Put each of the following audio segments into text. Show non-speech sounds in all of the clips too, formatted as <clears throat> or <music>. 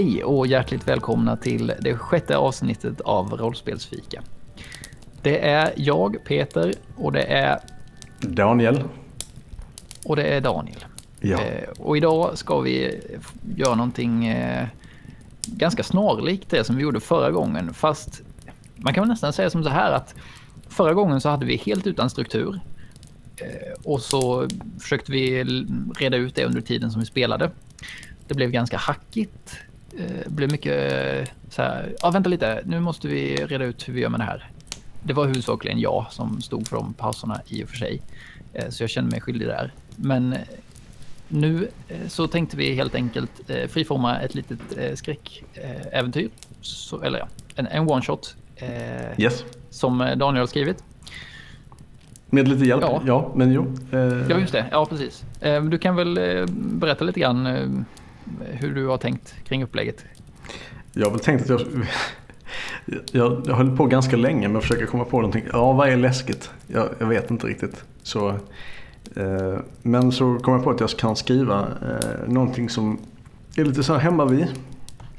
Hej och hjärtligt välkomna till det sjätte avsnittet av Rollspelsfika. Det är jag, Peter, och det är... Daniel. Och det är Daniel. Ja. Eh, och idag ska vi göra någonting eh, ganska snarlikt det som vi gjorde förra gången. Fast man kan väl nästan säga som så här att förra gången så hade vi helt utan struktur. Eh, och så försökte vi reda ut det under tiden som vi spelade. Det blev ganska hackigt. Det blev mycket så här, ja vänta lite, nu måste vi reda ut hur vi gör med det här. Det var huvudsakligen jag som stod för de pauserna i och för sig. Så jag kände mig skyldig där. Men nu så tänkte vi helt enkelt friforma ett litet skräckäventyr. Så, eller ja, en, en one shot. Yes. Som Daniel har skrivit. Med lite hjälp? Ja. Ja, men jo. Eh, Ja, just det. Ja, precis. Du kan väl berätta lite grann hur du har tänkt kring upplägget. Jag har väl tänkt att jag... Jag, jag höll på ganska länge med att försöka komma på någonting. Ja, vad är läskigt? Jag, jag vet inte riktigt. Så, eh, men så kom jag på att jag kan skriva eh, någonting som är lite så här hemma vid.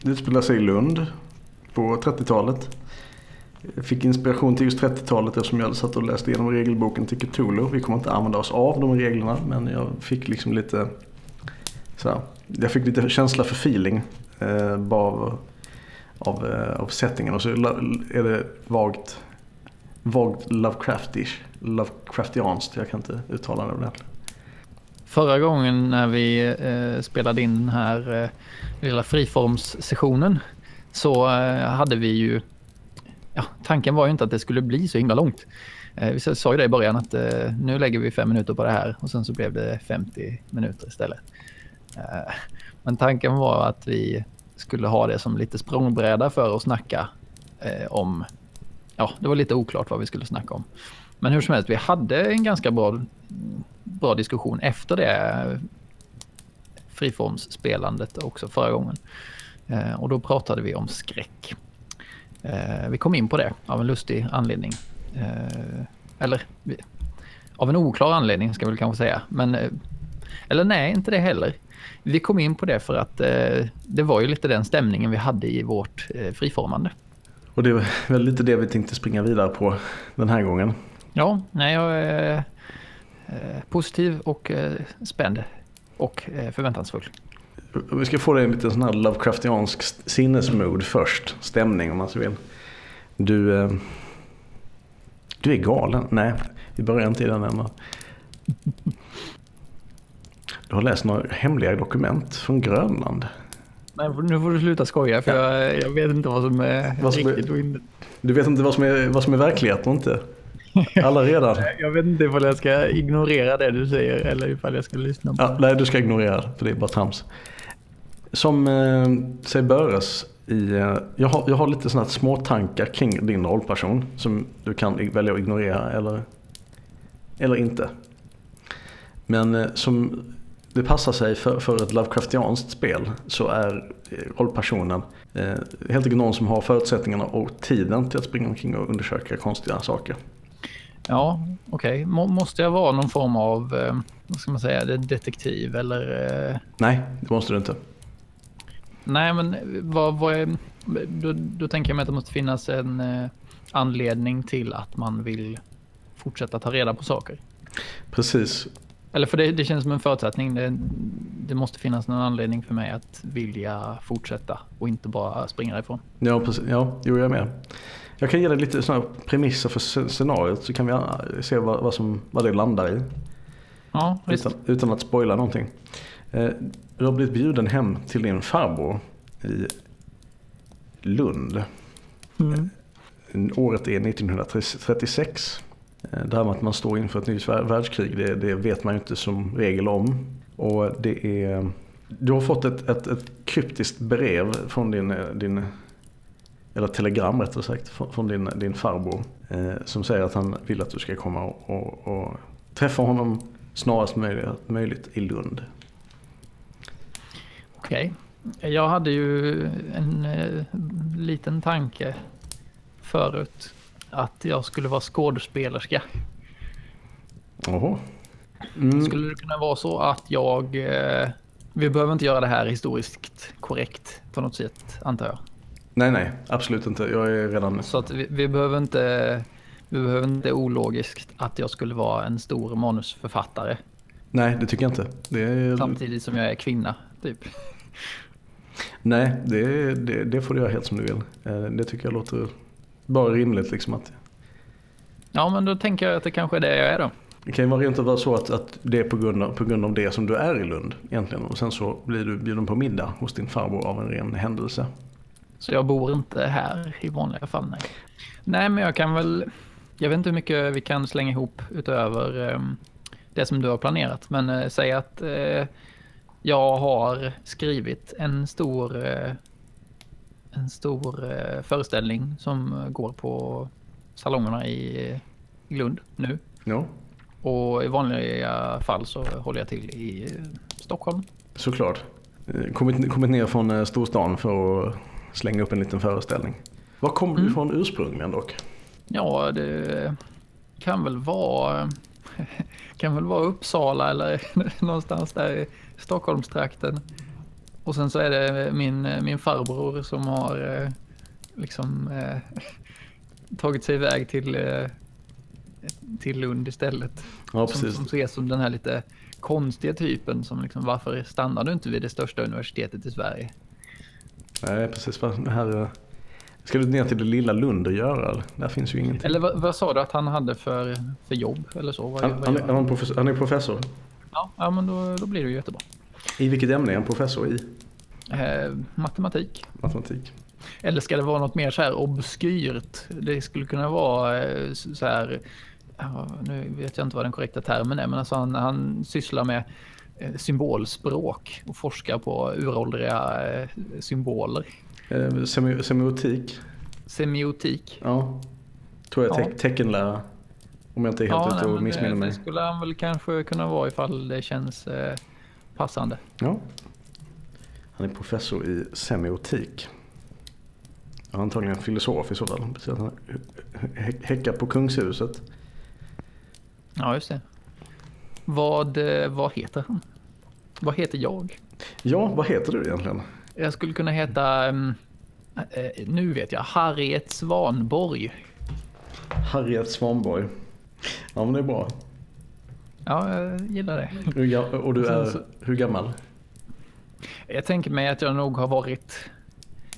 Det utspelar sig i Lund på 30-talet. Jag fick inspiration till just 30-talet eftersom jag hade satt och läst igenom regelboken till Cthulhu. Vi kommer inte använda oss av de reglerna men jag fick liksom lite så här, jag fick lite känsla för feeling eh, bara av, av, eh, av settingen och så är det vagt, vagt Lovecraftish, Lovecraftianskt. Jag kan inte uttala det ordentligt. Förra gången när vi eh, spelade in den här eh, lilla friformssessionen så eh, hade vi ju ja, tanken var ju inte att det skulle bli så himla långt. Eh, vi sa ju det i början att eh, nu lägger vi fem minuter på det här och sen så blev det 50 minuter istället. Eh, men tanken var att vi skulle ha det som lite språngbräda för att snacka eh, om, ja det var lite oklart vad vi skulle snacka om. Men hur som helst, vi hade en ganska bra, bra diskussion efter det friformsspelandet också förra gången. Eh, och då pratade vi om skräck. Eh, vi kom in på det av en lustig anledning. Eh, eller av en oklar anledning ska vi kanske säga. Men, eh, eller nej, inte det heller. Vi kom in på det för att eh, det var ju lite den stämningen vi hade i vårt eh, friformande. Och det är <laughs> väl lite det vi tänkte springa vidare på den här gången. Ja, nej, jag är positiv och spänd och förväntansfull. Vi ska få dig en liten sån här Lovecraftiansk sinnesmood först. Stämning om man så vill. Du, eh, du är galen. Nej, vi börjar inte i den änden. Du har läst några hemliga dokument från Grönland. Nej, nu får du sluta skoja för ja. jag, jag, vet inte vad som är vad som riktigt är, och inte. Du vet inte vad som är, vad som är verklighet och inte? Alla redan. <laughs> jag vet inte ifall jag ska ignorera det du säger eller ifall jag ska lyssna på ja, Nej, du ska ignorera det för det är bara trams. Som eh, sig böres i, eh, jag, har, jag har lite sådana små tankar kring din rollperson som du kan välja att ignorera eller, eller inte. Men eh, som det passar sig för, för ett Lovecraftianskt spel så är rollpersonen eh, helt enkelt någon som har förutsättningarna och tiden till att springa omkring och undersöka konstiga saker. Ja, okej. Okay. Måste jag vara någon form av, eh, vad ska man säga, detektiv eller? Eh... Nej, det måste du inte. Nej, men vad, vad är, då, då tänker jag mig att det måste finnas en eh, anledning till att man vill fortsätta ta reda på saker. Precis. Eller för det, det känns som en förutsättning. Det, det, måste finnas någon anledning för mig att vilja fortsätta och inte bara springa därifrån. Ja, precis. Ja, jo, jag är med. Jag kan ge dig lite sådana premisser för scenariot så kan vi se vad, vad, som, vad det landar i. Ja, utan, utan att spoila någonting. Eh, du har blivit bjuden hem till din farbror i Lund. Mm. Året är 1936. Eh, det här med att man står inför ett nytt världskrig, det, det, vet man ju inte som regel om. Och det är, du har fått ett, ett, ett kryptiskt brev från din, eh, din eller telegram rättare sagt, från din, eh, din farbror. Eh, som säger att han vill att du ska komma och, och, och träffa honom snarast möjligt, möjligt i Lund. Okej. Okay. Jag hade ju en eh, liten tanke förut att jag skulle vara skådespelerska. Oho. Mm. Skulle det kunna vara så att jag eh, Vi behöver inte göra det här historiskt korrekt på något sätt, antar jag. Nej, nej, absolut inte. Jag är redan... Så att vi, vi behöver inte... Vi behöver inte ologiskt att jag skulle vara en stor manusförfattare. Nej, det tycker jag inte. Är... Samtidigt som jag är kvinna, typ. Nej, det, det, det får du göra helt som du vill. Eh, Det tycker jag låter bara rimligt. Liksom att, Ja, men då tänker jag att det kanske är det jag är då. det kan ju vara rent av så att, att det är på grund, av, på grund av det som du är i Lund egentligen. Och sen så blir du bjuden på middag hos din farbror av en ren händelse. Så jag bor inte här i vanliga fall, nej. Nej, men jag kan väl... Jag vet inte hur mycket vi kan slänga ihop utöver eh, det som du har planerat. Men eh, säg att eh, jag har skrivit en stor, eh, en stor eh, föreställning som går på salongerna i, Lund nu. Ja, Och i vanliga fall så håller jag till i eh, Stockholm. såklart. Eh, Kommit, kommit ner från eh, storstan för att slänga upp en liten föreställning. Var kommer du Mm. ifrån ursprungligen dock? Ja, det kan väl vara <laughs> kan väl vara Uppsala eller <laughs> någonstans där i Stockholmstrakten. Och sen så är det min, min farbror som har eh, liksom eh, <laughs> tagit sig iväg till, eh, till Lund istället. Ja, Som, som ses som den här lite konstiga typen som liksom, varför stannar du inte vid det största universitetet i Sverige? Nej, precis. Det här, eh, ska du ner till det lilla Lund och göra? eller? Där finns ju ingenting. Eller vad, vad sa du att han hade för, för jobb eller så? Vad, Han, vad han, han är professor. Ja, ja men då, då blir det ju jättebra. I vilket ämne är han professor i? Eh, matematik. Matematik. Eller ska det vara något mer så här obskyrt? Det skulle kunna vara eh, så här, ja, nu vet jag inte vad den korrekta termen är, men alltså han, han sysslar med eh, symbolspråk och forskar på uråldriga eh, symboler. Eh, semi, semiotik. Semiotik. Ja. Tror jag Ja. te- teckenlära. Om jag inte är helt ute nej, och men missminner det, det mig. skulle han väl kanske kunna vara ifall det känns eh, passande. Ja. Han är professor i semiotik. Antagligen filosof i så fall. Precis han hä- häckar på kungshuset. Ja, just det. Vad, eh, vad heter han? Vad heter jag? Ja, vad heter du egentligen? Jag skulle kunna heta, ehm, eh, nu vet jag, Harriet Svanborg. Harriet Svanborg. Ja men det är bra. Ja, jag gillar det. Hur Och du är så- hur gammal? Jag tänker mig att jag nog har varit,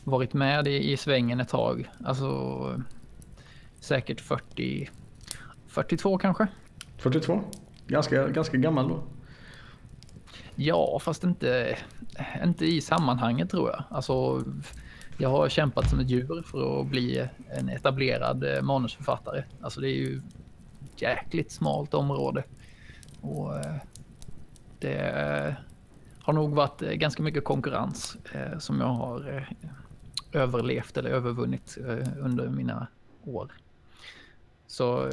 varit med i, i svängen ett tag. Alltså säkert 40, 42 kanske. 42? Ganska, ganska gammal då. Ja, fast inte, inte i sammanhanget tror jag. Alltså, jag har kämpat som ett djur för att bli en etablerad eh, manusförfattare. Alltså det är ju ett jäkligt smalt område. Och eh, det eh, har nog varit eh, ganska mycket konkurrens som jag har överlevt eller övervunnit under mina år. Så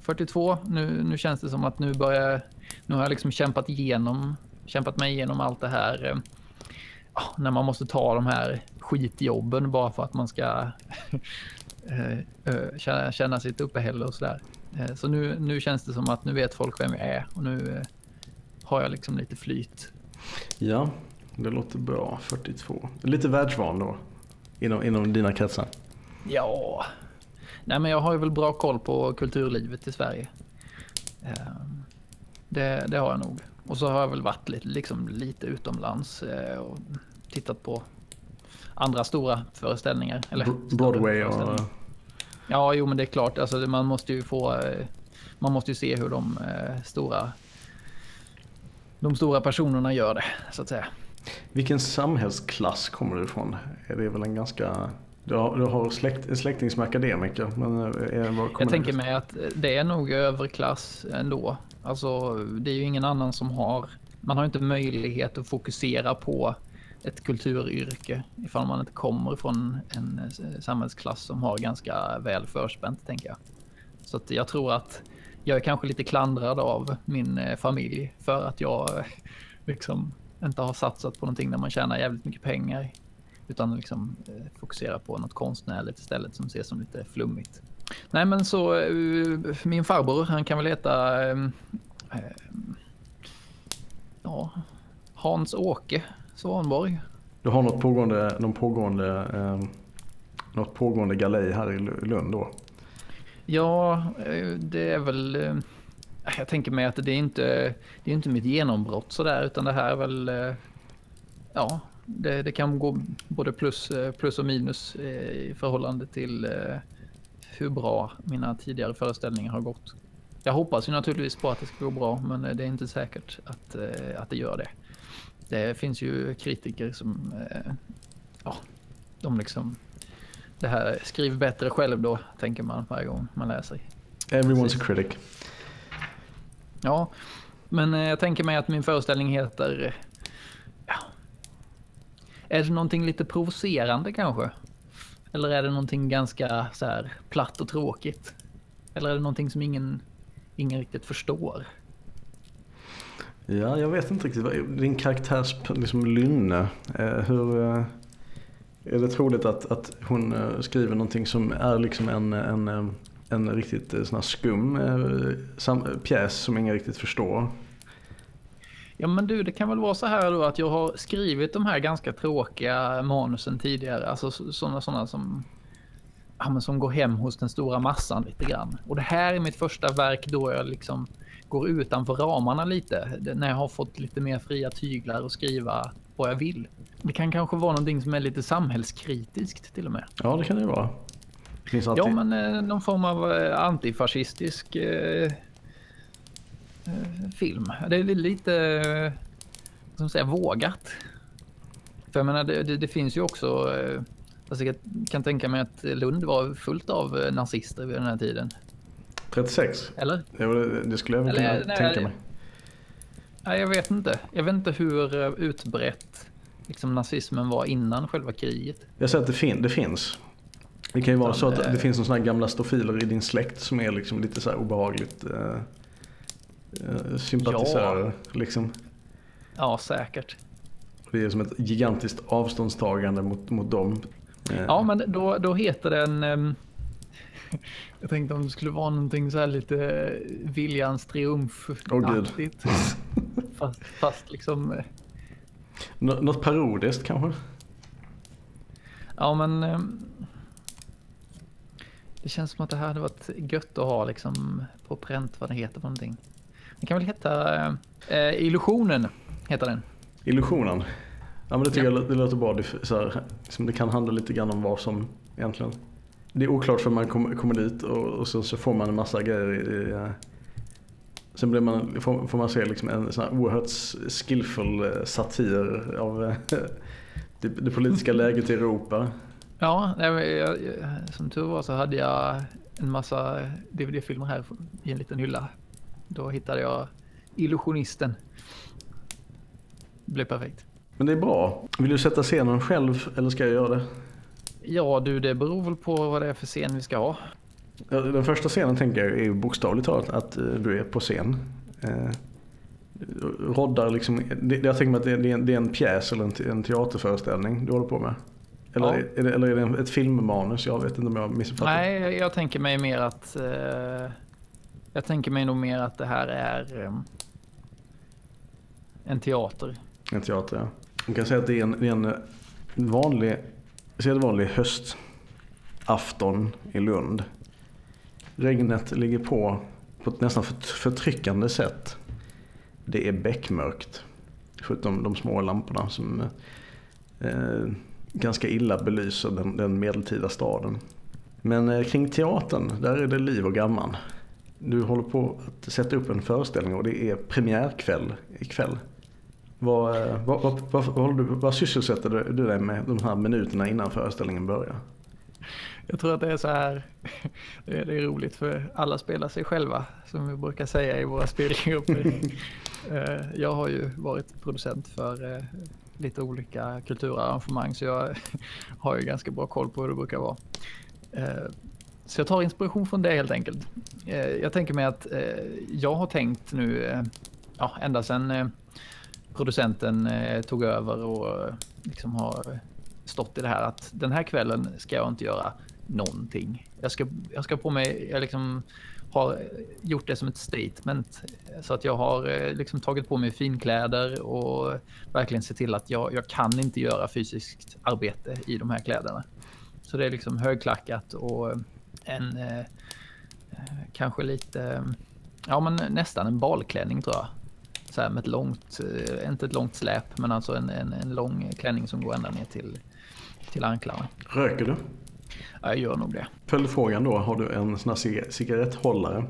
42, nu, nu känns det som att nu börjar, nu har jag liksom kämpat igenom, kämpat mig igenom allt det här. Ah, när man måste ta de här skitjobben bara för att man ska <laughs> känna, känna sitt uppehälle och sådär. Eh, så nu, nu känns det som att nu vet folk vem jag är och nu eh, har jag liksom lite flyt. Ja, det låter bra. 42. Lite världsvan då. Inom, inom dina kretsar. Ja, nej men jag har ju väl bra koll på kulturlivet i Sverige. Eh, Det, det har jag nog. Och så har jag väl varit lite, liksom, lite utomlands och tittat på andra stora föreställningar. Eller, Broadway och... Ja, jo men det är klart. Alltså, man måste ju få... eh, Man måste ju se hur de eh, stora... De stora personerna gör det, så att säga. Vilken samhällsklass kommer du ifrån? Är det väl en ganska... Du har, du har släkt, en släkting som är akademiker. Men är, var kommer Jag tänker mig att det är nog överklass ändå. Alltså, det är ju ingen annan som har... Man har inte möjlighet att fokusera på ett kulturyrke ifall man inte kommer från en eh, samhällsklass som har ganska väl förspänt, tänker jag. Så att jag tror att jag är kanske lite klandrad av min eh, familj för att jag eh, liksom inte har satsat på någonting där man tjänar jävligt mycket pengar. Utan liksom fokusera på något konstnärligt istället som ses som lite flummigt. Nej men så min farbror han kan väl heta eh, ja, Hans-Åke Svanborg. Du har något pågående, någon pågående, eh, något pågående galej här i Lund då? Ja, eh, det är väl... Eh, jag tänker mig att det är inte, det är inte mitt genombrott sådär utan det här är väl... Eh, ja, det, det kan gå både plus, plus och minus i förhållande till hur bra mina tidigare föreställningar har gått. Jag hoppas ju naturligtvis på att det ska gå bra men det är inte säkert att, att det gör det. Det finns ju kritiker som... Ja, de liksom det här skriv bättre själv då, tänker man varje gång man läser. Everyone's Precis. a critic. Ja, men eh, jag tänker mig att min föreställning heter... Ja, är det någonting lite provocerande kanske? Eller är det någonting ganska så här platt och tråkigt? Eller är det någonting som ingen, ingen riktigt förstår? Ja, jag vet inte riktigt. Din karaktärs liksom, lynne, eh, hur, eh, är det troligt att, att hon eh, skriver någonting som är liksom en, en, en riktigt sån här skum sam, pjäs som ingen riktigt förstår? Ja men du, det kan väl vara så här då att jag har skrivit de här ganska tråkiga manusen tidigare. Alltså sådana såna som, ja, som går hem hos den stora massan lite grann. Och det här är mitt första verk då jag liksom går utanför ramarna lite. När jag har fått lite mer fria tyglar och skriva vad jag vill. Det kan kanske vara någonting som är lite samhällskritiskt till och med. Ja, det kan det vara. Det alltid... Ja, men eh, någon form av eh, antifascistisk eh, eh, film. Det är lite, som säga, vågat. För jag menar, det, det, det finns ju också... Alltså jag kan tänka mig att Lund var fullt av nazister vid den här tiden. 36? Eller? Ja, det skulle jag väl kunna nej, tänka mig. Nej, jag vet inte. Jag vet inte hur eh, utbrett liksom, nazismen var innan själva kriget. Jag säger att det, fin det finns. Det kan ju vara så att det finns några gamla stofiler i din släkt som är liksom lite så här obehagligt eh, eh, sympatisörer. Ja. Liksom. ja, säkert. Det är som ett gigantiskt avståndstagande mot, mot dem. Eh. Ja, men då, då heter den... <laughs> Jag tänkte om det skulle vara någonting så här lite viljans triumf-aktigt. Oh, <laughs> fast, fast liksom... Eh, Nå något parodiskt kanske? Ja men... Eh, det känns som att det här hade varit gött att ha liksom på pränt vad det heter för någonting. Det kan väl heta eh, Illusionen, heter den. Illusionen? Ja men det tycker ja. jag det låter bra. Det, så här, liksom det kan handla lite grann om vad som egentligen det är oklart för man kommer kom dit och, och så, så, får man en massa grejer. I, i, sen blir man, får, får, man se liksom en sån här oerhört skillfull eh, satir av eh, <laughs> det, det politiska läget i Europa. Ja, jag, som tur var så hade jag en massa DVD-filmer här i en liten hylla. Då hittade jag Illusionisten. Det blev perfekt. Men det är bra. Vill du sätta scenen själv eller ska jag göra det? Ja du, det beror väl på vad det är för scen vi ska ha. Den första scenen tänker jag är bokstavligt talat att eh, du är på scen. Eh, roddar liksom, jag tänker mig att det är en, det är en pjäs eller en, teaterföreställning du håller på med. Eller, ja. är, det, eller är det ett filmmanus? Jag vet inte om jag missuppfattat. Nej, jag, jag tänker mig mer att... Eh, jag tänker mig nog mer att det här är eh, en teater. En teater, ja. Man kan säga att det är en, det är en vanlig sedvanlig höstafton i Lund. Regnet ligger på på ett nästan förtryckande sätt. Det är bäckmörkt. Förutom de små lamporna som eh, ganska illa belyser den, den medeltida staden. Men eh, kring teatern, där är det liv och gamman. Du håller på att sätta upp en föreställning och det är premiärkväll ikväll. Vad, eh, vad, vad, vad, vad, vad sysselsätter du dig med de här minuterna innan föreställningen börjar? Jag tror att det är så här, <laughs> det är, det är roligt för alla spelar sig själva som vi brukar säga i våra spelgrupper. <laughs> Eh, jag har ju varit producent för eh, lite olika kulturarrangemang så jag <laughs> har ju ganska bra koll på hur det brukar vara. Så jag tar inspiration från det helt enkelt. Jag tänker mig att jag har tänkt nu, ja, ända sedan producenten eh, tog över och eh, liksom har stått i det här att den här kvällen ska jag inte göra någonting. Jag ska, jag ska på mig, jag liksom har gjort det som ett statement. Så att jag har eh, liksom tagit på mig finkläder och verkligen sett till att jag, jag kan inte göra fysiskt arbete i de här kläderna. Så det är liksom högklackat och eh, en eh, kanske lite, ja men nästan en balklänning tror jag. Så här med ett långt, eh, inte ett långt släp men alltså en, en, en lång klänning som går ända ner till, till anklarna. Röker du? Ja, jag gör nog det. Följdfrågan då, har du en sån här cigaretthållare?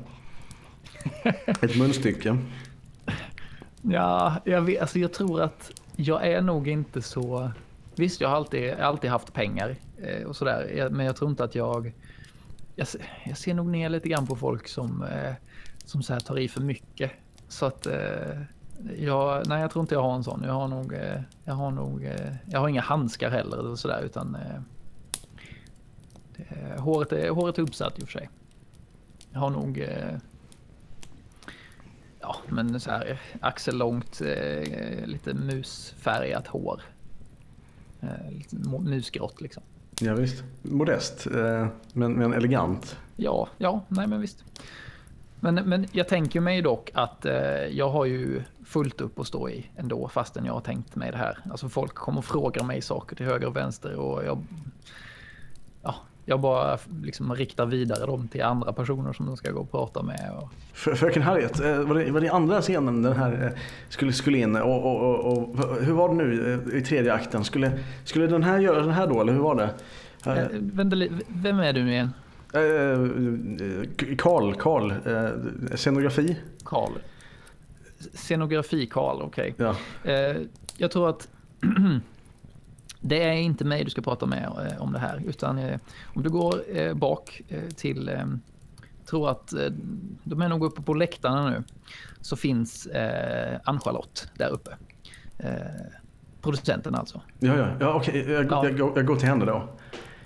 Ett munstycke? Ja, jag, vet, alltså jag tror att jag är nog inte så... Visst, jag har alltid, alltid haft pengar eh, och sådär, men jag tror inte att jag... Jag, jag ser nog ner lite grann på folk som, eh, som så här tar i för mycket. Så att... Jag, nej, jag tror inte jag har en sån. Jag har nog... Eh, jag har nog... Eh, jag har inga handskar heller eller sådär, utan... Eh, det, håret, är, håret är uppsatt i och för sig. Jag har nog ja, men så här axellångt, lite musfärgat hår. Lite musgrått liksom. Ja, visst. Modest, men, men elegant. Ja, ja, nej men visst. Men, men jag tänker mig dock att eh, jag har ju fullt upp att stå i ändå fastän jag har tänkt mig det här. Alltså folk kommer och frågar mig saker till höger och vänster och jag, ja, jag bara liksom riktar vidare dem till andra personer som de ska gå och prata med. Och... Fröken Harriet, eh, var det, var det andra scenen den här eh, skulle, skulle in? Och, och, och, och, hur var det nu eh, i tredje akten? Skulle, skulle den här göra den här då, eller hur var det? Vem är du nu igen? Karl, Karl, scenografi. Karl. Scenografi Karl, okej. Okay. Ja. Jag tror att <clears throat> det är inte mig du ska prata med eh, om det här. Utan eh, om du går eh, bak till, tror att de är nog uppe på läktarna nu, så finns Ann-Charlotte där uppe. Producenten alltså. Ja, ja, ja okej. Okay. Jag, ja. jag, jag går till henne då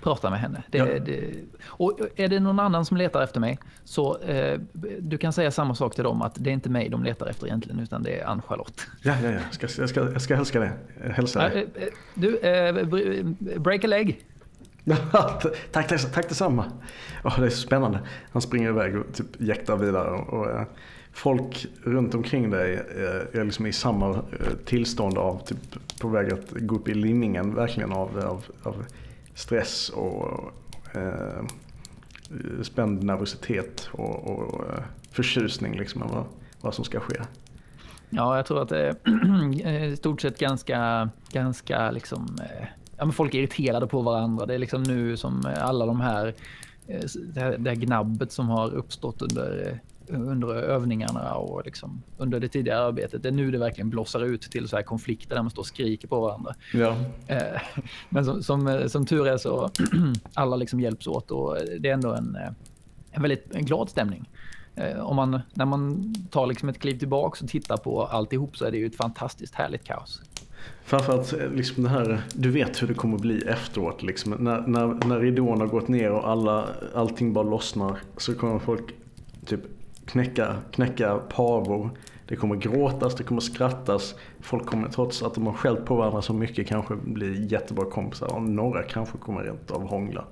prata med henne. Det, ja. det, och är det någon annan som letar efter mig så eh, du kan säga samma sak till dem att det är inte mig de letar efter egentligen utan det är Ann-Charlotte. Ja, ja, ja. Ska, jag, ska, jag ska hälsa det. Hälsa det. Eh, du, eh, break a leg. <laughs> tack, tack, tack detsamma. Oh, det är så spännande. Han springer iväg och typ jäktar vidare. Och, och eh, folk runt omkring dig är liksom i samma tillstånd av typ på väg att gå upp i linningen verkligen av, av, av stress och eh, spänd nervositet och, och eh, förtjusning liksom vad, vad som ska ske. Ja, jag tror att det är <clears throat> eh, i stort sett ganska, ganska liksom, eh, ja men folk är irriterade på varandra. Det är liksom nu som alla de här, det här, det här gnabbet som har uppstått under under övningarna och liksom under det tidigare arbetet. Det är nu det verkligen blossar ut till så här konflikter där man står och skriker på varandra. Ja. Eh, <laughs> men som, som, som tur är så <clears throat> alla liksom hjälps åt och det är ändå en, eh, en väldigt en glad stämning. Eh, om man, när man tar liksom ett kliv tillbaka och tittar på alltihop så är det ju ett fantastiskt härligt kaos. Framförallt liksom det här, du vet hur det kommer att bli efteråt. Liksom. När, när, när ridån har gått ner och alla, allting bara lossnar så kommer folk typ knäcka, knäcka paror. Det kommer gråtas, det kommer skrattas. Folk kommer trots att de har skällt på varandra så mycket kanske bli jättebra kompisar. Och några kanske kommer rent av hångla.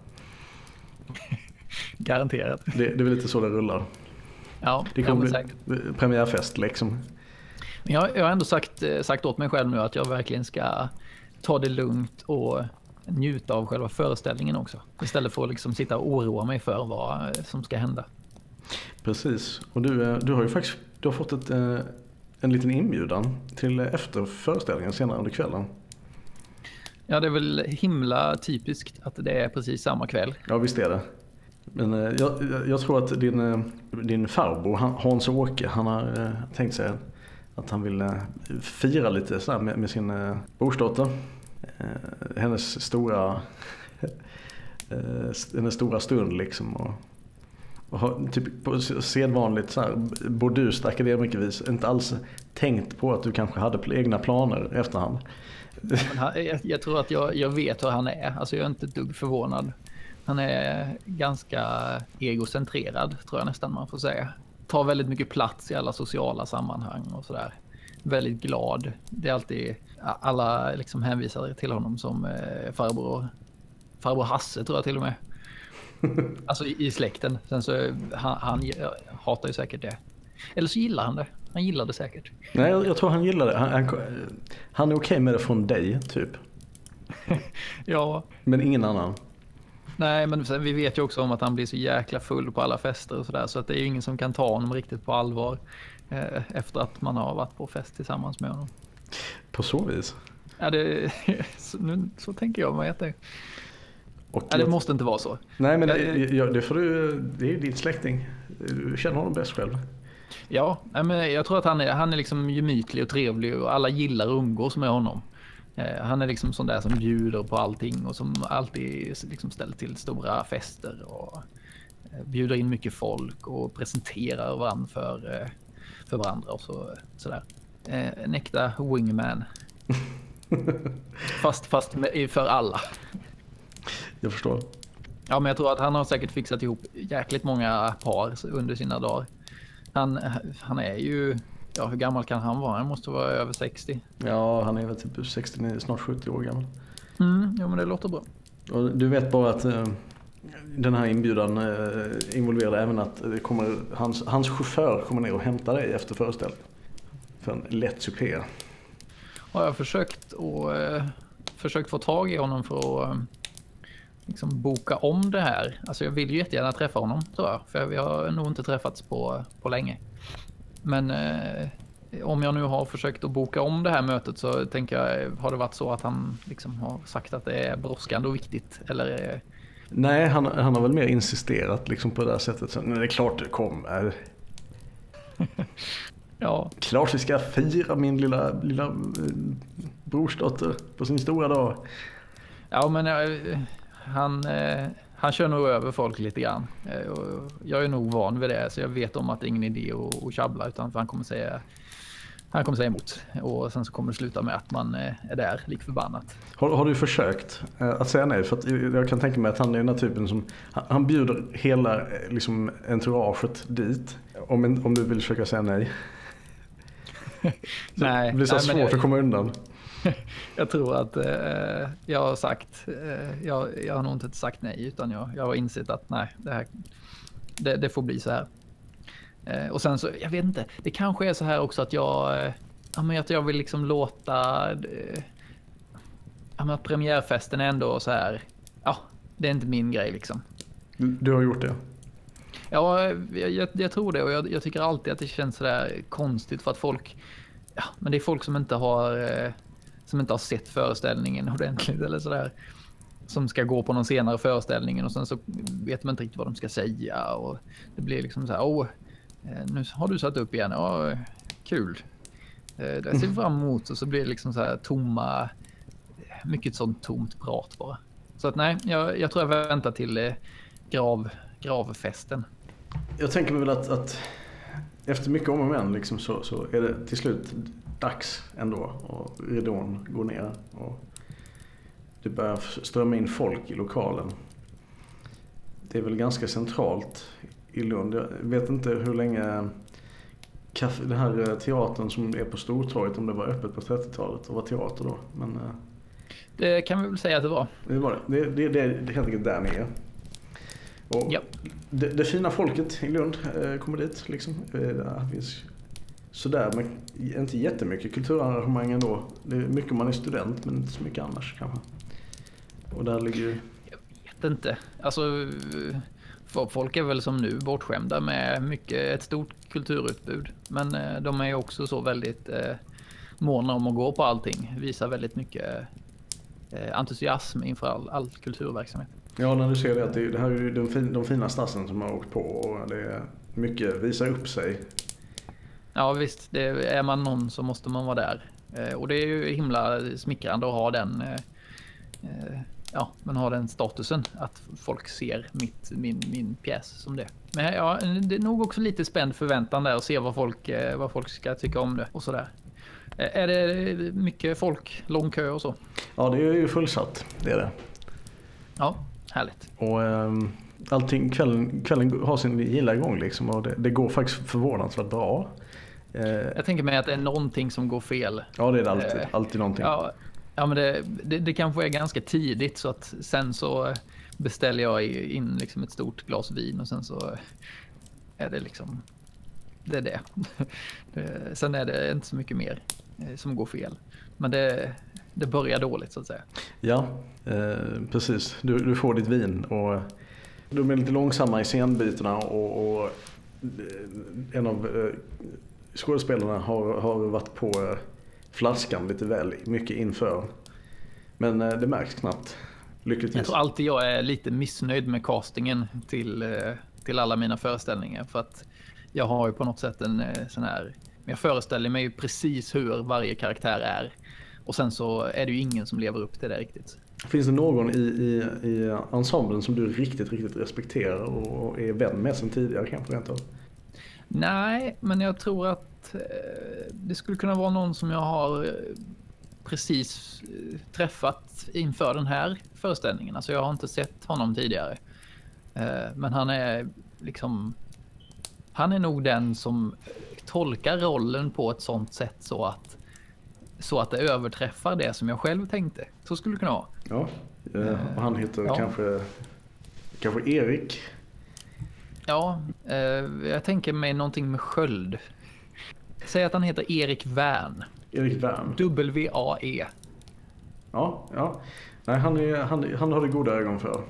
<laughs> Garanterat. Det, det är väl lite så det rullar. Ja, det kommer bli premiärfest liksom. Jag, jag har ändå sagt, eh, sagt åt mig själv nu att jag verkligen ska ta det lugnt och njuta av själva föreställningen också. Istället för att liksom sitta och oroa mig för vad som ska hända. Precis. Och du, eh, du har ju faktiskt du har fått ett, eh, en liten inbjudan till efter föreställningen senare under kvällen. Ja, det är väl himla typiskt att det är precis samma kväll. Ja, visst är det. Men eh, jag, jag tror att din, din farbror Hans-Åke, han har tänkt sig att han vill fira lite så med, med sin brorsdotter. Hennes stora, <laughs> hennes stora stund liksom. Och och har typ på sedvanligt så här bordust akademikervis inte alls tänkt på att du kanske hade egna planer efterhand. Han, jag, jag, tror att jag, jag vet hur han är. Alltså jag är inte ett dugg förvånad. Han är ganska egocentrerad tror jag nästan man får säga. Tar väldigt mycket plats i alla sociala sammanhang och sådär. Väldigt glad. Det är alltid alla liksom hänvisar till honom som eh, farbror, farbror Hasse tror jag till och med. Alltså i, i släkten. Sen så han, han hatar ju säkert det. Eller så gillar han det. Han gillar det säkert. Nej, jag, jag tror han gillar det. Han, han, han är okej okay med det från dig, typ. <laughs> ja. Men ingen annan. Nej, men sen, vi vet ju också om att han blir så jäkla full på alla fester och sådär. Så att det är ju ingen som kan ta honom riktigt på allvar. Eh, efter att man har varit på fest tillsammans med honom. På så vis? Ja, det, <laughs> så, nu, så tänker jag mig att det... Och ja, det måste inte vara så. Nej, men det, ja, det, får du, det är ju din släkting. Du känner honom bäst själv. Ja, men jag tror att han är, han är liksom gemytlig och trevlig och alla gillar att umgås med honom. Eh, han är liksom sån där som bjuder på allting och som alltid liksom ställer till stora fester och eh, bjuder in mycket folk och presenterar varandra för, eh, för varandra och så, sådär. En äkta wingman. <laughs> fast fast med, för alla. Jag förstår. Ja, men jag tror att han har säkert fixat ihop jäkligt många par under sina dagar. Han, han är ju, ja hur gammal kan han vara? Han måste vara över 60. Ja, han är väl typ 69, snart 70 år gammal. Mm, ja men det låter bra. Och du vet bara att uh, den här inbjudan uh, involverar även att det kommer, hans, hans chaufför kommer ner och hämtar dig efter föreställningen. För en lätt supé. Har jag försökt, och, uh, försökt få tag i honom för att liksom boka om det här. Alltså jag vill ju jättegärna träffa honom tror jag, för vi har nog inte träffats på, på länge. Men eh, om jag nu har försökt att boka om det här mötet så tänker jag, har det varit så att han liksom har sagt att det är brådskande och viktigt? Eller? Eh... Nej, han, han har väl mer insisterat liksom på det här sättet. Så, det är klart det kommer. <laughs> ja. Klart vi ska fira min lilla, lilla eh, brorsdotter på sin stora dag. Ja, men jag, han, eh, han kör nog över folk lite grann. Eh, jag är nog van vid det, så jag vet om att det är ingen idé att, att tjabbla, utan han kommer säga han kommer säga emot och sen så kommer det sluta med att man eh, är där lik förbannat. Har, har, du försökt att säga nej? För att jag kan tänka mig att han är den här typen som han bjuder hela liksom, entouraget dit. Om, om du vill försöka säga nej. <laughs> nej. Det blir så nej, svårt jag, att komma undan. <laughs> jag tror att eh, jag har sagt, eh, jag, jag har nog inte sagt nej utan jag, jag har insett att nej, det, här, det, det får bli så här. Eh, och sen så, jag vet inte, det kanske är så här också att jag, eh, ja, men att jag vill liksom låta, eh, ja, men att premiärfesten är ändå så här, ja, det är inte min grej liksom. Du, du har gjort det? Ja, jag, jag, jag tror det och jag, jag, tycker alltid att det känns sådär konstigt för att folk, ja, men det är folk som inte har eh, som inte har sett föreställningen ordentligt eller sådär. Som ska gå på någon senare föreställning och sen så vet man inte riktigt vad de ska säga och det blir liksom så här, åh, eh, nu har du satt upp igen, ja, kul. Eh, det ser vi fram emot och så blir det liksom så här tomma, mycket sånt tomt prat bara. Så att nej, jag, jag tror jag väntar till eh, grav, gravfesten. Jag tänker mig väl att, att efter mycket om och men liksom så, så är det till slut dags ändå och ridån går ner. Och det börjar strömma in folk i lokalen. Det är väl ganska centralt i Lund. Jag vet inte hur länge den här eh, teatern som är på Stortorget, om det var öppet på 30-talet och var teater då. Men, eh, det kan vi väl säga att det var. Det var det. Det, det, det är helt enkelt där är. Och ja. det, det, fina folket i Lund eh, kommer dit. Liksom. Det finns sådär, men inte jättemycket kulturarrangemang ändå. Det är mycket om man är student men inte så mycket annars kanske. Och där ligger ju... Jag vet inte. Alltså, folk är väl som nu bortskämda med mycket, ett stort kulturutbud. Men eh, de är ju också så väldigt eh, måna om att gå på allting. Visar väldigt mycket eh, entusiasm inför all, all kulturverksamhet. Ja, när du ser det att det, det här är ju de, fin, de fina stassen som har åkt på och det är mycket visar upp sig Ja visst, det, är man någon så måste man vara där. Eh, och det är ju himla smickrande att ha den, eh, eh, ja, men ha den statusen. Att folk ser mitt, min, min pjäs som det. Men ja, det är nog också lite spänd förväntan där och se vad folk, vad folk ska tycka om det och sådär. Är det mycket folk, lång kö och så? Ja, det är ju fullsatt. Det är det. Ja, härligt. Och um, allting, kvällen, kvällen har sin gilla igång liksom och det, det går faktiskt förvånansvärt bra. Eh, jag tänker mig att det är någonting som går fel. Ja, det är det alltid. Eh, alltid någonting. Ja, Ja, men det, det, det kanske är ganska tidigt så att sen så beställer jag in liksom ett stort glas vin och sen så är det liksom det är <laughs> det. Sen är det inte så mycket mer eh, som går fel. Men det, det börjar dåligt så att säga. Ja, eh, precis. Du, du får ditt vin och de är lite långsamma i scenbytena och, och en av skådespelarna har, har varit på eh, flaskan lite väl mycket inför. Men eh, det märks knappt. Lyckligtvis. Jag tror alltid jag är lite missnöjd med castingen till, till alla mina föreställningar. För att jag har ju på något sätt en sån här... Jag föreställer mig ju precis hur varje karaktär är. Och sen så är det ju ingen som lever upp till det riktigt. Finns det någon i, i, i ensemblen som du riktigt, riktigt respekterar och är vän med sen tidigare kanske rent av? Nej, men jag tror att eh, det skulle kunna vara någon som jag har eh, precis eh, träffat inför den här föreställningen. Alltså jag har inte sett honom tidigare. Men han är liksom... Han är nog den som tolkar rollen på ett sånt sätt så att så att det överträffar det som jag själv tänkte. Så skulle det kunna vara. Ja, och han heter ja. kanske, kanske Erik Ja, eh, jag tänker mig någonting med sköld. Säg att han heter Erik Wern. Erik Wern. W-A-E. Ja, ja. Nej, han, är, han, han har det goda ögon för.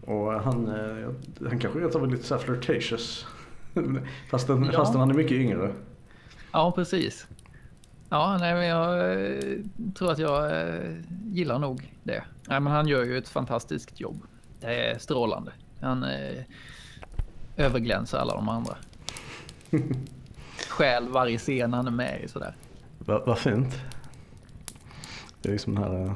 Och han, eh, han kanske rent av är lite så flirtatious. <laughs> fastän, ja. fastän han är mycket yngre. Ja, precis. Ja, nej, men jag eh, tror att jag eh, gillar nog det. Nej, men han gör ju ett fantastiskt jobb. Det är strålande. Han överglänser alla de andra. Stjäl varje scen han är med i sådär. Vad va fint. Det är liksom den här... Uh...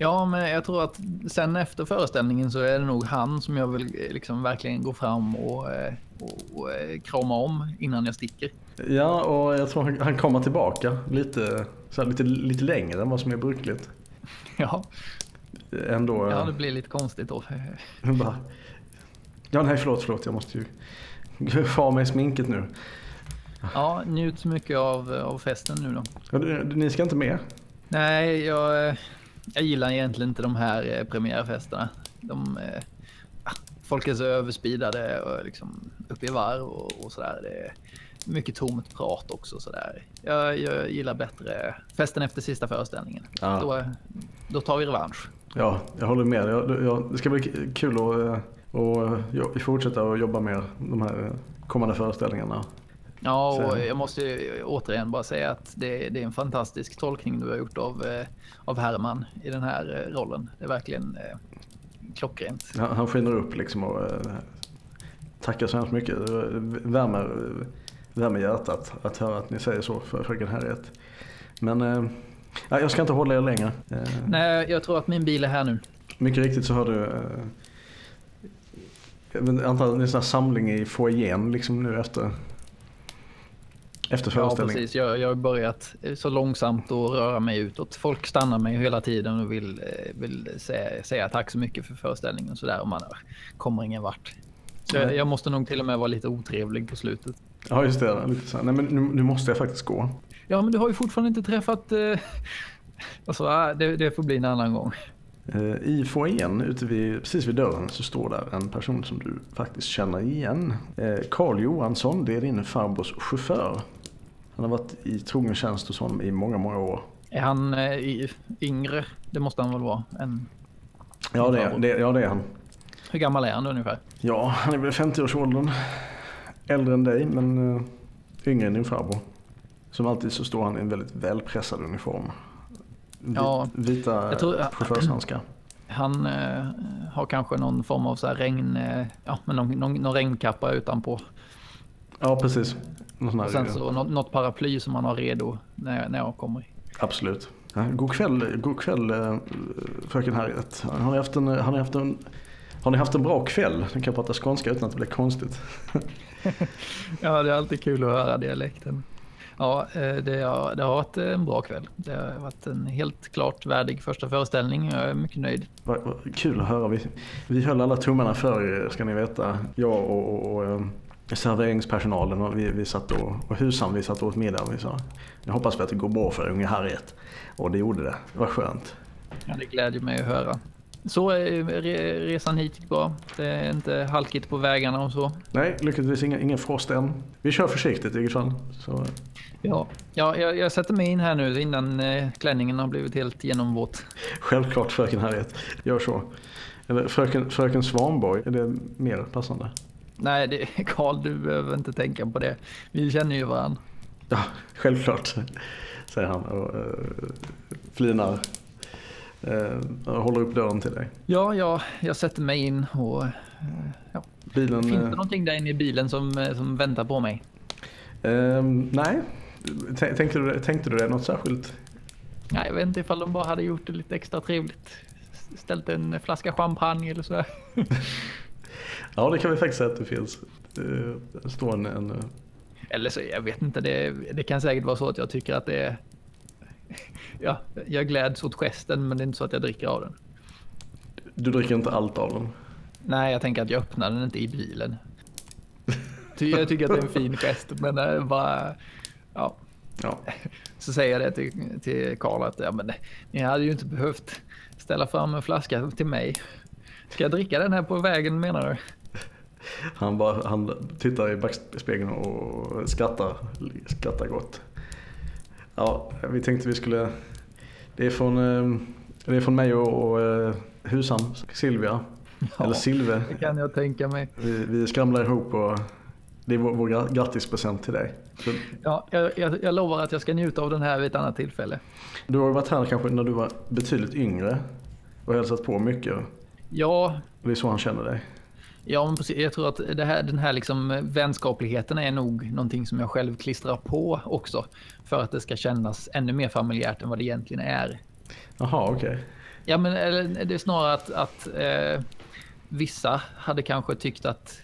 Ja, men jag tror att sen efter föreställningen så är det nog han som jag vill eh, liksom verkligen gå fram och, eh, och, och krama om innan jag sticker. Ja, och jag tror han, han kommer tillbaka lite, så lite, lite längre än vad som är brukligt. Ja. Ändå. Ja, det blir lite konstigt då. <laughs> Bara, Ja, nej förlåt, förlåt. Jag måste ju få av mig sminket nu. Ja, njut så mycket av, av festen nu då. Ja, ni ska inte med? Nej, jag, jag gillar egentligen inte de här eh, premiärfesterna. De, eh, folk är så överspeedade och liksom uppe i varv och, och sådär. Det är mycket tomt prat också sådär. Jag, jag gillar bättre festen efter sista föreställningen. Ja. Då, då tar vi revansch. Ja, jag håller med. Jag, jag, det ska bli kul att eh, och vi fortsätter att jobba med de här kommande föreställningarna. Ja, och jag måste återigen bara säga att det, det, är en fantastisk tolkning du har gjort av, eh, av Herman i den här eh, rollen. Det är verkligen eh, klockrent. Han, han skiner upp liksom och tackar så hemskt mycket. Värmer, värmer hjärtat att höra att ni säger så för fröken Harriet. Men eh, jag ska inte hålla er längre. Nej, jag tror att min bil är här nu. Mycket riktigt så har du jag antar att det är en samling i foajén liksom nu efter, efter föreställningen. Ja precis, jag, jag har börjat så långsamt att röra mig utåt. Folk stannar mig hela tiden och vill, eh, vill säga, säga tack så mycket för föreställningen och sådär och man kommer ingen vart. Så jag, jag, måste nog till och med vara lite otrevlig på slutet. Ja just det, lite så. Nej men nu, nu måste jag faktiskt gå. Ja men du har ju fortfarande inte träffat... Eh... <laughs> Alltså, det, det får bli en annan gång. Eh, I foajén ute vid, precis vid dörren så står där en person som du faktiskt känner igen. Karl eh, Johansson, det är din farbrors chaufför. Han har varit i trogen tjänst hos honom i många, många år. Är han eh, yngre? Det måste han väl vara? Än ja, det är, det, ja, det är han. Hur gammal är han ungefär? Ja, han är väl 50-årsåldern. Äldre än dig, men yngre än din farbror. Som alltid så står han i en väldigt välpressad uniform. Ja, Vita chaufförshandskar. Han eh, har kanske någon form av så här regn, eh, ja, men någon, någon, någon regnkappa utanpå. Ja, precis. Och sen så något, något, paraply som han har redo när, när jag kommer. Absolut. Ja, god kväll, god kväll eh, fröken Harriet. Har ni haft en, har ni haft en, har ni haft en bra kväll? Nu kan jag prata skånska utan att det blir konstigt. <laughs> <laughs> ja, det är alltid kul att höra dialekten. Ja, eh, det har, det har varit en bra kväll. Det har varit en helt klart värdig första föreställning. Jag är mycket nöjd. Vad, vad kul att höra. Vi, vi höll alla tummarna för er, ska ni veta. Jag och, och, och, serveringspersonalen och vi, vi satt och, och husan vi satt och åt middag. Och vi sa nu hoppas vi att det går bra för unge Harriet. Och det gjorde det. Det var skönt. Ja, det glädjer mig att höra. Så eh, re, resan hit gick bra. Det är inte halkigt på vägarna och så. Nej, lyckligtvis ingen, ingen frost än. Vi kör försiktigt i fall. Så. Ja, ja jag, jag sätter mig in här nu innan eh, klänningen har blivit helt genomvåt. Självklart fröken Harriet, gör så. Eller fröken, fröken Svanborg, är det mer passande? Nej, det, Karl, du behöver inte tänka på det. Vi känner ju varandra. Ja, självklart, säger han och uh, flinar. Uh, och håller upp dörren till dig. Ja, ja, jag sätter mig in och... Uh, ja. Bilen, Finns det någonting där inne i bilen som, som väntar på mig? Um, nej, tänkte du, tänkte du det något särskilt? Nej, jag vet inte ifall de bara hade gjort det lite extra trevligt. Ställt en flaska champagne eller sådär. <laughs> ja, det kan vi faktiskt säga att det finns. Det står en, en... Eller så, jag vet inte. Det, det kan säkert vara så att jag tycker att det är... Ja, jag gläds åt gesten men det är inte så att jag dricker av den. Du dricker inte allt av den? Nej, jag tänker att jag öppnar den inte i bilen. Jag tycker att det är en fin gest men bara... Ja. ja. Så säger jag det till, till Karl att ja, men, ni hade ju inte behövt ställa fram en flaska till mig. Ska jag dricka den här på vägen menar du? Han, bara, han tittar i backspegeln och skrattar, skrattar gott. Ja, vi tänkte vi skulle... Det är från, eh, det är från mig och, och eh, husan, Silvia. Ja, Eller Silve. Det kan jag tänka mig. Vi, vi skramlar ihop och det är vår, vår grattispresent till dig. Så... Ja, jag, jag, jag, lovar att jag ska njuta av den här vid ett annat tillfälle. Du har varit här kanske när du var betydligt yngre och hälsat på mycket. Ja. Det är så han känner dig. Ja, men precis. Jag tror att här, den här liksom vänskapligheten är nog någonting som jag själv klistrar på också. För att det ska kännas ännu mer familjärt än vad det egentligen är. Jaha, okej. Okay. Ja, men det är snarare att, att eh, vissa hade kanske tyckt att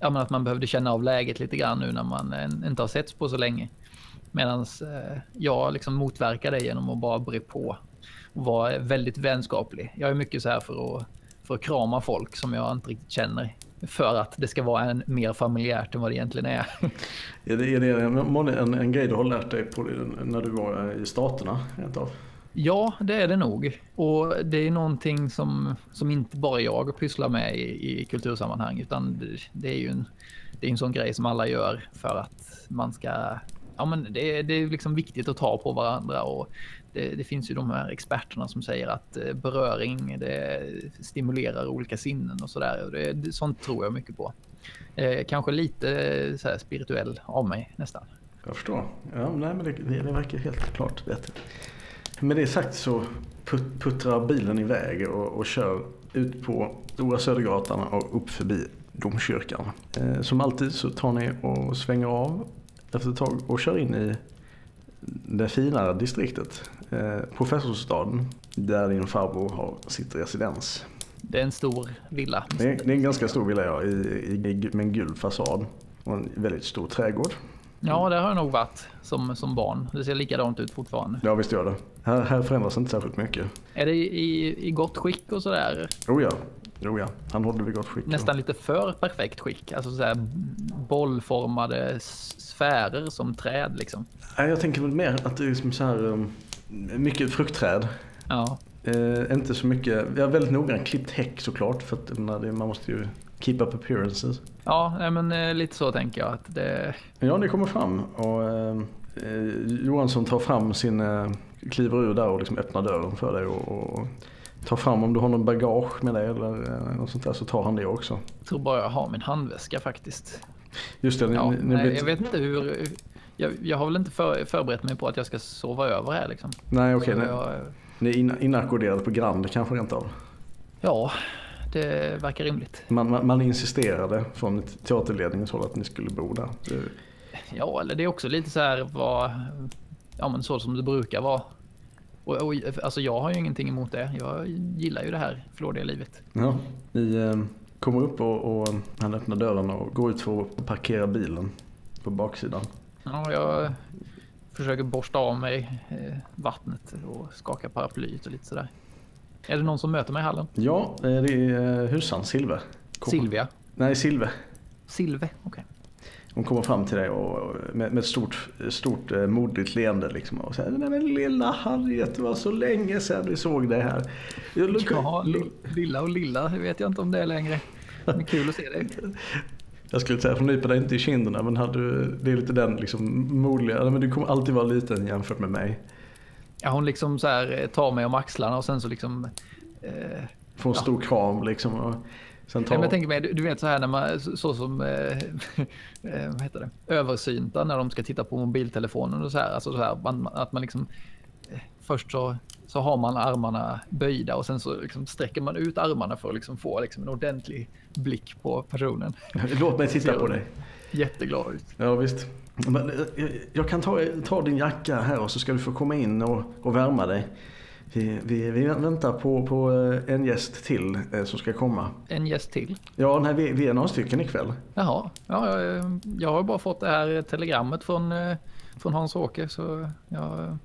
ja, men att man behövde känna av läget lite grann nu när man eh, inte har setts på så länge. Medan eh, jag liksom motverkar det genom att bara bre på och vara väldigt vänskaplig. Jag är mycket så här för att, för att krama folk som jag inte riktigt känner. För att det ska vara en mer familjärt än vad det egentligen är. <laughs> Är det, är det en, en, grej du har lärt dig på, när du var i Staterna? Rent av? Ja, det är det nog. Och det är någonting som, som inte bara jag pysslar med i, i kultursammanhang utan det, det, är ju en, det är en sån grej som alla gör för att man ska... Ja, men det, det är liksom viktigt att ta på varandra och det, det, finns ju de här experterna som säger att eh, beröring det stimulerar olika sinnen och sådär. Sånt tror jag mycket på. Eh, kanske lite så här, spirituell av mig nästan. Jag förstår. Ja, nej, men det, det verkar helt klart bättre. Med det sagt så put puttrar bilen iväg och, och kör ut på Stora Södergatan och upp förbi domkyrkan. Eh, som alltid så tar ni och svänger av efter ett tag och kör in i det finare distriktet. Eh, professorsstaden där din farbror har sitt residens. Det är en stor villa. Det är, det är en ganska stor villa ja, i, i, med en gul fasad och en väldigt stor trädgård. Ja, det har jag nog varit som, som barn. Det ser likadant ut fortfarande. Ja, visst gör det. Här, här förändras inte särskilt mycket. Är det i, i gott skick och sådär? Oh ja. Jo ja, han håller vid gott skick. Nästan lite för perfekt skick. Alltså så bollformade sfärer som träd liksom. Jag tänker väl mer att det är som så här um, mycket fruktträd. Ja. Eh, inte så mycket, jag har väldigt noggrant klippt häck såklart för att man måste ju keep up appearances. Ja, men eh, lite så tänker jag. Att det... Ja, ni kommer fram och eh, Johansson tar fram sin, eh, kliver ur där och liksom öppnar dörren för dig och, och tar fram om du har någon bagage med dig eller eh, något sånt där så tar han det också. Jag tror bara jag har min handväska faktiskt. Just det. Ni, ja, ni, nej, blir... Jag vet inte hur... Jag, jag, har väl inte för, förberett mig på att jag ska sova över här liksom. Nej, okej. Okay, jag... Ni är inackorderade på Grand kanske rent av? Ja, det verkar rimligt. Man, man, man insisterade från teaterledningens håll att ni skulle bo där. Det... Ja, eller det är också lite så här vad, ja men så som det brukar vara. Och, och, alltså jag har ju ingenting emot det. Jag gillar ju det här flådiga livet. Ja, ni eh, kommer upp och, och han öppnar dörren och går ut för att parkera bilen på baksidan. Ja, jag försöker borsta av mig eh, vattnet och skaka paraplyet och lite sådär. Är det någon som möter mig i hallen? Ja, det är eh, husan Silve. Silvia? Nej, Silve. Silve, okej. Hon kommer fram till dig och, med, med ett stort, stort eh, moderligt leende liksom, och säger Nej men lilla Harriet, det var så länge sedan vi såg dig här. Ja, lilla och lilla, det vet jag inte om det är längre. Men kul att se dig. Jag skulle säga, för nypa dig inte i kinderna men hade, det är lite den liksom modiga, men du kommer alltid vara liten jämfört med mig. Ja, hon liksom så här tar mig om axlarna och sen så liksom... Eh, Får en ja. stor kram liksom. Och sen tar... ja, men jag tänker mig, du, du vet så här när man, så som, eh, <laughs> eh, vad heter det, översynta när de ska titta på mobiltelefonen och så här. Alltså så här, man, att man liksom, eh, först så, så har man armarna böjda och sen så liksom sträcker man ut armarna för att liksom få liksom en ordentlig blick på personen. Låt mig titta på dig. <laughs> Jätteglad ut. Ja visst. Men, eh, jag kan ta, ta din jacka här och så ska du få komma in och, och värma dig. Vi, vi, vi, väntar på, på eh, en gäst till eh, som ska komma. En gäst till? Ja, nej, vi, vi är några stycken ikväll. Jaha, ja, jag, jag har bara fått det här telegrammet från, från Hans-Åke så jag,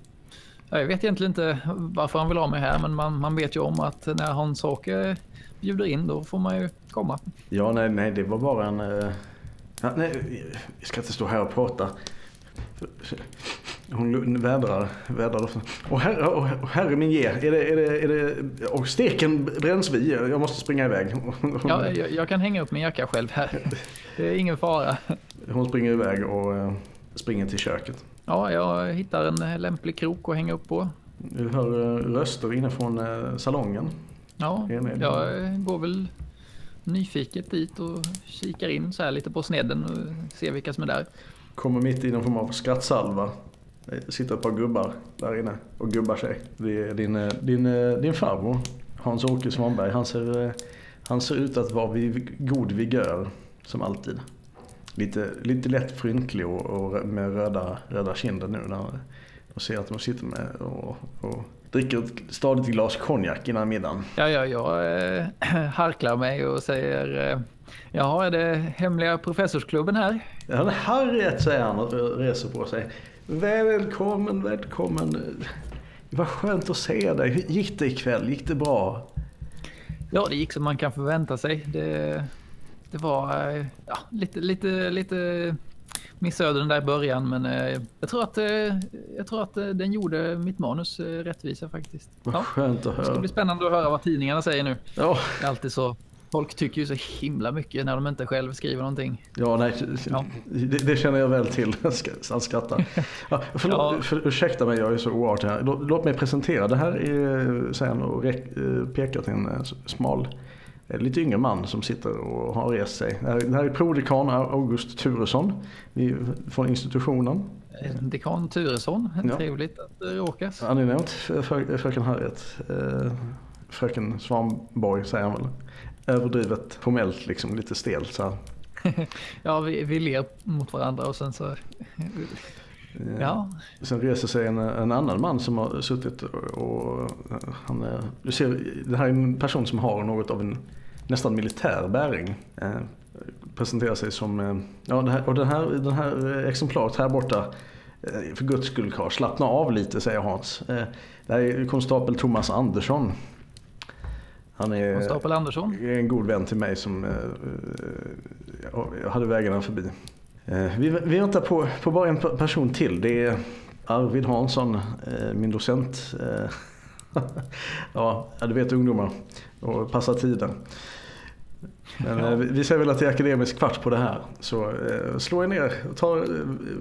jag vet egentligen inte varför han vill ha mig här men man, man vet ju om att när Hans-Åke bjuder in då får man ju komma. Ja, nej, nej det var bara en Ja, nej, vi ska inte stå här och prata. Hon vädrar. vädrar och, herre, och herre min ge, är det, är det, är det, och steken bränns vid. Jag måste springa iväg. Ja, jag, jag, kan hänga upp min jacka själv här. Det är ingen fara. Hon springer iväg och eh, springer till köket. Ja, jag hittar en lämplig krok att hänga upp på. Du hör eh, röster inifrån eh, salongen. Ja, jag går väl nyfiket dit och kikar in så här lite på snedden och ser vilka som är där. Kommer mitt i någon form av skrattsalva. Det sitter ett par gubbar där inne och gubbar sig. Det är din, eh, din, eh, din farbror Hans-Åke Svanberg. Han ser, han ser ut att vara vid god vigör som alltid. Lite, lite lätt fryntlig och, och med röda, röda kinder nu när de ser att de sitter med och, och dricker ett stadigt glas konjak innan middagen. Ja, ja, jag äh, <clears throat> harklar mig och säger äh, Jaha, är det hemliga professorsklubben här? Ja, Harriet säger han och reser på sig. Välkommen, välkommen. Vad skönt att se dig. Hur gick det ikväll? Gick det bra? Ja, det gick som man kan förvänta sig. Det, det var eh, ja, lite, lite, lite missade den där i början men eh, jag tror att, eh, jag tror att eh, den gjorde mitt manus eh, rättvisa faktiskt. Vad ja. skönt att höra. Det ska bli spännande att höra vad tidningarna säger nu. Ja. Det är alltid så. Folk tycker ju så himla mycket när de inte själv skriver någonting. Ja, nej, ja. Det, det, känner jag väl till. Han skrattar. Ja, förlåt, ja. för, ursäkta mig, jag är så oartig här. Låt, låt mig presentera. Det här är, sen och pekar till en smal lite yngre man som sitter och har rest sig. Det här är prodekan August Turesson från institutionen. Eh, dekan Turesson, ja. trevligt att råkas. Han är nämnt fröken Harriet. Eh, fröken Svanborg säger han väl. Överdrivet formellt, liksom lite stelt. Så. <laughs> ja, vi, vi ler mot varandra och sen så Ja. Sen reser sig en, en, annan man som har suttit och, och han är, du ser, det här är en person som har något av en nästan militär bäring. Eh, presenterar sig som, eh, ja det här, och den här, den här exemplaret här borta eh, för guds skull Karl, slappna av lite säger Hans. Eh, det här är konstapel Thomas Andersson. Han är konstapel Andersson? en god vän till mig som jag hade vägarna förbi. Vi, vi väntar på, på bara en person till. Det är Arvid Hansson, min docent. <laughs> Ja, du vet ungdomar och passa tiden. Men ja. Eh, vi säger väl att det är akademisk kvart på det här. Så eh, slå er ner, ta, eh,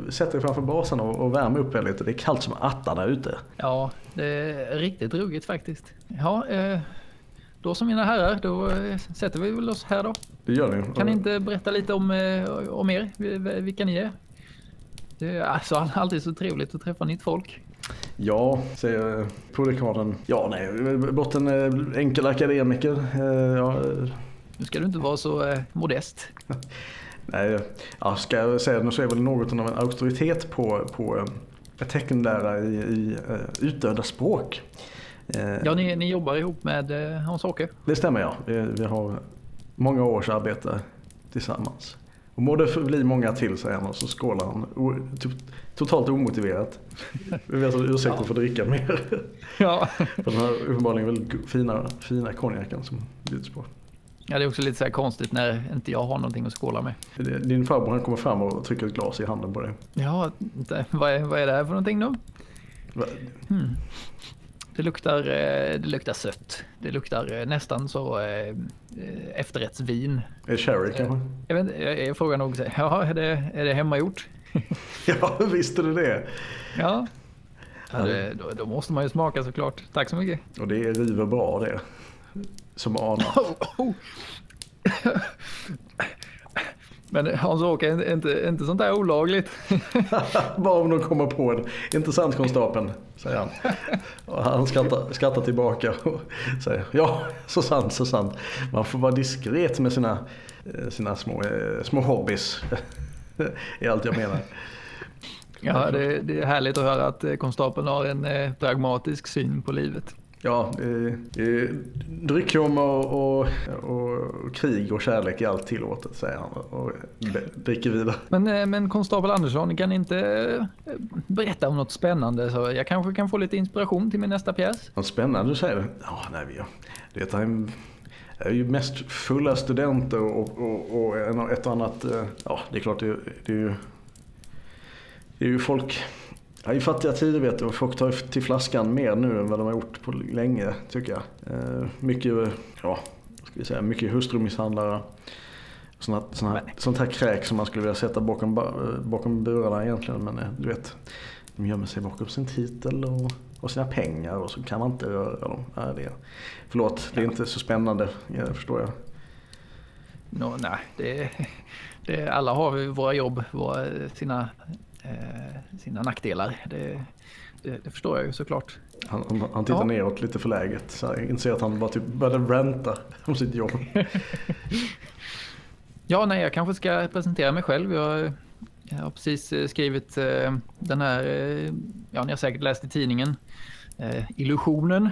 sätt er framför brasan och, och värm upp er lite. Det är kallt som attan där ute. Ja, det är riktigt ruggigt faktiskt. Ja, eh, då som mina herrar, då eh, sätter vi väl oss här då. Det gör ni. Kan ni inte berätta lite om, eh, om er, vilka ni är? Det är alltså alltid så trevligt att träffa nytt folk. Ja, säger prodekanen. Ja, nej, blott en eh, enkel akademiker. Eh, ja. Nu ska du inte vara så eh, modest. <laughs> nej, ja, ska jag säga det så är väl något av en auktoritet på, på teckenlära i, i utdöda språk. Ja, ni, ni jobbar ihop med Hans-Åke? Det stämmer ja. Vi, vi har många års arbete tillsammans. Och må det förbli många till säger han och så skålar han. O, totalt omotiverat. Vi vet alltså ursäkten ja. för att dricka mer. Ja. för den här uppenbarligen väldigt fina, fina konjaken som bjuds på. Ja, det är också lite så konstigt när inte jag har någonting att skåla med. Din farbror han kommer fram och trycker ett glas i handen på dig. Ja, vad, är, vad är det här för någonting då? Hmm. Det luktar, eh, det luktar sött. Det luktar eh, nästan så eh, efterrättsvin. Är det sherry kanske? Jag, vet, jag, frågar nog, ja, är det, är det hemmagjort? <laughs> ja, visste du det? Ja. ja det, då, då, måste man ju smaka såklart. Tack så mycket. Och det river bra det. Som anat. <laughs> Oh, oh. Men Hans-Åke, är inte, inte sånt där olagligt? <laughs> Bara om de kommer på det. Inte sant konstapeln, säger han. Och han skrattar, skrattar tillbaka och säger ja, så sant, så sant. Man får vara diskret med sina, eh, sina små, eh, små hobbys. <laughs> är allt jag menar. Ja, det, det, är härligt att höra att konstapeln har en eh, pragmatisk syn på livet. Ja, eh, dryckjom och, och, och, krig och kärlek är allt tillåtet säger han och dricker vidare. Men, eh, men konstapel Andersson, kan ni inte eh, berätta om något spännande så jag kanske kan få lite inspiration till min nästa pjäs? Något spännande du säger? Ja, nej, vi det är, är ju mest fulla studenter och, och, och ett och annat, eh, ja det är klart det, det är ju det är ju folk Ja, I fattiga tider vet du, folk tar till flaskan mer nu än vad de har gjort på länge tycker jag. Eh, mycket, ja, ska vi säga, mycket hustrumisshandlare. Såna, såna, sånt här kräk som man skulle vilja sätta bakom, bakom burarna egentligen. Men eh, du vet, de gömmer sig bakom sin titel och, och sina pengar och så kan man inte röra dem. Ja, det, förlåt, det är inte så spännande, ja, det förstår jag. No, nej, det, det, alla har vi våra jobb, våra, sina eh, sina nackdelar. Det, det, det, förstår jag ju såklart. Han, han, han tittar ja. neråt lite förläget. Så jag inser att han bara typ började ränta om sitt jobb. ja, nej, jag kanske ska presentera mig själv. Jag, jag har precis eh, skrivit eh, den här, eh, ja ni har säkert läst i tidningen, eh, Illusionen.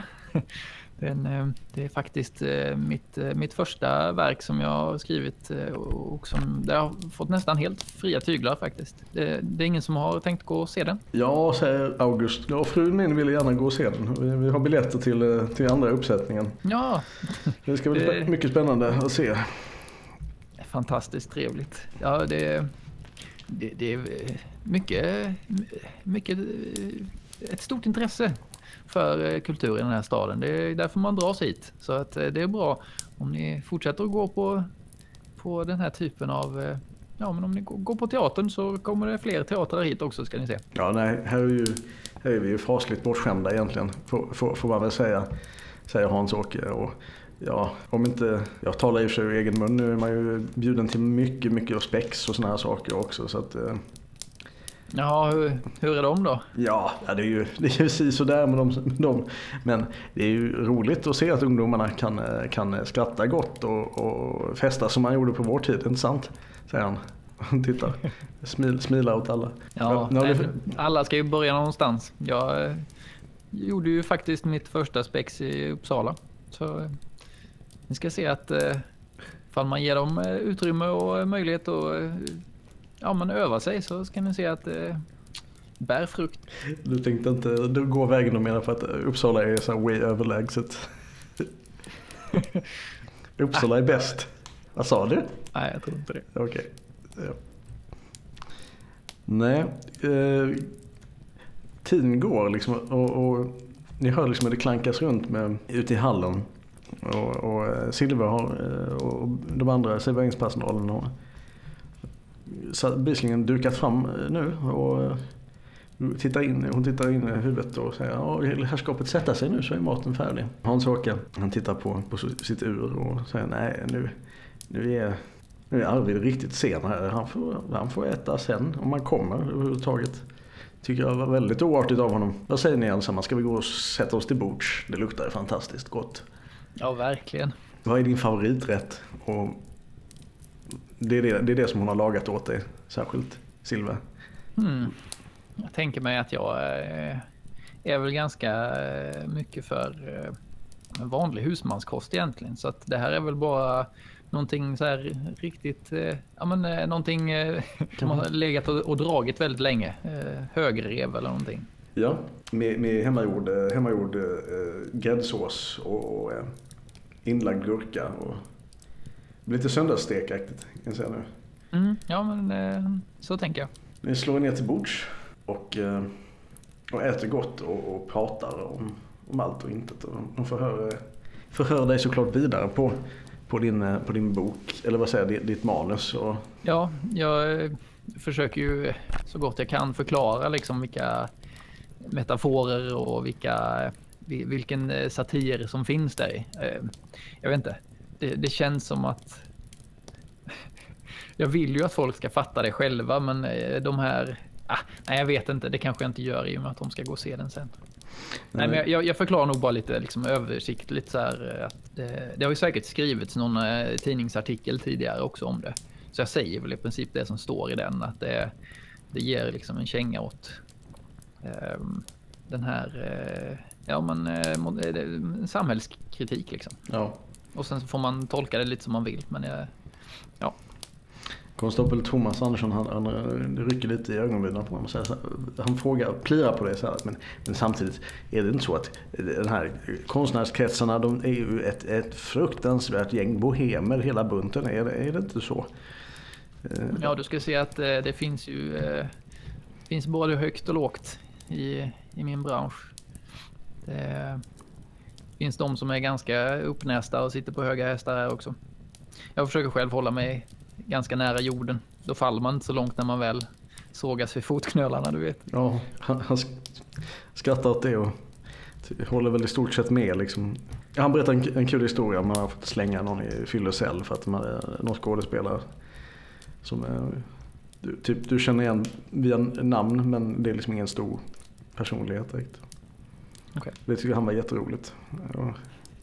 Den, eh, det är faktiskt eh, mitt, eh, mitt första verk som jag har skrivit och som det har fått nästan helt fria tyglar faktiskt. Det, det är ingen som har tänkt gå och se den. Ja, säger August. Ja, frun min vill gärna gå och se den. Vi, vi har biljetter till, till andra uppsättningen. Ja. <laughs> Det ska bli det... mycket spännande att se. Fantastiskt trevligt. Ja, det, det, det är mycket, mycket ett stort intresse för eh, kultur i den här staden. Det är därför man dras hit. Så att eh, det är bra om ni fortsätter att gå på, på den här typen av eh, Ja, men om ni går på teatern så kommer det fler teatrar hit också ska ni se. Ja, nej, här är, ju, här är vi ju fasligt bortskämda egentligen, får, får, får man väl säga, säger Hans-Åke. ja, om inte, jag talar i och för sig ur egen mun, nu är man ju bjuden till mycket, mycket spex och sådana här saker också. Så att, Ja, hur, hur är de då? Ja, det är ju, det är ju sådär med dem, med dem. Men det är ju roligt att se att ungdomarna kan, kan skratta gott och, och festa som man gjorde på vår tid, inte sant? Säger han. Tittar, Smil, smilar åt alla. Ja, nej, alla ska ju börja någonstans. Jag eh, gjorde ju faktiskt mitt första spex i Uppsala. Så eh, ni ska se att eh, ifall man ger dem utrymme och möjlighet att ja, man övar sig så ska ni se att det bär frukt. Du tänkte inte du går vägen och menar för att Uppsala är så way överlägset? <laughs> Uppsala är bäst. Vad sa du? Nej, jag tror inte det. Okej. Okay. Ja. Nej, eh, tiden går liksom och, och, ni hör liksom att det klankas runt med, ute i hallen. Och, och eh, Silver har, eh, och de andra serveringspersonalen har bevisligen dukat fram eh, nu. Och eh, tittar in, hon tittar in i huvudet och säger ja, här skapet sätta sig nu så är maten färdig. Hans-Åke han tittar på, på sitt ur och säger nej nu, nu är nu är Arvid riktigt sen här. Han får, han får äta sen om han kommer överhuvudtaget. Tycker jag var väldigt oartigt av honom. Vad säger ni ensamma? Ska vi gå och sätta oss till bords? Det luktar fantastiskt gott. Ja, verkligen. Vad är din favoriträtt? Och det är det, det är det som hon har lagat åt dig, särskilt Silva. Mm. Jag tänker mig att jag eh, är väl ganska eh, mycket för eh, vanlig husmanskost egentligen. Så att det här är väl bara någonting så här riktigt, ja men någonting <laughs> som har legat och, dragit väldigt länge. Högrev eller någonting. Ja, med, med hemmagjord, hemmagjord gräddsås och, och inlagd gurka och Lite söndagsstekaktigt kan jag säga nu. Mm, ja, men eh, så tänker jag. Ni slår er ner till bords och, eh, och äter gott och, och pratar om, om allt och intet. De förhör, förhör dig såklart vidare på, på, din, eh, på din bok, eller vad säger jag, ditt manus. Och, Ja, jag försöker ju så gott jag kan förklara liksom vilka metaforer och vilka, vi- vilken satir som finns där. Jag vet inte. Det, det känns som att <laughs> jag vill ju att folk ska fatta det själva, men eh, de här... Ah, nej, jag vet inte. Det kanske jag inte gör i och med att de ska gå och se den sen. Nej, men jag, jag förklarar nog bara lite liksom, översiktligt så här eh, att det, det har ju säkert skrivits någon eh, tidningsartikel tidigare också om det. Så jag säger väl i princip det som står i den att det, det ger liksom en känga åt ehm, den här eh, ja, men, eh, eh, samhällskritik liksom. ja. Och sen får man tolka det lite som man vill. Men eh, ja, Konstapel Thomas Andersson han, han det rycker lite i ögonbrynen på honom. så här- Han frågar, plirar på det så här, men, men samtidigt är det inte så att den här konstnärskretsarna de är ju ett, ett fruktansvärt gäng bohemer hela bunten. Är det, är det inte så? Eh, ja du ska se att eh, det finns ju eh, finns både högt och lågt i, i min bransch. Det finns de som är ganska uppnästa och sitter på höga hästar här också. Jag försöker själv hålla mig ganska nära jorden. Då faller man inte så långt när man väl sågas vid fotknölarna, du vet. Ja, han, han skrattar åt det och håller väl i stort sett med. Liksom. Han berättar en, en kul historia om man har fått slänga någon i fyllecell för att man är någon skådespelare som är, du, typ, du känner igen via namn men det är liksom ingen stor personlighet direkt. Okej. Det tycker han var jätteroligt. Och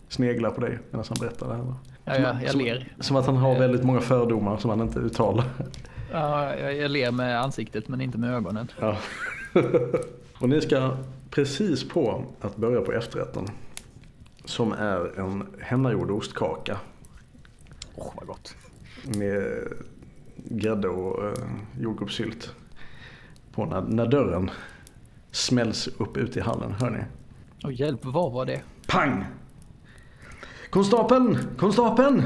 sneglar på dig medan han berättar det här. Ja, Som- jag, jag som- ler. Som att han har väldigt många fördomar som han inte uttalar. Ja, jag, jag ler med ansiktet men inte med ögonen. Ja. <laughs> och ni ska precis på att börja på efterrätten. Som är en hemmagjord ostkaka Åh, vad gott. med grädde och eh, jordgubbssylt. På när, när dörren smälls upp ut i hallen. Hör ni? Och hjälp, vad var det? Pang! Konstapeln! Konstapeln!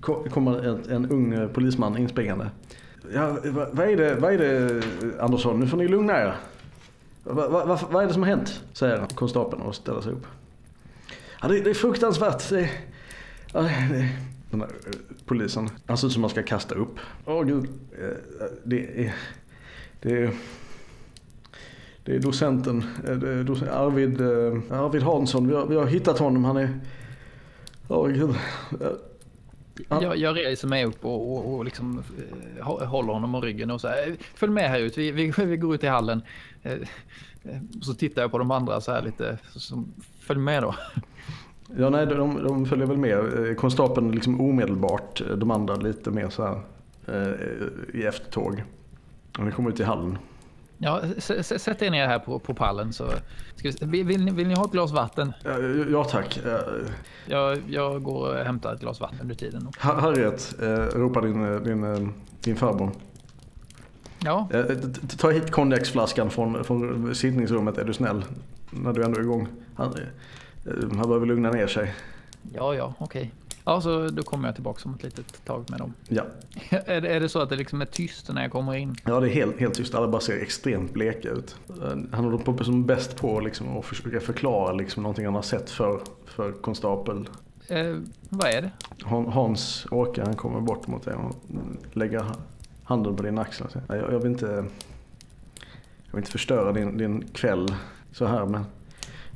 Ko- kommer en, en ung eh, polisman inspringande. Ja, vad, vad, är det, vad är det eh, Andersson? Nu får ni lugna er. Va, va, va, vad är det som har hänt? Säger konstapeln och ställer sig upp. Ja, det, det är fruktansvärt. Det, ja, det, den där, eh, polisen. Han ser ut som man ska kasta upp. Åh gud. Eh, Det är... Det är... Det är docenten, eh, Arvid, eh, Arvid Hansson. Vi har, vi har hittat honom. Han är... Gud. Eh, Han- Jag, jag reser mig upp och, och, och liksom, eh, hå- håller honom om ryggen och så här, följ med här ut, vi, vi, vi går ut i hallen. Så tittar jag på de andra så här lite, så, följ med då. Ja, nej, de, de följer väl med. Konstapeln liksom omedelbart. De andra lite mer så här i eftertåg. Och ni kommer ut i hallen. Ja, sätt er ner här på, på pallen så vi, vill, vill, ni, vill ni ha ett glas vatten? Ja, ja tack. Eh, Jag, jag går och hämtar ett glas vatten under tiden. Ha- Harriet, eh, ropar din, eh, din, eh, din farbror. Ja, Ta hit konjaksflaskan från, från sittningsrummet är du snäll. När du ändå är igång. Han, han behöver lugna ner sig. ja, ja, okej. Ja, så då kommer jag tillbaka om ett litet tag med dem. Ja, <laughs> är, det, är det så att det liksom är tyst när jag kommer in? ja det är helt, helt tyst. Alla bara ser extremt bleka ut. Han håller på som bäst på liksom, att försöka förklara liksom, någonting han har sett för, för konstapel. Eh, vad är det? Han- Hans Åke han kommer bort mot dig och lägger handen på din axel och säger "Nej, jag, jag vill inte Jag vill inte förstöra din, din kväll så här men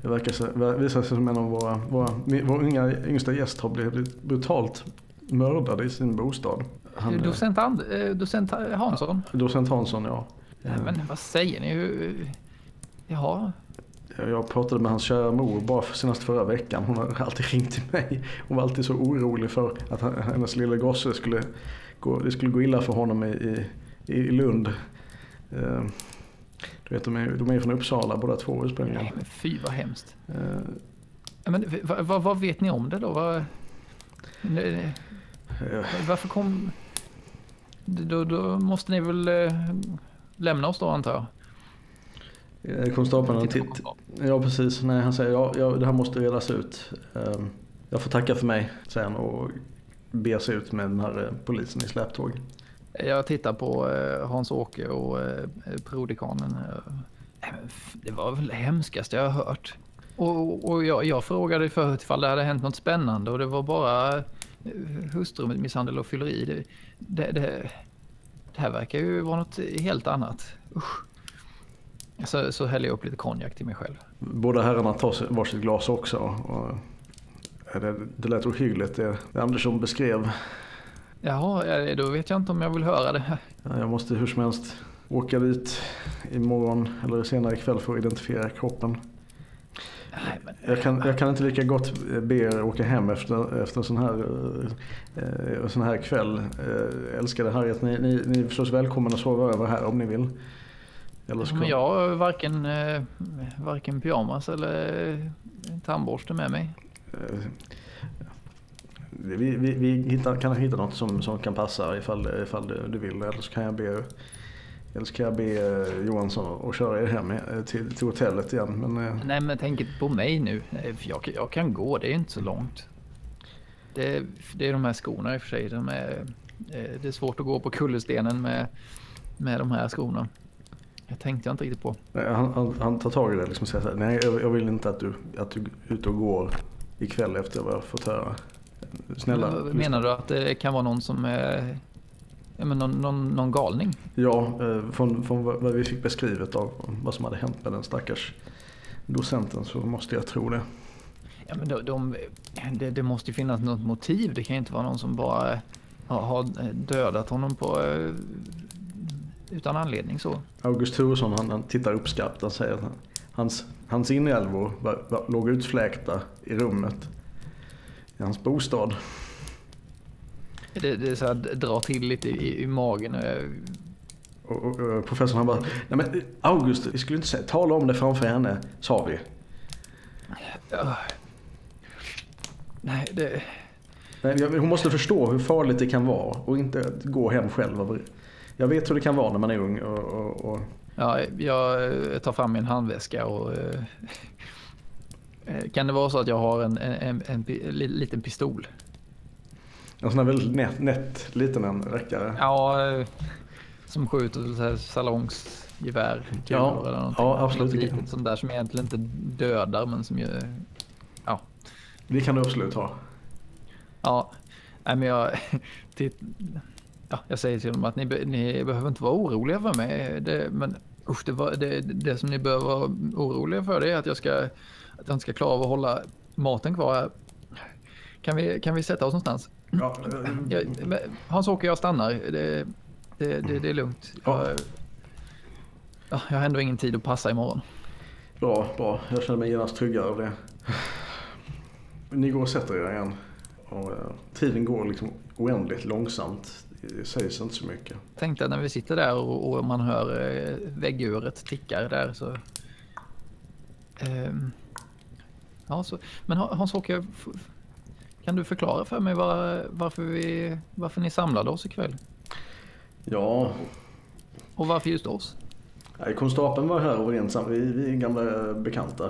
det verkar visar sig som en av våra, våra, vår unga, yngsta gäst har blivit brutalt mördad i sin bostad. Han, Docent, And, eh, docent Hansson? docent Hansson ja. Men vad säger ni? Jaha, Jag pratade med hans kära mor bara för senast förra veckan. Hon har alltid ringt till mig. Hon var alltid så orolig för att hennes lilla gosse skulle gå, det skulle gå illa för honom i, i, i Lund. Du vet, de är, de är från Uppsala båda två ursprungligen. nej men fy vad hemskt. Ja, Men, vad, vad, vad vet ni om det då? Vad, eh, varför kom... Då, då måste ni väl eh, lämna oss då antar jag? Konstapeln titt. Ja precis, nej han säger ja, ja det här måste redas ut. Eh, Jag får tacka för mig, han och beger sig ut med den här polisen i släptåg. Jag tittar på eh, Hans-Åke och prodekanen. prodikanen. Det var väl det hemskaste jag har hört. Och, och jag, jag frågade förut ifall det hade hänt något spännande och det var bara eh, hustrumisshandel och fylleri. Det, det, det, det här verkar ju vara något helt annat. Usch. Så, så häller jag upp lite konjak till mig själv. Båda herrarna tar varsitt glas också. Och det, det lät ohyggligt det Andersson beskrev. Jaha, eh, då vet jag inte om jag vill höra det. Ja, Jag måste hur som helst åka dit imorgon eller senare ikväll för att identifiera kroppen. Nej, men, Jag kan, jag kan inte lika gott be er åka hem efter, efter en sån här, eh, en sån här kväll. Eh, älskade Harriet, ni, ni, ni är förstås välkomna att sova över här om ni vill. Eller ska... men jag har varken, eh, varken pyjamas eller eh, tandborste med mig. Eh, Vi, vi, vi hittar, kan hitta något som, som kan passa ifall, ifall du, du vill. Eller så kan jag be, eller så kan jag be eh, Johansson att köra er hem eh, till, till hotellet igen. Men, eh, Nej men tänk inte på mig nu. Jag, jag kan gå, det är inte så långt. Det, det är de här skorna i och för sig. De är, det är svårt att gå på kullerstenen med, med de här skorna. Jag tänkte jag inte riktigt på. han, han, han tar tag i det liksom och säger så här, nej jag, jag vill inte att du, att du är ute och går ikväll efter vad jag har fått höra. Snälla. Men, Menar du att det kan vara någon som är... Ja, men någon, någon, någon galning? Ja, eh, från, från vad vi fick beskrivet av vad som hade hänt med den stackars docenten så måste jag tro det. Ja, men de, de, det, det måste ju finnas något motiv. Det kan ju inte vara någon som bara har, har dödat honom på, eh, utan anledning så. August Turesson han, han tittar uppskattat och säger att han, hans, hans inälvor var, var, låg utfläkta i rummet i hans bostad. Det, det är så här, drar till lite i, i magen. och jag- Och, och, och professorn han bara, nej men August, vi skulle inte säga, tala om det framför henne, sa vi. Nej, det... Nej, hon måste förstå hur farligt det kan vara och inte gå hem själv. Jag vet hur det kan vara när man är ung och, och, och Ja, jag eh, tar fram min handväska och... eh, eh, Kan det vara så att jag har en, en, en, en liten pistol? en sån här väldigt nätt, nätt liten en räckare. Ja, eh, som skjuter så här salongsgevär. Ja, eller någonting. ja, absolut. Något litet sånt där som egentligen inte dödar men som gör... Ja. Det kan du absolut ha. Ja, nej men jag... <laughs> Titt, ja, jag säger till dem att ni, ni behöver inte vara oroliga för mig. Det, men usch, det, var, det, det som ni behöver vara oroliga för det är att jag, ska, att jag inte ska klara av att hålla maten kvar. Kan vi, kan vi sätta oss någonstans? Ja, men Hans-Åke, jag stannar. Det, det, det, det är lugnt. Ja. Jag, ja, jag har ändå ingen tid att passa imorgon. Bra, bra. Jag känner mig genast tryggare av det. Ni går och sätter er igen. Och, eh, tiden går liksom oändligt långsamt. Det sägs inte så mycket. Tänkte att när vi sitter där och, och man hör eh, vägguret tickar där så... Ehm, ja, så men Ha- Hans-Åke, kan du förklara för mig var, varför, vi, varför ni samlade oss ikväll? Ja, Och varför just oss? nej, konstapeln var här och var ensam. Vi, vi är gamla bekanta.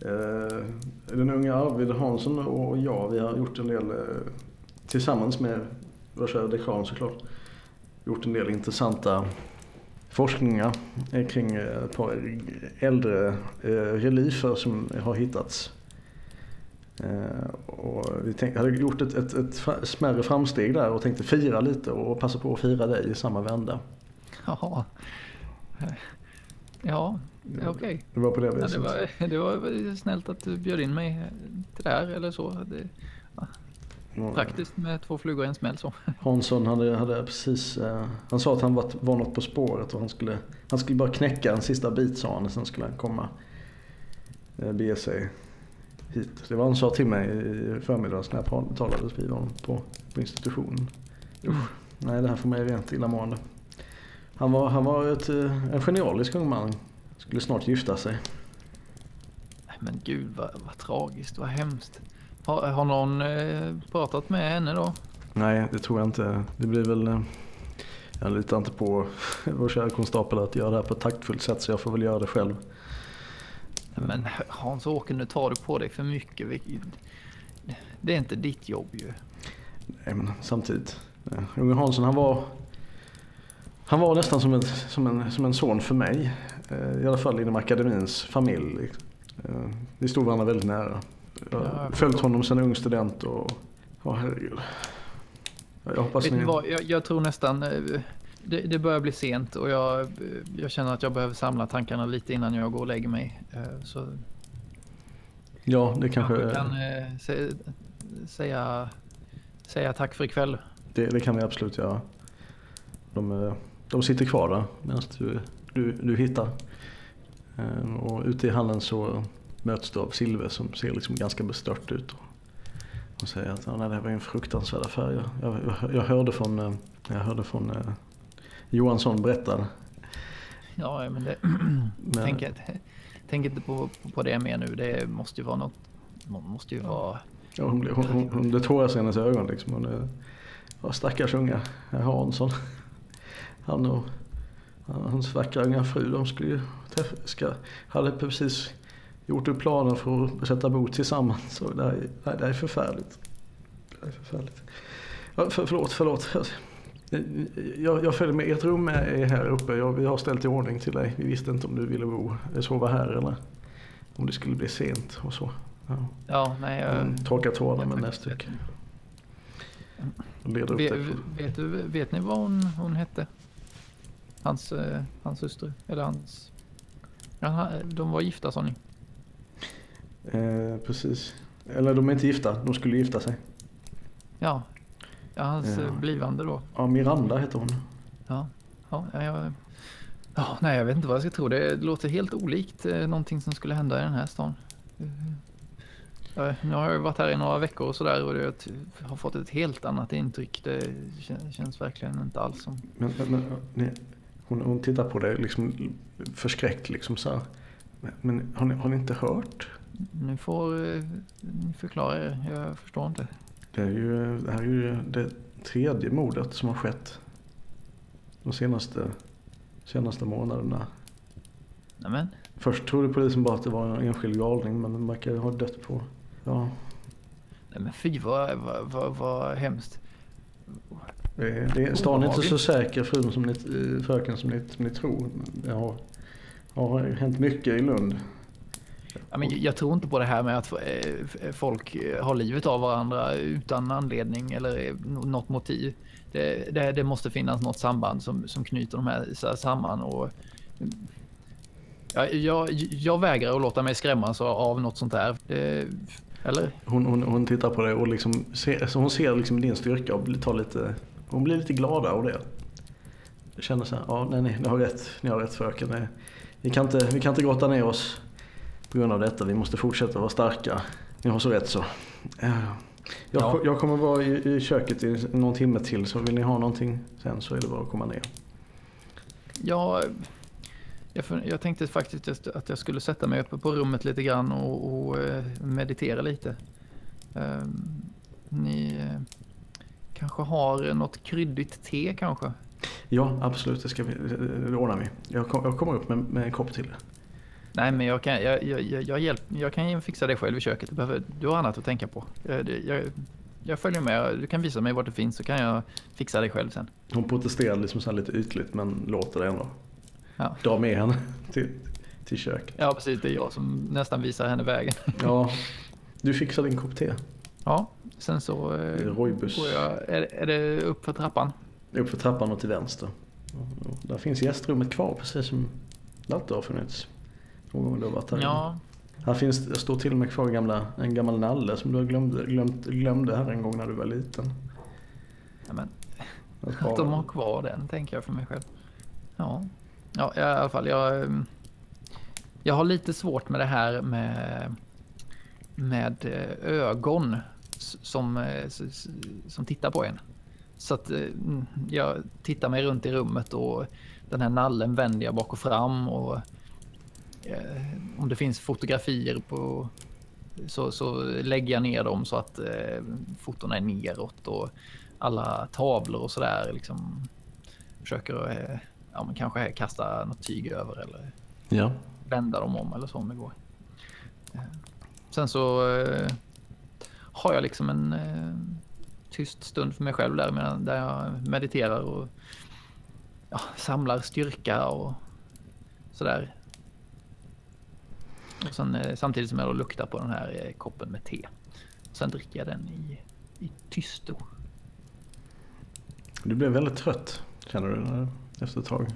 Eh, Den unga Arvid Hansson och jag, vi har gjort en del eh, tillsammans med vår kära dekan såklart. Gjort en del intressanta forskningar kring eh, ett par äldre eh, reliefer som har hittats. Eh, Och vi tänkte, hade gjort ett, ett, ett smärre framsteg där och tänkte fira lite och passa på att fira dig i samma vända. Jaha. Ja, okej. Det var på det Ja, viset. det, var, det var snällt att du bjöd in mig till det här eller så. Det praktiskt med två flugor i en smäll så. <laughs> Hansson hade, hade precis, eh, han sa att han var, var något på spåret och han skulle, han skulle bara knäcka en sista bit sa han och sen skulle han komma, eh, bege sig hit. Det var vad han sa till mig i förmiddags när jag talade vid honom på, på institutionen. Usch, nej det här får mig rent illamående. Han var, han var ett, eh, en genialisk ung man. Skulle snart gifta sig. Nej, Men gud vad, vad tragiskt, vad hemskt. Har, har någon eh, pratat med henne då? Nej, det tror jag inte. Det blir väl... eh, Jag litar inte på <laughs> vår kära konstapel att göra det här på ett taktfullt sätt så jag får väl göra det själv. Men Hans-Åke, nu tar du på dig för mycket. Det är inte ditt jobb ju. Nej, men samtidigt. eh, Unge Hansson han var, han var nästan som en, som, en, som en son för mig. I alla fall inom akademins familj. Vi stod varandra väldigt nära. Jag Ja, har jag följt honom sedan ung student och... Ja, herregud. Jag hoppas ni... vad, jag, jag tror nästan eh, det, det börjar bli sent och jag, eh, jag känner att jag behöver samla tankarna lite innan jag går och lägger mig. Eh, Så Ja, det kanske... kanske kan sä- säga, säga tack för ikväll. Det, det kan vi absolut göra. De, de sitter kvar där medan du, du, du hittar. Och ute i hallen så möts du av Silve som ser liksom ganska bestört ut. Och säger att nej, det här var en fruktansvärd affär. Jag, jag, jag, hörde från, eh, jag hörde från eh, Johansson berätta. Ja, men det, <clears throat> Men, tänk, tänk inte på, på det mer nu. Det måste ju vara något. Måste ju vara. ja, hon, hon, hon, hon, det tåras i hennes ögon. Liksom. Hon, är- ja, stackars unga herr Hansson. <laughs> Han och hans vackra unga fru de skulle ju träffa, ska, hade precis gjort upp planen för att sätta bo tillsammans. Så det, är- det är förfärligt. Det här är förfärligt. Ja, för, förlåt, förlåt. Jag, jag följer med. Ert rum är här uppe. Jag, vi har ställt i ordning till dig. Vi visste inte om du ville bo, sova här eller om det skulle bli sent och så. Ja. Ja, nej. Jag, Mm, torkar tårarna med näsduk. Och vet, vet, du, vet ni vad hon, hon hette? Hans, eh, hans syster? Eller hans... Ja, de var gifta sa ni? Eh, precis. Eller de är inte gifta. De skulle gifta sig. Ja. Ja, hans Ja. eh, blivande då. Ja, Miranda heter hon. Ja, ja, ja, jag, ja, nej jag vet inte vad jag ska tro. Det låter helt olikt eh, någonting som skulle hända i den här stan. Eh, ja, nu har jag varit här i några veckor och sådär och det, jag har fått ett helt annat intryck. Det kän- känns verkligen inte alls som... Men, men, men, hon, hon tittar på dig liksom förskräckt liksom så här. Men, men har, ni, har ni inte hört? Ni får eh, ni förklara er. Jag förstår inte. Det, är ju, det här är ju det tredje mordet som har skett. De senaste, senaste månaderna. Nämen. Först trodde polisen bara att det var en enskild galning men den verkar ha dött på. Ja, Nej men fy vad, vad, vad, vad hemskt. det, är- det, är- stan är inte så säker frun som ni, eh, fröken som ni, som ni tror. Det har, har hänt mycket i Lund. Ja, men jag tror inte på det här med att eh, eh, folk eh, har livet av varandra utan anledning eller något motiv. Det, det, det måste finnas något samband som, som knyter de här så här samman. Och, ja, jag, jag vägrar att låta mig skrämmas av- något sånt här. Det, eller? Hon, hon, hon tittar på dig och liksom ser, så hon ser liksom din styrka och blir- tar lite, hon blir lite gladare av det. Känner så här, ja nej, nej, ni har rätt, ni har rätt fröken. Nej, Vi kan, inte, vi kan inte grotta ner oss på grund av detta. Vi måste fortsätta vara starka. Ni har så rätt så. Eh, Jag, Ja. jag kommer vara i, i köket i någon timme till så vill ni ha någonting sen så är det bara att komma ner. Ja, jag, jag tänkte faktiskt att jag skulle sätta mig uppe på rummet lite grann och, och eh, meditera lite. Ehm, ni eh, kanske har något kryddigt te kanske? Ja absolut, det, ska vi, det ordnar vi. Jag, kom, jag kommer upp med, med en kopp till. Nej, men jag kan, jag, jag, jag, hjälp, jag kan fixa det själv i köket. Du, behöver, du har annat att tänka på. Jag, jag, jag följer med. Du kan visa mig vart det finns så kan jag fixa det själv sen. Hon protesterar liksom så lite ytligt men låter det ändå. Ja. Dra med henne till, till köket. ja, precis. Det är jag som nästan visar henne vägen. <laughs> Ja, du fixar din kopp te. Ja, sen så eh, Roibus. går jag... Är, är det upp för trappan? Upp för trappan och till vänster. Där finns gästrummet kvar precis som det alltid har funnits. Någon gång du har varit här. Ja, Här finns, det står till och med kvar gamla, en gammal nalle som du glömde, glömt, glömde här en gång när du var liten. ja men <laughs> Att de har kvar den tänker jag för mig själv. Ja, ja i alla fall. Jag, eh, jag har lite svårt med det här med, med eh, ögon som, eh, som tittar på en. Så att eh, mm, jag tittar mig runt i rummet och den här nallen vänder jag bak och fram. Och, om det finns fotografier på så, så lägger jag ner dem så att eh, fotona är neråt. Och, alla tavlor och sådär liksom försöker eh, ja, men kanske kasta något tyg över eller ja. vända dem om eller så om det går. Eh, Sen så eh, har jag liksom en, eh, tyst stund för mig själv där, medan, där jag mediterar och ja, samlar styrka och sådär. Och sen, eh, samtidigt som jag luktar på den här eh, koppen med te. Och sen dricker jag den i, i tysto. Du blev väldigt trött, känner du, efter ett tag?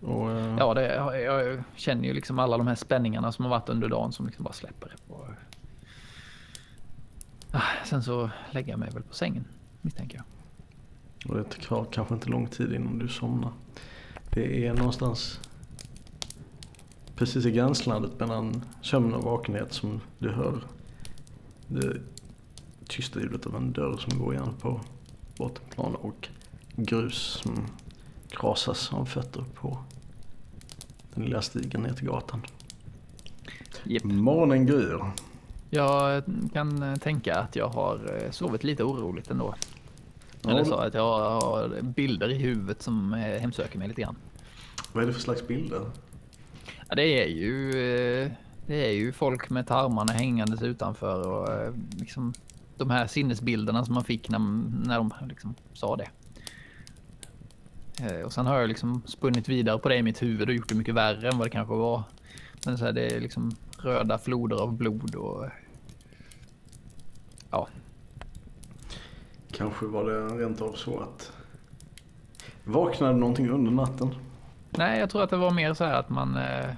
Och, uh... Ja, det, jag, jag, känner ju liksom alla de här spänningarna som har varit under dagen som liksom bara släpper. Och, uh, sen så lägger jag mig väl på sängen, misstänker jag. Och det tar kanske inte lång tid innan du somnar. Det är någonstans precis i gränslandet mellan sömn och vakenhet som du hör det tysta ljudet av en dörr som går igen på bottenplan och grus som krasas av fötter på den lilla stigen ner till gatan. Yep. Morgonen gryr. Jag kan tänka att jag har eh, sovit lite oroligt ändå. Ja. Eller så att jag har bilder i huvudet som eh, hemsöker mig lite grann. Vad är det för slags bilder? Ja, det är ju eh, det är ju folk med tarmarna hängandes utanför och eh, liksom de här sinnesbilderna som man fick när, när de liksom sa det. Eh, och sen har jag liksom spunnit vidare på det i mitt huvud och gjort det mycket värre än vad det kanske var. Men så här, det är liksom röda floder av blod och... Ja. Kanske var det rent av så att... Vaknade någonting under natten? Nej, jag tror att det var mer så här att man eh,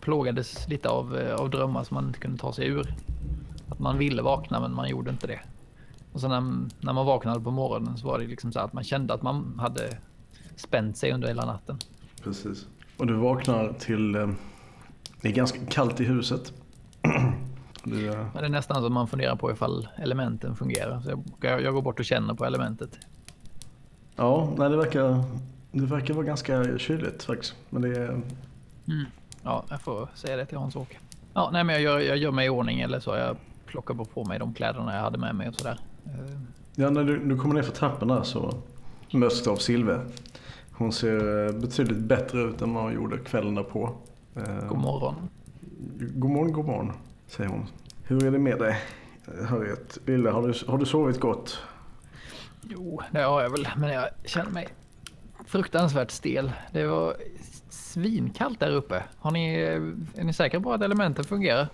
plågades lite av, eh, av drömmar som man inte kunde ta sig ur. Att man ville vakna men man gjorde inte det. Och sen när, när man vaknade på morgonen så var det liksom så att man kände att man hade spänt sig under hela natten. Precis. Och du vaknar till... Eh, det är ganska kallt i huset. <clears throat> Du, eh... Det är nästan så man funderar på ifall elementen fungerar. Så jag, jag går bort och känner på elementet. Ja, nej, det, verkar, det verkar vara ganska kyligt faktiskt. Men det är... Mm. Ja, jag får säga det till Hans-Åke. Ja, nej, men jag gör, jag gör mig i ordning eller så. Jag plockar bara på mig de kläderna jag hade med mig och sådär. Ja, när du, du kommer ner för trapporna så möts du av Silve. Hon ser eh, betydligt bättre ut än vad hon gjorde kvällen därpå. Eh, god morgon. God morgon, god morgon, säger hon. Hur är det med dig, Harriet? Wille, har du, har du sovit gott? Jo, det har jag väl, men jag känner mig fruktansvärt stel. Det var svinkallt där uppe. Har ni, är ni säkra på att elementen fungerar?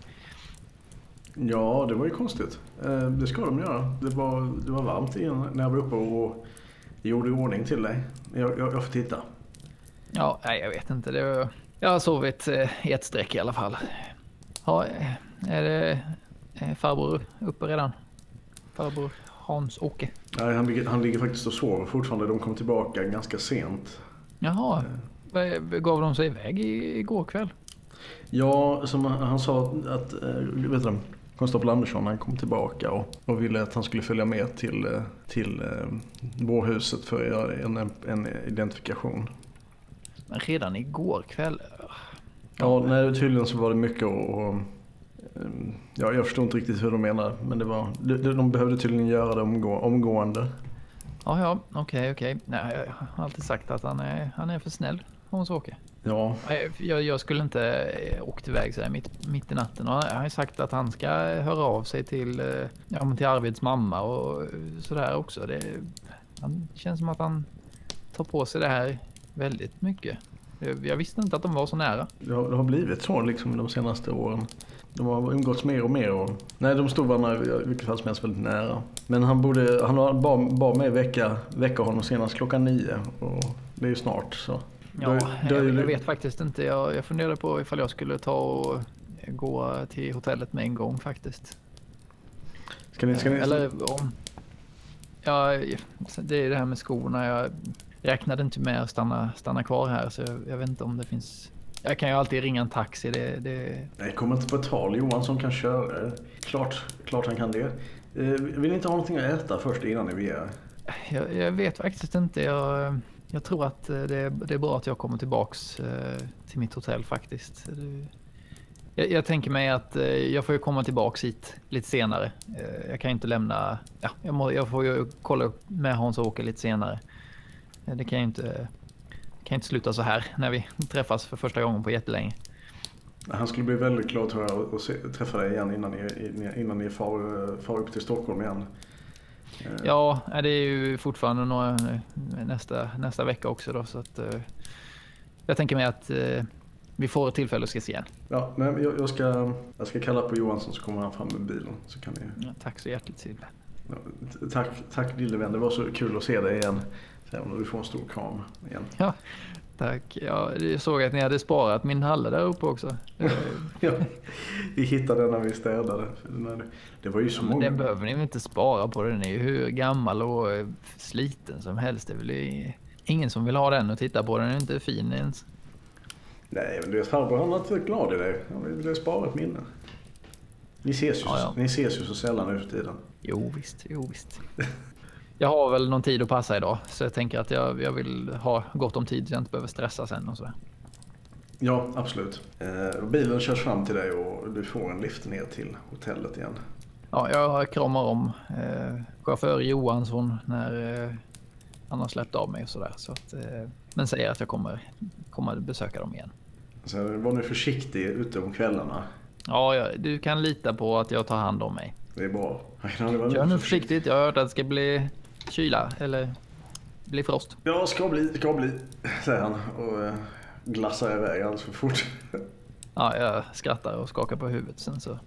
Ja, det var ju konstigt. Eh, det ska de göra. Det var, det var varmt igen när jag var uppe och gjorde i ordning till dig. Jag, jag, jag får titta. Ja, nej, jag vet inte. Det var, jag har sovit eh, i ett streck i alla fall. Ja, är det är farbror uppe redan? Farbror Hans-Åke? Nej, han han ligger faktiskt och sover fortfarande. De kom tillbaka ganska sent. Jaha. Eh. Gav de sig iväg igår kväll? Ja, som han sa att, eh, vet du, konstapel Andersson han kom tillbaka och, och ville att han skulle följa med till, eh, till bårhuset för att göra en, en identifikation. Men redan igår kväll? Ja, nej, tydligen så var det mycket och Ja, jag förstår inte riktigt hur de menar. Men det var, de, de behövde tydligen göra det omgå, omgående. Ja, ja, okej, okay, okej. Okay. Jag har alltid sagt att han är, han är för snäll, Hans-Åke. Ja. Jag, jag, skulle inte eh, åkt iväg så mitt, mitt i natten. Och jag har sagt att han ska höra av sig till, eh, ja, till Arvids mamma och sådär också. Det, han känns som att han tar på sig det här väldigt mycket. Jag, visste inte att de var så nära. Det har, det har blivit så liksom de senaste åren. De har umgåtts mer och mer. Och, nej, de stod varandra i vilket fall som helst väldigt nära. Men han, borde, han bad, bad mig väcka, väcka honom senast klockan nio. Och det är ju snart så. Ja, då, då jag, jag, vet faktiskt inte. Jag, jag funderade på ifall jag skulle ta och gå till hotellet med en gång faktiskt. Ska ni, ska ni... Eller om... Ja, det är det här med skorna. Jag räknade inte med att stanna, stanna kvar här så jag, jag vet inte om det finns... Jag kan ju alltid ringa en taxi. Det, det... Nej, kommer inte på tal. Johansson kan köra. Klart, klart han kan det. Eh, vill ni inte ha någonting att äta först innan ni begär? Jag, jag vet faktiskt inte. Jag... Jag tror att eh, det är, det är bra att jag kommer tillbaks eh, till mitt hotell faktiskt. Jag, jag, tänker mig att eh, jag får ju komma tillbaks hit lite senare. Jag kan inte lämna... Ja, jag, må, jag får ju kolla upp med Hans och Åke lite senare. Det kan ju inte, kan inte sluta så här när vi träffas för första gången på jättelänge. Han skulle bli väldigt glad tror jag att träffa dig igen innan ni, innan ni far, far upp till Stockholm igen. Ja, det är ju fortfarande några, nästa, nästa vecka också då. Så att, jag tänker mig att vi får ett tillfälle att ses igen. Ja, men jag, jag, ska, jag ska kalla på Johansson så kommer han fram med bilen. Så kan ni... Ja, tack så hjärtligt Sille. Ja, tack, tack lille vän. Det var så kul att se dig igen. Även om du får en stor kram igen. Ja, tack. Ja, jag såg att ni hade sparat min halle där uppe också. <laughs> ja, vi hittade den när vi städade. Det var ju så ja, många. Den behöver ni inte spara på. Den är ju hur gammal och sliten som helst. Det är väl ingen som vill ha den och titta på. Den är inte fin ens. Nej, men du vet farbror han har inte glad i dig. Han vill spara ett minne. Ni ses, ju, ja, ja. ni ses ju så sällan nu för tiden. Jo visst, jo visst. <laughs> Jag har väl någon tid att passa idag så jag tänker att jag, jag vill ha gott om tid så jag inte behöver stressa sen och sådär. Ja, absolut. Eh, bilen körs fram till dig och du får en lift ner till hotellet igen. Ja, jag kramar om eh, chaufför Johansson när eh, han har släppt av mig och sådär. Så att, eh, men säger att jag kommer, kommer besöka dem igen. Så var nu försiktig ute om kvällarna. Ja, ja, du kan lita på att jag tar hand om mig. Det är bra. Kör nu försiktigt. Jag har hört att det ska bli kyla eller bli frost. Ja, ska bli, ska bli, säger han och eh, glassar iväg alldeles för fort. Ja, jag skrattar och skakar på huvudet. Sen så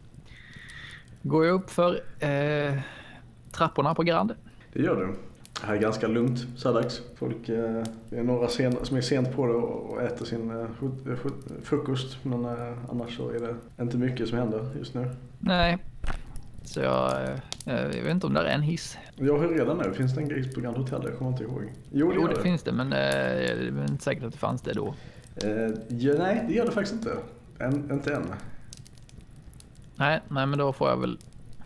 går jag upp för eh, trapporna på Grand. Det gör du. Det här är ganska lugnt så här dags. Folk, eh, det är några sen, som är sent på det och äter sin eh, frukost. Men eh, annars så är det inte mycket som händer just nu. Nej, så jag, jag vet inte om det är en hiss. Jag hör redan nu. Finns det en hiss på Grand Hotel? Jag kommer inte ihåg. Jo, det, jo, det, det. finns det. Men det är inte säkert att det fanns det då. ja, nej, det gör det faktiskt inte. En, inte än. Nej, nej, men då får jag väl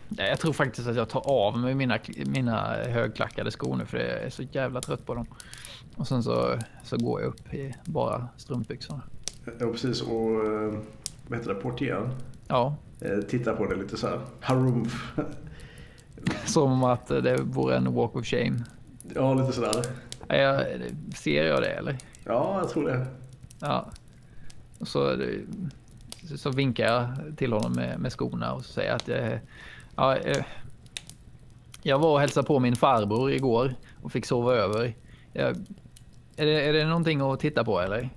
jag tror faktiskt att jag tar av mig mina, mina högklackade skor nu för jag är så jävla trött på dem. Och sen så, så går jag upp i bara strumpbyxorna. Ja precis och eh, vad heter det, portieren? Ja. Eh, Titta på det lite så här, harumf. <laughs> Som att det vore en walk of shame. Ja lite sådär. Jag, ser jag det eller? Ja jag tror det. Ja. Och så, så vinkar jag till honom med, med skorna och säger att jag Ja, eh, jag var och hälsade på min farbror igår och fick sova över. Jag, är, det, är det någonting att titta på eller?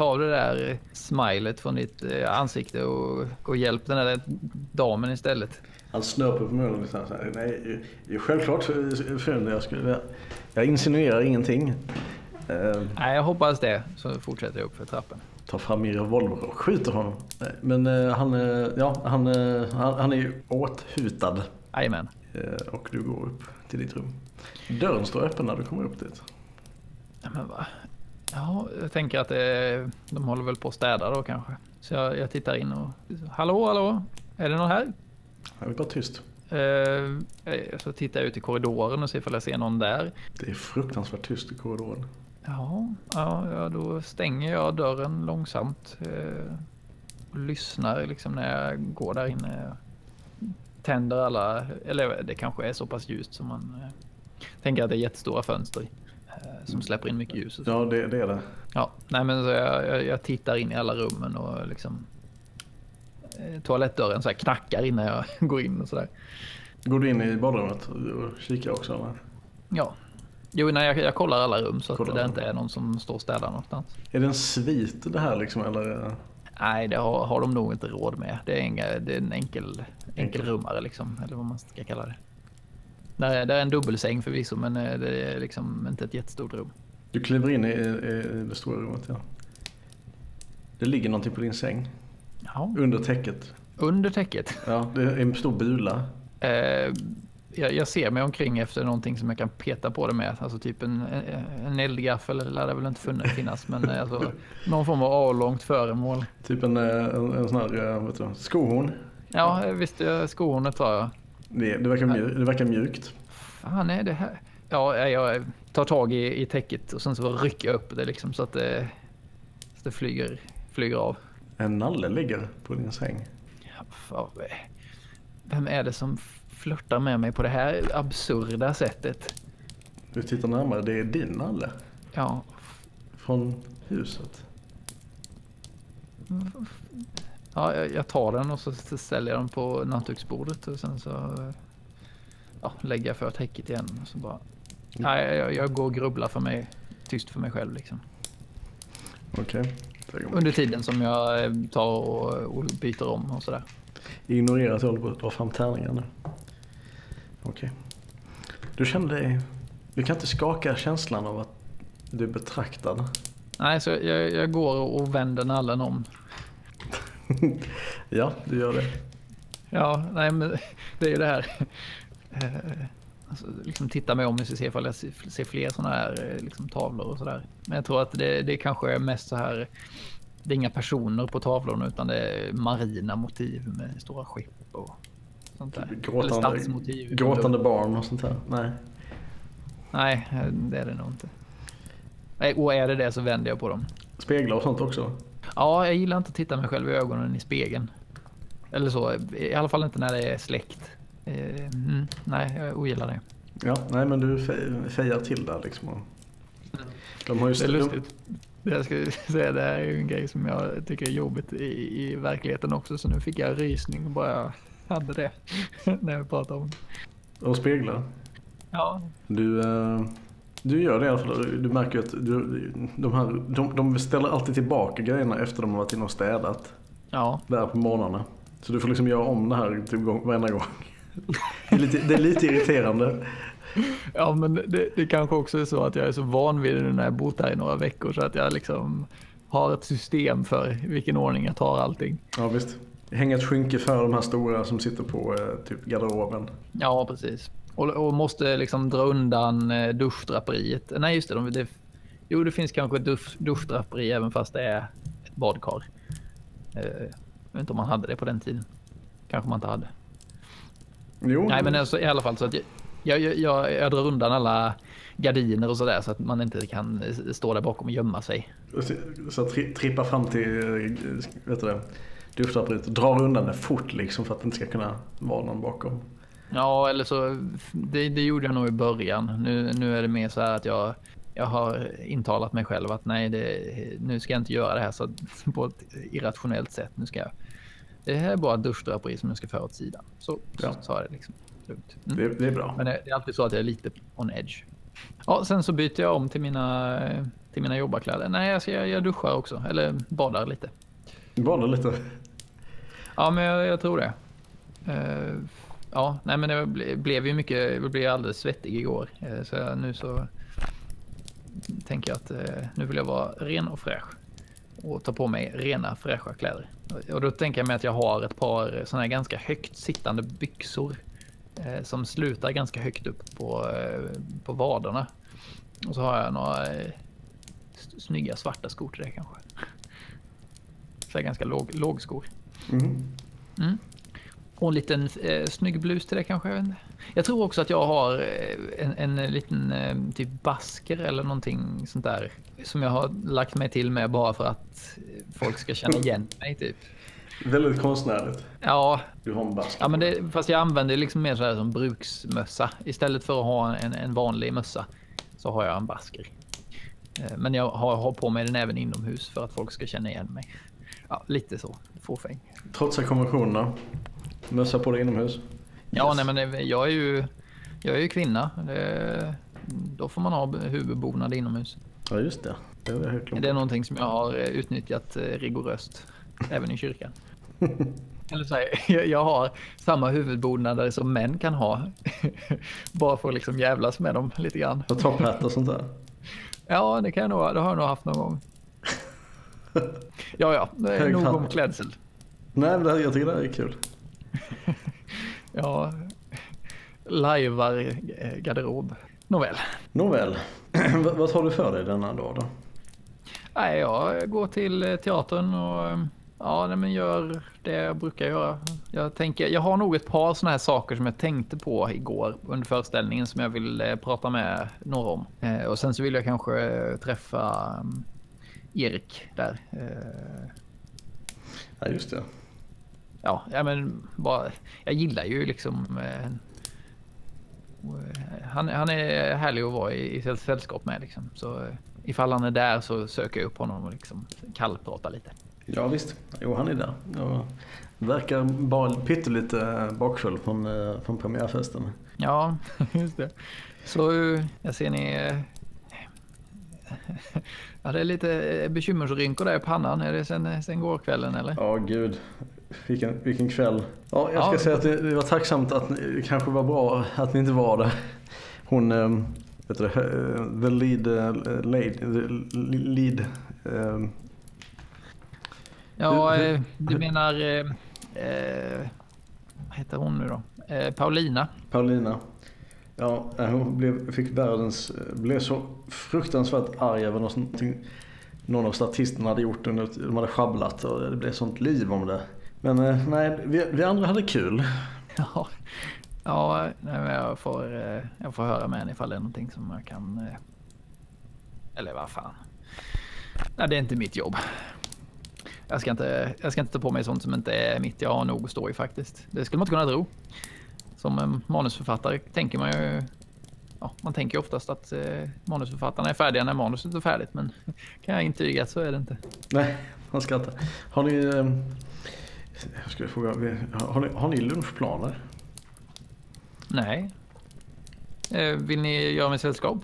Ta av det där smilet från ditt eh, ansikte och gå och hjälp den där damen istället. Han snörper på munnen här. Nej, självklart frun. Jag, skulle, jag insinuerar ingenting. Nej, jag hoppas det. Så fortsätter jag upp för trappen tar fram min revolver och skjuter honom. Men eh, han, eh, ja, han, han, han är ju åthutad. Jajamän. Och du går upp till ditt rum. Dörren står öppen när du kommer upp dit. Ja, men va? Ja, jag tänker att det, de håller väl på att städa då kanske. Så jag, jag tittar in och... Hallå, hallå? Är det någon här? Jag är bara tyst. Eh, så tittar jag ut i korridoren och ser ifall jag ser någon där. Det är fruktansvärt tyst i korridoren. Ja, ja, då stänger jag dörren långsamt. Eh, och lyssnar liksom när jag går där inne. Tänder alla, eller det kanske är så pass ljust som man eh, tänker att det är jättestora fönster eh, som släpper in mycket ljus. Ja, det, det, är det. Ja, nej men så jag, jag, jag tittar in i alla rummen och liksom eh, toalettdörren så här knackar innan jag <laughs> går in och sådär. Går du in i badrummet och kikar också? Eller? Ja, Jo, nej, jag, jag kollar alla rum så kollar att det inte är någon som står och städar någonstans. Är det en svit det här liksom eller? Nej, det har, har de nog inte råd med. Det är, inga, det är en enkel, enkel rummare liksom, eller vad man ska kalla det. Det är, det är en dubbelsäng förvisso, men eh, det är liksom inte ett jättestort rum. Du kliver in i, i det stora rummet, ja. Det ligger någonting på din säng. Ja. Under täcket. Under täcket? Ja, det är en stor bula. Eh, jag, jag, ser mig omkring efter någonting som jag kan peta på det med. Alltså typ en, en eldgaffel lär det väl inte finnas. Men eh, alltså, någon form av avlångt föremål. Typ en, eh, en, en sån här eh, vet du, skohorn? Ja, visst. Skohornet var jag. Det, det, verkar mjukt, det verkar mjukt. Fan, nej det här. Ja, jag tar tag i, i täcket och sen så rycker jag upp det liksom så att det, så det flyger, flyger av. En nalle ligger på din säng. Ja, vem är det som flörtar med mig på det här absurda sättet. Du tittar närmare, det är din nalle. Ja. Från huset. Ja, jag tar den och så ställer jag den på nattduksbordet och sen så ja, lägga för täcket igen. Så bara, nej, jag, jag går och grubblar för mig, tyst för mig själv liksom. Okej. Okay. Under tiden som jag eh, tar och, och byter om och sådär. Ignorera att jag håller på att dra fram tärningar nu. Okej. Okay. Du kände dig... Du kan inte skaka känslan av att du är betraktad? Nej, så jag, jag går och vänder nallen om. <laughs> ja, du gör det. Ja, nej men det är ju det här. Eh, alltså, liksom titta mig om och se ifall jag ser fler sådana här eh, liksom, tavlor och sådär. Men jag tror att det, det kanske är mest så här. Det är inga personer på tavlorna utan det är marina motiv med stora skepp och sånt där. Gråtande, Eller stadsmotiv. Gråtande barn och sånt där. Nej. Nej, det är det nog inte. Nej, och är det det så vänder jag på dem. Speglar och sånt också? Ja, jag gillar inte att titta mig själv i ögonen i spegeln. Eller så, i alla fall inte när det är släkt. Eh, mm, nej, jag ogillar det. Ja, nej men du fejar till där liksom. De har ju det är lustigt. Det jag ska <laughs> säga, det här är ju en grej som jag tycker är jobbigt i, i verkligheten också. Så nu fick jag rysning bara jag hade det <laughs> när jag pratade om det. Och speglar? Ja. Du, uh, du gör det i alla fall. Du märker ju att du, de, här, de, de ställer alltid tillbaka grejerna efter de har varit inne och städat. Ja. Där på morgnarna. Så du får liksom göra om det här typ varenda gång. Det är lite, det är lite irriterande. Ja men det, det kanske också är så att jag är så van vid det när jag bott här i några veckor så att jag liksom har ett system för vilken ordning jag tar allting. Ja visst. Hänga ett skynke för de här stora som sitter på eh, typ garderoben. Ja precis. Och, och måste liksom dra undan eh, duschdraperiet. Nej just det, de, det, jo det finns kanske ett dusch, duschdraperi även fast det är ett badkar. Eh, jag vet inte om man hade det på den tiden. Kanske man inte hade. Jo. Nej, men alltså, i alla fall så att jag, jag, jag, jag drar undan alla gardiner och sådär så att man inte kan stå där bakom och gömma sig. Så, så tri, trippa fram till vet du det, duschdraperiet och drar undan det fort liksom för att det inte ska kunna vara någon bakom. Ja, eller så det, det gjorde jag nog i början. Nu, nu är det mer så här att jag jag har intalat mig själv att nej, det, nu ska jag inte göra det här så, <laughs> på ett irrationellt sätt. Nu ska jag, det här är bara duschdraperi som jag ska föra åt sidan. Så, ja. så sa det liksom. Lugnt. Mm. Det, det, är bra. Men det, det, är alltid så att jag är lite on edge. Ja, sen så byter jag om till mina, till mina jobbarkläder. Nej, jag, ska, jag duschar också. Eller badar lite. Badar lite? Ja, men jag, jag tror det. Uh, ja, nej men det blev ju mycket, jag blev alldeles svettig igår. Uh, så nu så tänker jag att uh, nu vill jag vara ren och fräsch. Och ta på mig rena fräscha kläder. Och då tänker jag mig att jag har ett par sådana här ganska högt sittande byxor. Eh, som slutar ganska högt upp på, eh, på vaderna. Och så har jag några eh, snygga svarta skor till det kanske. Så här ganska låg, lågskor. Mm. Mm. Och en liten eh, snygg blus till det kanske. Jag tror också att jag har eh, en, en liten eh, typ basker eller någonting sånt där. Som jag har lagt mig till med bara för att folk ska känna igen mig typ. Väldigt konstnärligt. Ja. Du har en basker. Ja, men det, fast jag använder det liksom mer så här som bruksmössa. Istället för att ha en, en vanlig mössa så har jag en basker. Eh, men jag har, har på mig den även inomhus för att folk ska känna igen mig. Ja, lite så. Fåfäng. Trotsa konventionerna. Mössa på dig inomhus? Ja, nej, men jag är ju, jag är ju kvinna. Det, då får man ha huvudbonad inomhus. Ja, just det. Det är, helt det är någonting som jag har eh, utnyttjat eh, rigoröst. <laughs> även i kyrkan. Eller så här, <laughs> jag har samma huvudbonader som män kan ha. <laughs> Bara för att liksom jävlas med dem lite grann. Och topphatt och sånt där? Ja, det kan jag nog, det har jag nog haft någon gång. Ja, ja, det är nog om klädsel. Nej, men det, jag tycker det här är kul. <laughs> ja, lajvar eh, garderob. Nåväl. Nåväl. <clears throat> Vad tar du för dig denna dag då? Nej, jag går till eh, teatern och ja, men gör det jag brukar göra. Jag, tänker, jag har nog ett par sådana här saker som jag tänkte på igår under föreställningen som jag vill eh, prata med några om. och sen så vill jag kanske träffa mm, Erik där. Ja, just det ja, ja men bara, jag gillar ju liksom eh, han, han är härlig att vara i, i sällskap med liksom. Så eh, ifall han är där så söker jag upp honom och liksom kallpratar lite. Ja visst, jo han är där. Och verkar bara pyttelite bakfull från, eh, från premiärfesten. Ja, <laughs> just det. Så eh, jag ser ni... eh, <laughs> Ja, det är lite eh, bekymmersrynkor där i pannan. Är det sen, sen gårkvällen eller? Ja gud, vilken, vilken kväll. Ja, jag ska Ja. säga att det, det var tacksamt att det kanske var bra att ni inte var där. Hon, eh, vet du, det, eh, the lead, eh, lady, the lead, eh, Ja, hur- eh, du menar... eh, Eh, vad heter hon nu då? Eh, Paulina. Paulina. Ja, eh, hon blev, fick världens, blev så fruktansvärt arg över någonting någon av statisterna hade gjort. De hade sjabblat och det blev sånt liv om det. Men eh, nej, vi, vi andra hade kul. Ja, ja nej, jag, får, eh, jag får höra med henne ifall det är någonting som jag kan... eh, Eller vad fan. Nej, det är inte mitt jobb. Jag ska, inte, jag ska inte ta på mig sånt som inte är mitt. Jag har nog att stå i faktiskt. Det skulle man inte kunna tro. Som en manusförfattare tänker man ju... Ja, man tänker ju oftast att eh, manusförfattarna är färdiga när manuset är färdigt. Men <laughs> kan jag intyga så är det inte. Nej, han skrattar. Har ni... eh, Jag skulle fråga, har ni, har ni lunchplaner? Nej. Eh, vill ni göra mig sällskap?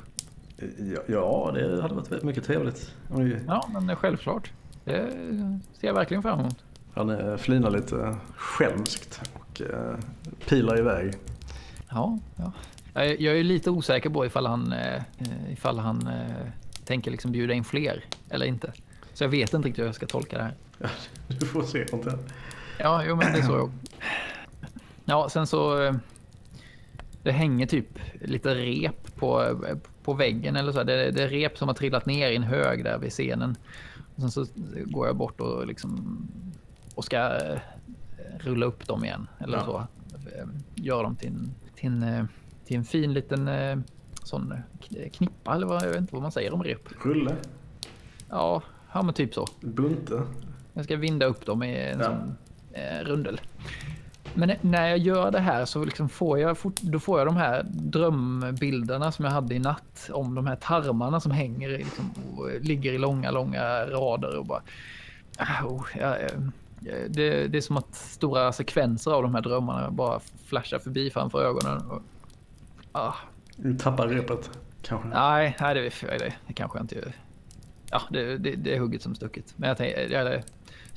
Ja, ja, det hade varit mycket trevligt. Om ni, Ja, men eh, självklart. Det ser jag verkligen fram emot. han eh, flinar lite skälmskt och eh, pilar iväg. Ja, ja. Jag är- lite osäker på ifall han, eh, ifall han eh, tänker liksom bjuda in fler eller inte. Så jag vet inte riktigt hur jag ska tolka det här. <laughs> Du får se. Inte. Ja, jo, men det är så jag... Ja, sen så... eh, Det hänger typ lite rep på, eh, på väggen eller så. Det, det är rep som har trillat ner i en hög där vid scenen. Och sen så går jag bort och liksom... Och ska eh, rulla upp dem igen. Eller Ja. så. Göra dem till en, till en, till en fin liten sån knippa eller vad, jag vet inte vad man säger om rep. Rulle, Ja, ja men typ så. bunte. Jag ska vinda upp dem i en Ja. sån rundel. Men när jag gör det här så liksom får jag, då får jag de här drömbilderna som jag hade i natt om de här tarmarna som hänger liksom, och ligger i långa, långa rader och bara... Ah, Oh, ja, eh, det, det är som att stora sekvenser av de här drömmarna bara flashar förbi framför ögonen. Och, ah, Du tappar repet kanske. Nej, nej det, det, det kanske jag inte gör. Ja, det, det, det är hugget som stucket. Men jag, tänker, jag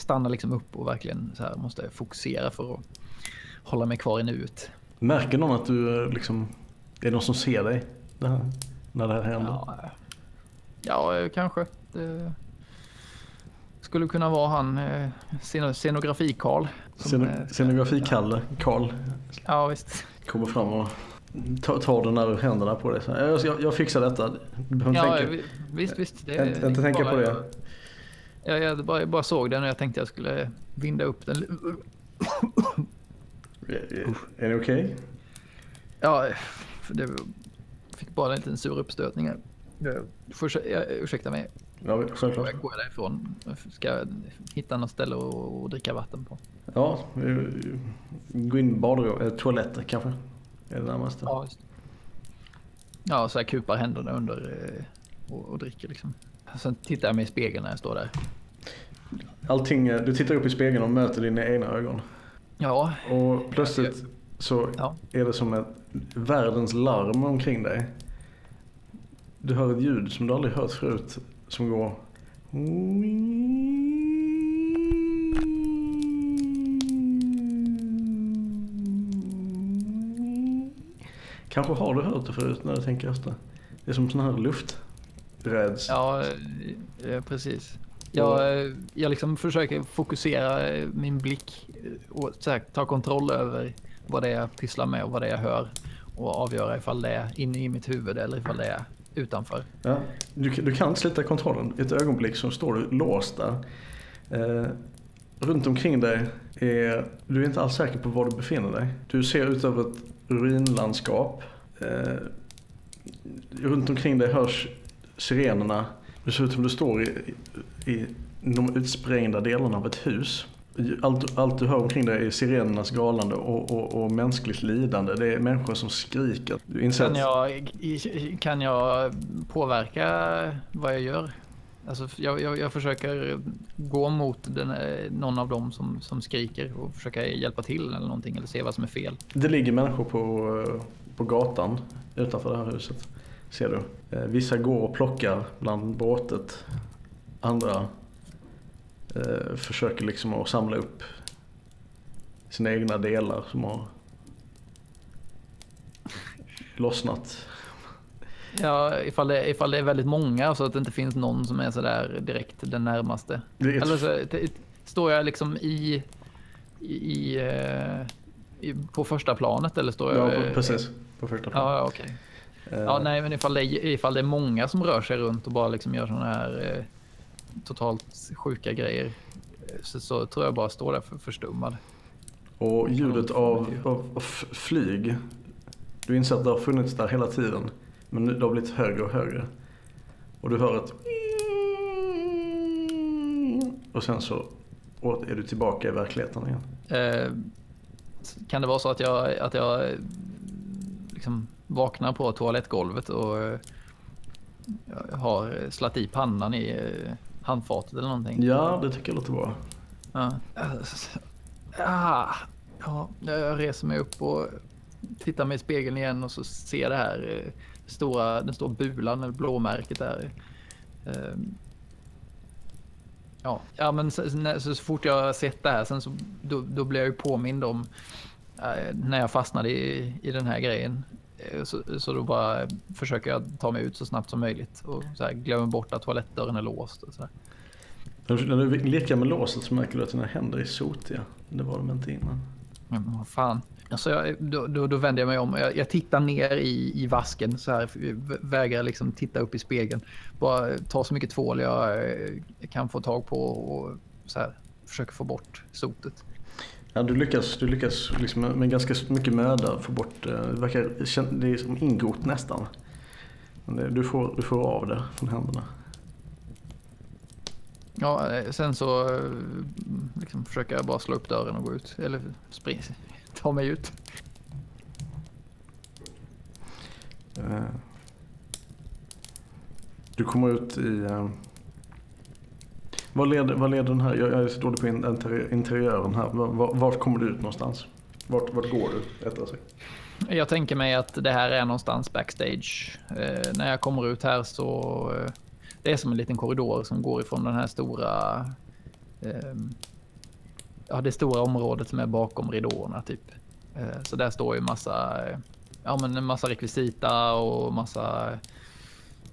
stannar liksom upp och verkligen så här måste fokusera för att hålla mig kvar i nuet. Märker någon att du eh, liksom... Är det någon som ser dig det här, när det här händer? Ja, ja kanske. Det skulle kunna vara han eh, sceno- scenografi-Karl. eh, Scenografi-Kalle, Karl, Ja, visst. kommer fram och tar, tar den där ur händerna på dig. Jag, jag, jag fixar detta. Du behöver Ja, tänka, vi- visst, visst. Det, inte, inte tänka på det. Jag, jag, bara, jag bara såg den och jag tänkte jag skulle vinda upp den. Är, det okej? Ja, för det fick bara en liten sur uppstötning här. Jag Ursäkta mig. Ja, självklart. Jag går därifrån. Ska hitta något ställe att dricka vatten på. Ja, gå in i badrum, toaletter kanske. Är det närmaste. Ja, just. Ja, så jag kupar händerna under eh, och, och dricker liksom. Sen tittar jag mig i spegeln när jag står där. Allting, du tittar upp i spegeln och möter dina egna ögon. Ja, Och plötsligt så ja. är det som ett världens larm omkring dig. Du hör ett ljud som du aldrig hört förut som går... Kanske har du hört det förut när du tänker efter. Det är som sån här lufträds. Ja, eh, precis. Jag, eh, jag liksom försöker fokusera eh, min blick eh, och här, ta kontroll över vad det är jag pysslar med och vad det är jag hör. Och avgöra ifall det är inne i mitt huvud eller ifall det är utanför. Ja, du, du kan slita kontrollen. Ett ögonblick så står du låst där. Eh, runt omkring dig är du är inte alls säker på var du befinner dig. Du ser ut över ett ruinlandskap. Eh, runt omkring dig hörs sirenerna. Det ser ut som du står i, i, de utsprängda delarna av ett hus. Allt, allt du hör omkring dig är sirenernas galande och, och, och mänskligt lidande. Det är människor som skriker. Du inser Kan jag, kan jag påverka vad jag gör? Alltså, jag, jag, jag försöker gå mot den, eh, någon av dem som, som skriker och försöka hjälpa till eller någonting eller se vad som är fel. Det ligger människor på, eh, på gatan utanför det här huset. Ser du. Eh, Vissa går och plockar bland bråtet. Andra eh, försöker liksom att samla upp sina egna delar som har lossnat. Ja, ifall det, ifall det är väldigt många så att det inte finns någon som är sådär direkt den närmaste. Ett- Eller så står jag liksom i, i, eh, i på första planet eller står jag? Ja, precis. På första plan. Ja, ja, okej. Eh, Ja, nej, men ifall det, är- ifall det är många som rör sig runt och bara liksom gör sådana här eh, totalt sjuka grejer eh, så, så tror jag bara står där för, förstummad. Och ljudet av, av, av flyg. Du inser att det har funnits där hela tiden. Men det har blivit högre och högre. Och du hör ett och sen så är du tillbaka i verkligheten igen. Eh, kan det vara så att jag, att jag eh, liksom vaknar på toalettgolvet och eh, har slagit i pannan i eh, handfatet eller någonting? Ja, det tycker jag låter bra. Ja. Ah, ja, jag reser mig upp och tittar mig i spegeln igen och så ser jag det här eh, stora, den stora bulan eller blåmärket där. Ehm, Ja, ja men så, så, fort jag har sett det här sen så då, då blir jag ju påmind om när jag fastnade i, i den här grejen. Eh, Så, så då bara försöker jag ta mig ut så snabbt som möjligt och så här, glömmer bort att toalettdörren är låst. Och så där. När du, leker med låset så märker du att dina händer är sotiga. Det var de inte innan. Men vad fan. Alltså jag, då, då, då vänder jag mig om. Jag, jag tittar ner i, i vasken så här. Vägrar liksom titta upp i spegeln. Bara ta så mycket tvål jag eh, kan få tag på och så här. Försöker få bort sotet. Ja, du lyckas, du lyckas liksom med, ganska mycket möda få bort eh, det. Verkar, det är som ingrott nästan. Men det, du, får, du får av det från händerna. Ja, eh, sen så eh, liksom försöker jag bara slå upp dörren och gå ut. Eller spring, <laughs> ta mig ut. Du kommer ut i... Vad leder, vad leder den här? Jag, jag är så dålig på interiören här. Var- var- Vart kommer du ut någonstans? Vart, vart går du? Rättare sagt. Jag tänker mig att det här är någonstans backstage. Eh, när jag kommer ut här så... Eh, det är som en liten korridor som går ifrån den här stora... Eh, ja, det stora området som är bakom ridåerna typ. Eh, så där står ju massa... Eh, ja, men en massa rekvisita och massa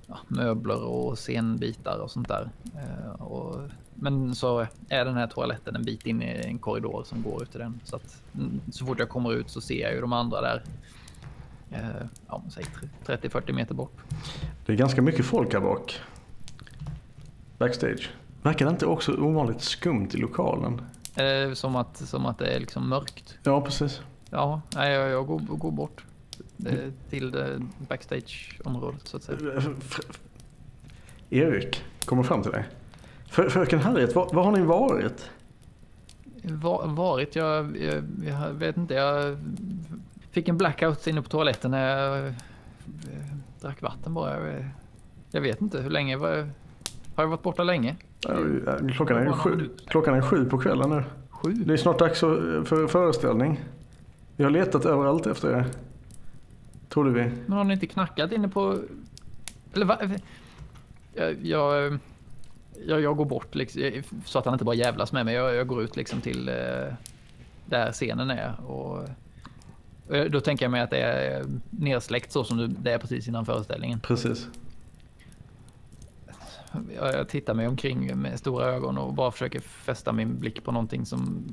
ja, möbler och scenbitar och sånt där. Eh, och, men så är den här toaletten en bit in i en korridor som går ut i den. Så att mm, så fort jag kommer ut så ser jag ju de andra där. Eh, ja, men säg 30-40 meter bort. Det är ganska mycket folk här bak. Backstage. Verkar det inte också ovanligt skumt i lokalen? Eh, som, att, som att det är liksom mörkt. Ja, precis. Ja, jag, jag går, går bort till det backstage-området så att säga. F- Erik kommer fram till dig. Frö- Fröken Harriet, var, var har ni varit? Va, varit, jag, jag, jag vet inte, jag fick en blackout inne på toaletten när jag eh, drack vatten bara. Jag, vet inte hur länge, var, har jag varit borta länge? Klockan är, sju, klockan är sju på kvällen nu. Sju? Det är snart dags för för föreställning. Vi har letat överallt efter er. Trodde vi. Men har ni inte knackat inne på... Eller va? Jag, jag, jag, jag går bort liksom, så att han inte bara jävlas med mig. Jag, jag går ut liksom till eh, där scenen är. Och, och då tänker jag mig att det är nersläckt så som det är precis innan föreställningen. Precis. Jag, jag tittar mig omkring med stora ögon och bara försöker fästa min blick på någonting som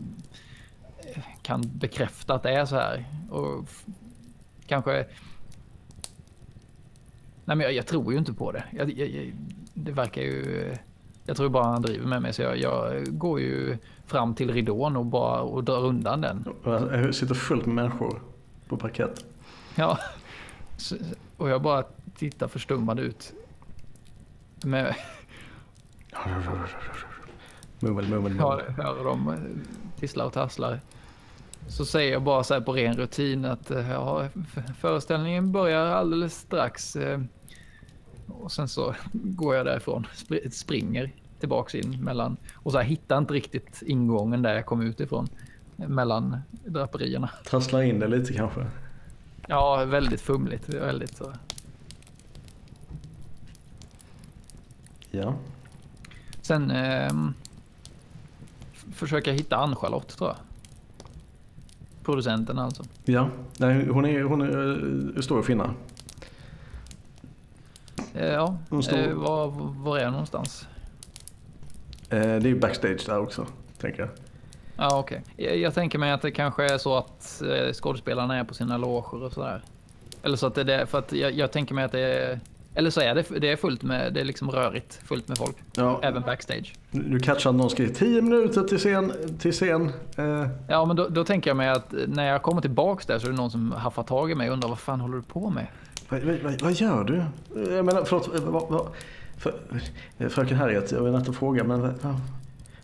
kan bekräfta att det är så här. Och kanske... Nej men jag, jag tror ju inte på det. Jag, jag, jag, det verkar ju... Jag tror bara han driver med mig så jag, jag går ju fram till ridån och bara och drar undan den. Det sitter fullt med människor på parkett. Ja. Och jag bara tittar förstummad ut. Med, Mummel, mummel, hör, mummel. hör dem eh, tisslar och tasslar. Så säger jag bara så här på ren rutin att eh, ja, föreställningen börjar alldeles strax. eh, och sen så går jag därifrån, spr springer tillbaks in mellan och så här hittar inte riktigt ingången där jag kom ut ifrån mellan draperierna. Trasslar in det lite kanske? Ja, väldigt fumligt. Väldigt så. Ja. Sen eh, försöka hitta Ann-Charlotte tror jag. Producenten alltså. Ja, Nej, hon, är, hon är, står att finna. Eh, ja, Hon står- eh, var, var är hon någonstans? Eh, det är ju backstage där också, tänker jag. Ja, okej. Jag, jag tänker mig att det kanske är så att eh, skådespelarna är på sina loger och sådär. Eller så att det är det, för att jag, jag tänker mig att det är... Eller så är det, det är fullt med, det är liksom rörigt, fullt med folk. Ja, Även backstage. Du catchar att någon skriver 10 minuter till scen. Till scen. Eh, Ja, men då, då tänker jag mig att när jag kommer tillbaks där så är det någon som haffar tag i mig och undrar vad fan håller du på med? vad, vad, vad, gör du? Jag menar, förlåt. eh, Vad, vad, för, eh, fröken Harriet, jag vill inte fråga, men vad,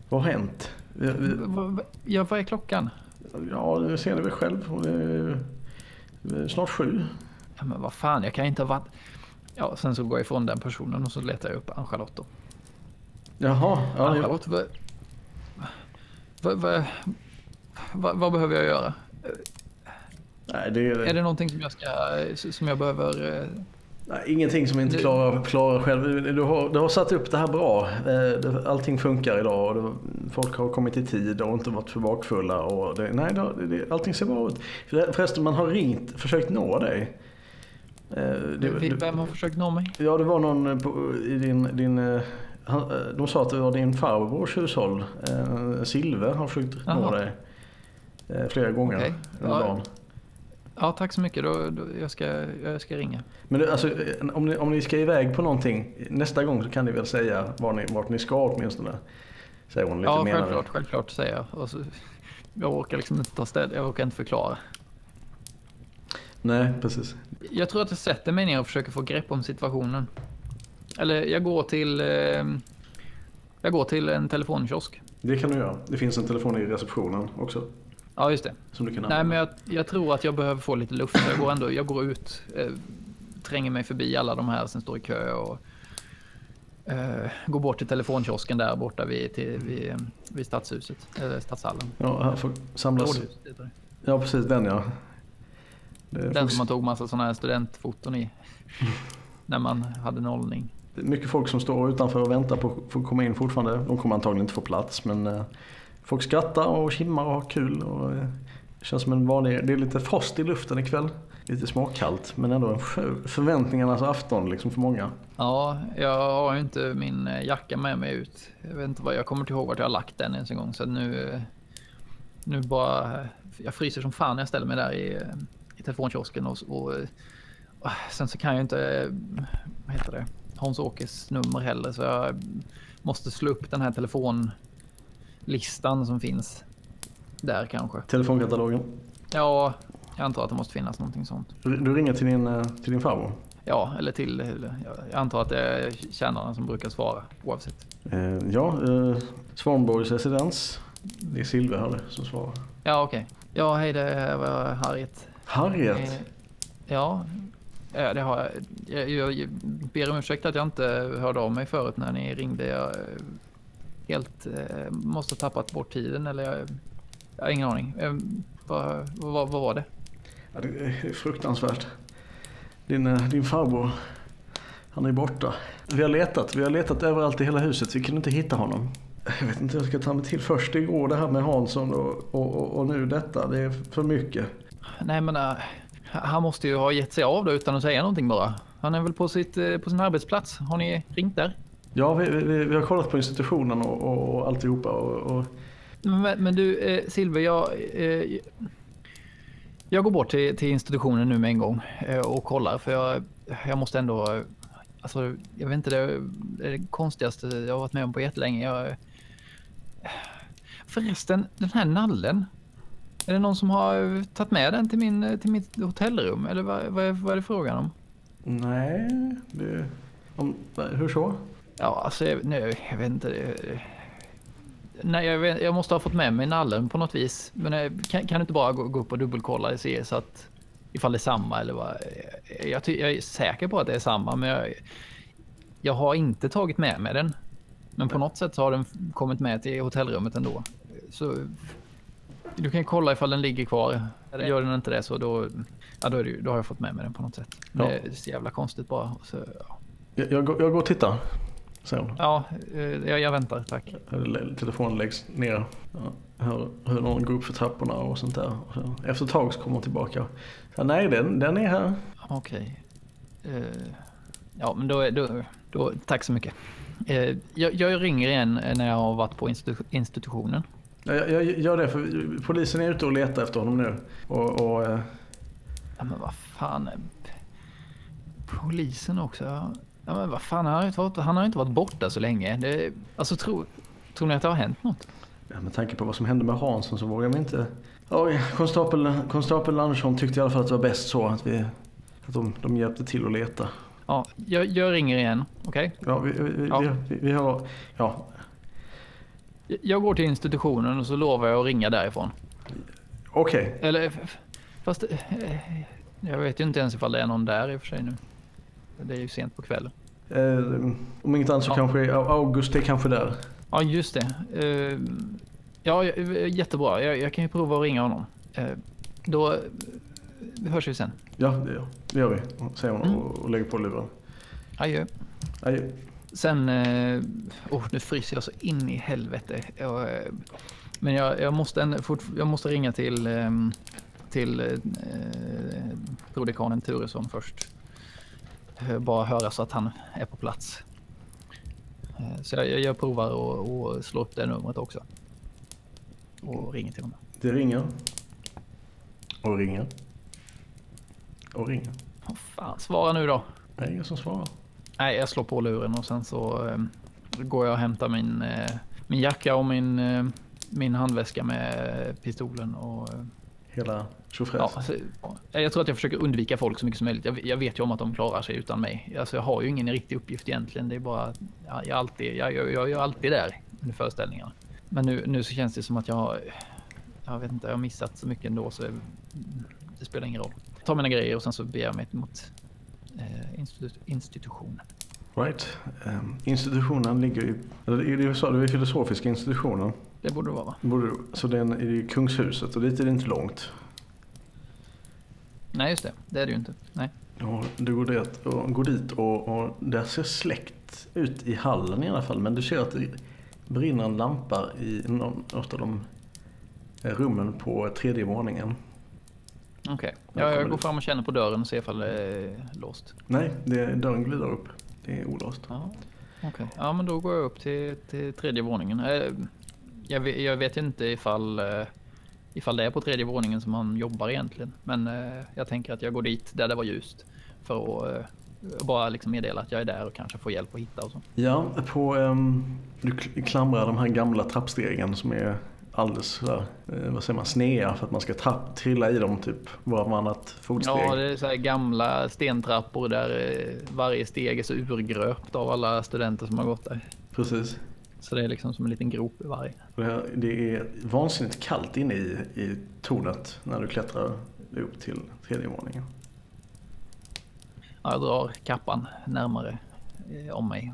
vad, har hänt? Vad- Ja, vad är klockan? Ja, det ser ni väl själv. Är, är snart sju. Ja, men vad fan, jag kan inte ha varit... Ja, sen så går jag ifrån den personen och så letar jag upp Ann-Charlotte då. Jaha. Ja. Ann-Charlotte, vad, vad, vad, vad, behöver jag göra? Nej, det är, Är det någonting som jag, ska, som jag behöver... eh, nej, ingenting som inte klarar, klarar själv. Du har, du har satt upp det här bra. Eh, Allting funkar idag. Och folk har kommit i tid och inte varit för bakfulla. Och det, nej, det, allting ser bra ut. För- Förresten, man har ringt, försökt nå dig. Eh, det- du- Vem har försökt nå mig? Ja, det var någon på, i din... din eh, han, eh, de sa att det var din farbrors hushåll. Eh, Silve har försökt nå Jaha. dig. Eh, flera gånger Okej. under Ja. dagen. Ja, tack så mycket. Då, då, jag, ska, jag ska ringa. Men det, alltså, eh, om, ni, om ni ska iväg på någonting nästa gång så kan ni väl säga var ni, vart ni ska åtminstone. Säger hon lite Ja, självklart, självklart säger jag. Så, jag orkar liksom inte ta ställ, jag orkar inte förklara. Nej, precis. Jag tror att jag sätter mig ner och försöker få grepp om situationen. Eller jag går till... Eh, jag går till en telefonkiosk. Det kan du göra. Det finns en telefon i receptionen också. Ja, just det. Som du kan Nej, men jag, jag tror att jag behöver få lite luft. Jag går ändå jag går ut, eh, tränger mig förbi alla de här som står i kö och eh, går bort till telefonkiosken där borta vid, till, vid, vid stadshuset, eller stadshallen. Ja, här får samlas. Ja, precis den ja. Är Den som man tog massa sådana här studentfoton i. när man hade nollning. Det är mycket folk som står utanför och väntar på att komma in fortfarande. De kommer antagligen inte få plats men eh, folk skrattar och kimmar och har kul. Och, eh, det känns som en vanlig, det är lite frost i luften ikväll. Lite småkallt men ändå en förväntningarnas afton liksom för många. Ja, jag har ju inte min eh, jacka med mig ut. Jag vet inte vad, jag kommer inte ihåg vart jag har lagt den ens en gång. Så nu, eh, nu bara, jag fryser som fan när jag ställer mig där i, eh, i telefonkiosken och, och, och sen så kan jag inte, eh, vad heter det, Hans-Åkes nummer heller. Så jag måste slå upp den här telefonlistan som finst där kanske. Telefonkatalogen. Ja, jag antar att det måste finnas någonting sånt. Du ringer till din, eh, till din farbror. Ja, eller till, jag antar att det är tjänarna som brukar svara oavsett. Eh, ja, eh, Svanborgs residens. Det är Silve här som svarar. Ja, okej. Ja, hej det var Harriet. Harriet. Eh, Ja, eh, det har jag. jag. Jag ber om ursäkt att jag inte hörde av mig förut när ni ringde. Jag eh, helt eh, måste ha tappat bort tiden eller jag, jag har ingen aning. Eh, Vad, vad, vad var det? Ja, det är fruktansvärt. Din, din farbror, han är borta. Vi har letat, vi har letat överallt i hela huset. Vi kunde inte hitta honom. Jag vet inte hur jag ska ta mig till. Först igår det här med Hansson och, och, och, och nu detta. Det är för mycket. Nej men äh, han måste ju ha gett sig av då utan att säga någonting bara. Han är väl på, sitt, eh, på sin arbetsplats. Har ni ringt där? Ja, vi, vi, vi har kollat på institutionen och, och, och alltihopa. Och, och, Men, men du eh, Silver, jag, eh, jag går bort till, till institutionen nu med en gång eh, och kollar för jag, jag måste ändå... eh, Alltså, jag vet inte, det är det är det konstigaste jag har varit med om på jättelänge. Jag, förresten, den här nallen. Är det någon som har tagit med den till, min, till mitt hotellrum? Eller vad, vad, är, vad är det frågan om? nej, det, om, hur så? Ja, alltså jag, nu, jag vet inte. Det, nej, jag, vet, jag måste ha fått med mig nallen på något vis. Men eh, kan, kan du inte bara gå, gå upp och dubbelkolla och se så att ifall det är samma eller vad? Jag, ty, jag är säker på att det är samma, men jag, jag har inte tagit med mig den. Men på något sätt så har den kommit med till hotellrummet ändå. Så du kan kolla ifall den ligger kvar. Gör den inte det så då, ja, då, är det, ju- då har jag fått med mig den på något sätt. Ja. Det är så jävla konstigt bara. Så, ja. Jag, jag, går- jag går och tittar, säger hon. Ja, eh, jag, jag väntar. Tack. Telefonen läggs ner. Ja, hör, hör någon gå upp för trapporna och sånt där. Och så, efter ett tag så kommer hon tillbaka. Så, Nej, den, den är här. Okej. Eh, ja, men då, är- då, då... Tack så mycket. Eh, jag, jag ringer igen när jag har varit på institu- institutionen. Ja, Jag, jag gör det för polisen är ute och letar efter honom nu. Och, och, eh, Ja, men vad fan. Polisen också. Ja, men vad fan, han har ju inte varit, han har inte varit borta så länge. Det, alltså, tror, tror ni att det har hänt något? ja, med tanke på vad som hände med Hansson så vågar vi inte... Oj, konstapel, konstapel Andersson tyckte i alla fall att det var bäst så att, vi, att de, de hjälpte till att leta. Ja, jag, jag ringer igen, okej? Ja, vi, vi, Ja. vi, vi har... Ja, Jag går till institutionen och så lovar jag att ringa därifrån. okej. Eller, f- f- fast... eh, Jag vet ju inte ens ifall det är någon där i och för sig nu. Det är ju sent på kvällen. Eh, om inget annat så Ja. kanske August är kanske där. Ja, just det. Eh, Ja, jättebra. Jag, jag kan ju prova att ringa honom. Eh, Då eh, hörs vi sen. Ja, det gör, vi. Säger hon Mm. och lägger på luren. Adjö. Adjö. Sen... eh, Oh, nu fryser jag så in i helvete. Jag, eh, men jag, jag, måste ändå fort, jag måste ringa till, eh, till eh, prodekanen Turesson först. Eh, Bara höra så att han är på plats. Så jag, jag provar att att slå upp det numret också. Och ringer till honom. Det ringer. Och ringer. Och ringer. Åh fan, svara nu då. Det är ingen som svarar. Nej, jag slår på luren och sen så eh, går jag och hämtar min, eh, min jacka och min, eh, min handväska med pistolen. Och, eh, Hela tjofräs. ja, alltså, jag tror att jag försöker undvika folk så mycket som möjligt. Jag, jag vet ju om att de klarar sig utan mig. Alltså, jag har ju ingen riktig uppgift egentligen. Det är bara jag, är alltid, jag, jag, jag är alltid där under föreställningarna. Men nu, nu så känns det som att jag jag vet inte, jag har missat så mycket ändå så det spelar ingen roll. Jag tar mina grejer och sen så beger jag mig mot eh, institu- institutionen. Right. Ehm, institutionen ligger ju... Eller i USA, det är filosofiska institutionen. Det borde det vara va? Borde- Så den är i Kungshuset och dit är det inte långt. Nej, just det. Det är det ju inte. Nej. Och du går dit och, går dit och, och där ser släckt ut i hallen i alla fall. Men du ser att det brinner en lampa i något av de eh, rummen på tredje våningen. Okej. Jag Ja, jag går fram och känner på dörren och ser ifall det är låst. Nej, det, dörren glider upp. Det är olåst. Ja, okej. Ja, men då går jag upp till, till tredje våningen. Eh, Jag vet, jag vet inte ifall, eh, ifall det är på tredje våningen som han jobbar egentligen. Men eh, jag tänker att jag går dit där det var ljust. För att bara liksom meddela att jag är där och kanske få hjälp att hitta och så. Ja, på, ehm, du kl- klamrar de här gamla trappstegen som är alldeles sådär, eh, vad säger man, snea för att man ska trapp, trilla i dem typ varannat fotsteg. Ja, det är så gamla stentrappor där eh, varje steg är så urgröpt av alla studenter som har gått där. Precis. Så det är liksom som en liten grop i varje. Det, är vansinnigt kallt inne i, i tornet när du klättrar upp till tredje våningen. Ja, jag drar kappan närmare eh, om mig.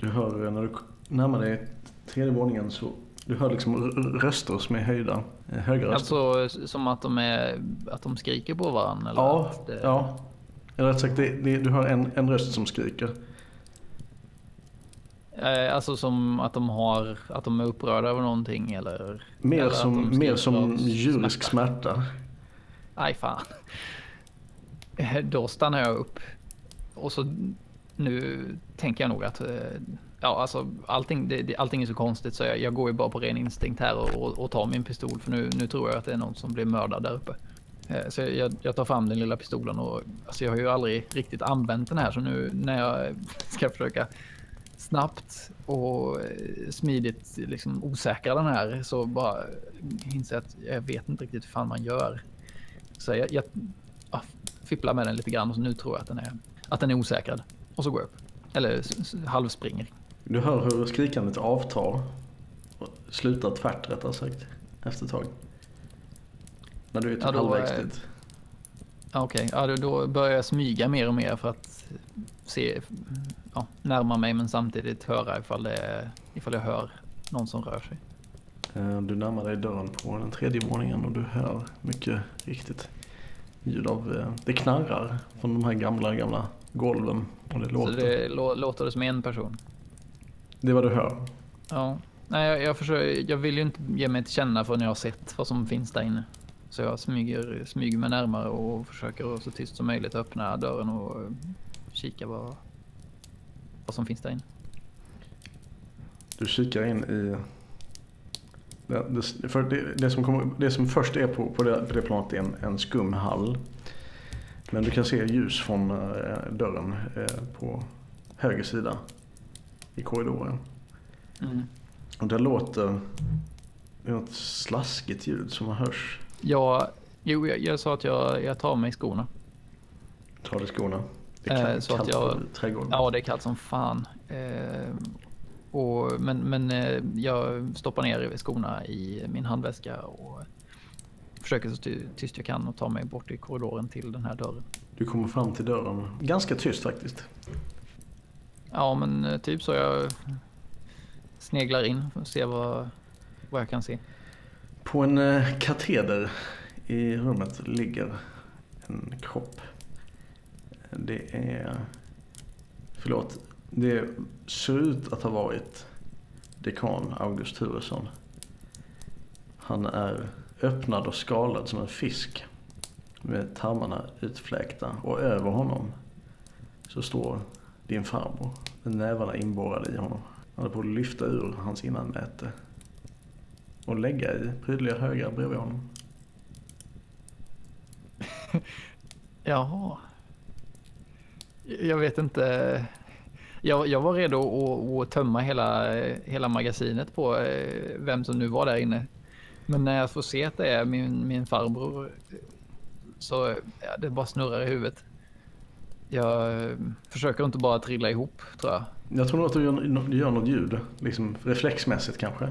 Du hör när du närmar dig tredje våningen så du hör liksom röster som är höjda, eh, höga röster. Alltså som att de, är, att de skriker på varandra? Eller ja, det, ja. Eller rätt sagt, det, det, du hör en, en röst som skriker. Eh, Alltså som att de, har, att de är upprörda över någonting eller? Mer eller som, mer som djurisk smärta. Aj fan. Eh, Då stannar jag upp. Och så nu tänker jag nog att ja, alltså, allting, det, det, allting är så konstigt så jag, jag går ju bara på ren instinkt här och, och, och tar min pistol för nu, nu tror jag att det är någon som blir mördad där uppe. Eh, så jag, jag tar fram den lilla pistolen och alltså jag har ju aldrig riktigt använt den här så nu när jag <laughs> ska försöka snabbt och eh, smidigt liksom osäkra den här så bara inser jag att jag vet inte riktigt hur fan man gör. Så jag, jag ja, fipplar med den lite grann och så nu tror jag att den är, att den är osäkrad. Och så går jag upp. Eller halvspringer. Du hör hur skrikandet avtar. Och Slutar tvärt rättare sagt. Efter ett tag. När du är typ Ja, halvvägs eh, dit. Ja, Okej, ja, då, då börjar jag smyga mer och mer för att se ja, närma mig men samtidigt höra ifall, det ifall jag hör någon som rör sig. Eh, Du närmar dig dörren på den tredje våningen och du hör mycket riktigt ljud av, eh, det knarrar från de här gamla, gamla golven. Och det Så låter. det lå- låter det som en person. Det är vad du hör. Ja. Nej, jag, jag, försöker, jag vill ju inte ge mig till känna förrän jag har sett vad som finns där inne. Så jag smyger, smyger mig närmare och försöker så tyst som möjligt öppna dörren och eh, kika vad, vad som finns där inne. Du kikar in i... Det, det, för det, det, som, kommer, det som först är på, på, det, på det planet är en, en skum hall. Men du kan se ljus från eh, dörren eh, på höger sida i korridoren. Mm. Och det låter något slaskigt ljud som hörs. Jag, jo, jag, jag sa att jag, jag tar mig skorna. Ta dig skorna. Det är Eh, kallt, så att kallt jag- på trädgården. Ja, det är kallt som fan. Eh, och, men men eh, jag stoppar ner skorna i min handväska och försöker så ty- tyst jag kan och ta mig bort i korridoren till den här dörren. Du kommer fram till dörren. Ganska tyst faktiskt. Ja, men eh, typ så jag sneglar in och ser vad, vad jag kan se. På en eh, kateder i rummet ligger en kropp. Det är... Förlåt. Det ser ut att ha varit dekan August Turesson. Han är öppnad och skalad som en fisk. Med tarmarna utfläkta. Och över honom så står din farmor Med nävarna inborrade i honom. Han höll på att lyfta ur hans innanmäte och lägga i prydliga högar bredvid honom. <laughs> Jaha. Jag vet inte. Jag, jag var redo att, att tömma hela, hela magasinet på eh, vem som nu var där inne. Men när jag får se att det är min, min farbror så ja, det bara snurrar i huvudet. Jag eh, försöker inte bara trilla ihop tror jag. Jag tror nog att du gör, du gör något ljud, liksom reflexmässigt kanske.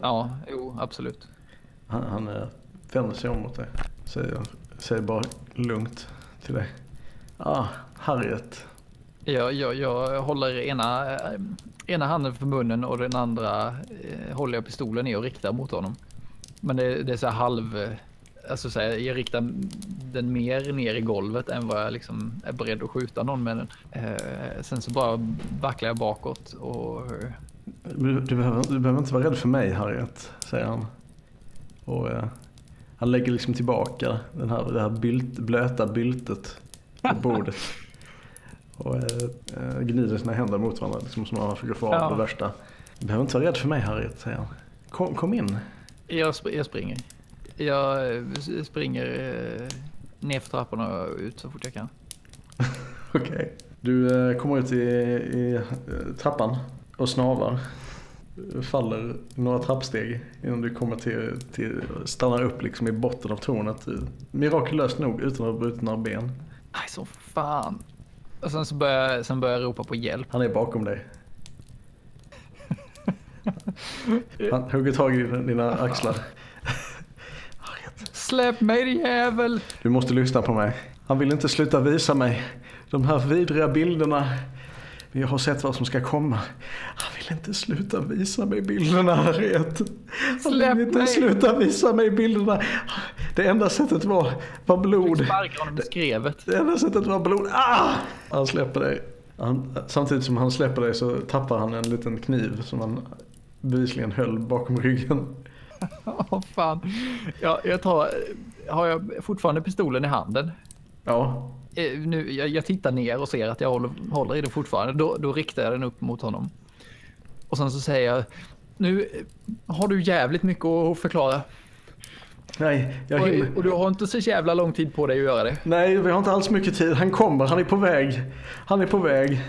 Ja, jo, absolut. Han, han eh, vänder sig om mot dig. Säger, säger bara lugnt till dig. Ah, Harriet. Jag, jag, jag håller ena, eh, ena handen för munnen och den andra håller jag pistolen i och riktar mot honom. Men det, det är så halv... Alltså så här, jag riktar den mer ner i golvet än vad jag liksom är beredd att skjuta någon med den. Eh, sen så bara vacklar jag bakåt och... Du, du, behöver, du behöver inte vara rädd för mig Harriet, säger han. Och eh, han lägger liksom tillbaka den här, det här bylt, blöta byltet på <laughs> bordet. Och eh, eh, gnider sina händer mot varandra liksom som om han försöker få av Ja. det värsta. Du behöver inte vara rädd för mig Harriet, säger han. Kom, kom in. Jag, sp- jag springer. Jag eh, springer eh, ner för trapporna och ut så fort jag kan. <laughs> Okej. Du eh, kommer ut i, i trappan och snavar. Faller några trappsteg innan du kommer till, till stannar upp liksom i botten av tornet. Mirakulöst nog utan att ha brutit några ben. Nej, så fan. Och sen så börjar, jag- sen börjar jag ropa på hjälp. Han är bakom dig. <laughs> Han hugger tag i dina axlar. <laughs> Släpp mig din jävel! Du måste lyssna på mig. Han vill inte sluta visa mig de här vidriga bilderna. Men jag har sett vad som ska komma. Han vill inte sluta visa mig bilderna, Harriet. Han Släpp vill inte mig. sluta visa mig bilderna. Det enda sättet var, var blod. Sparkar honom i skrevet. Det enda sättet var blod. Ah! Han släpper dig. Han, samtidigt som han släpper dig så tappar han en liten kniv som han bevisligen höll bakom ryggen. <laughs> Åh fan. Ja, jag tar... Har jag fortfarande pistolen i handen? Ja, Eh, Nu, jag, jag tittar ner och ser att jag håller, håller i den fortfarande. Då, då riktar jag den upp mot honom. Och sen så säger jag... Nu eh, har du jävligt mycket att förklara. nej, jag Och, och du har inte så jävla lång tid på dig att göra det. Nej, vi har inte alls mycket tid. Han kommer, han är på väg. Han är på väg.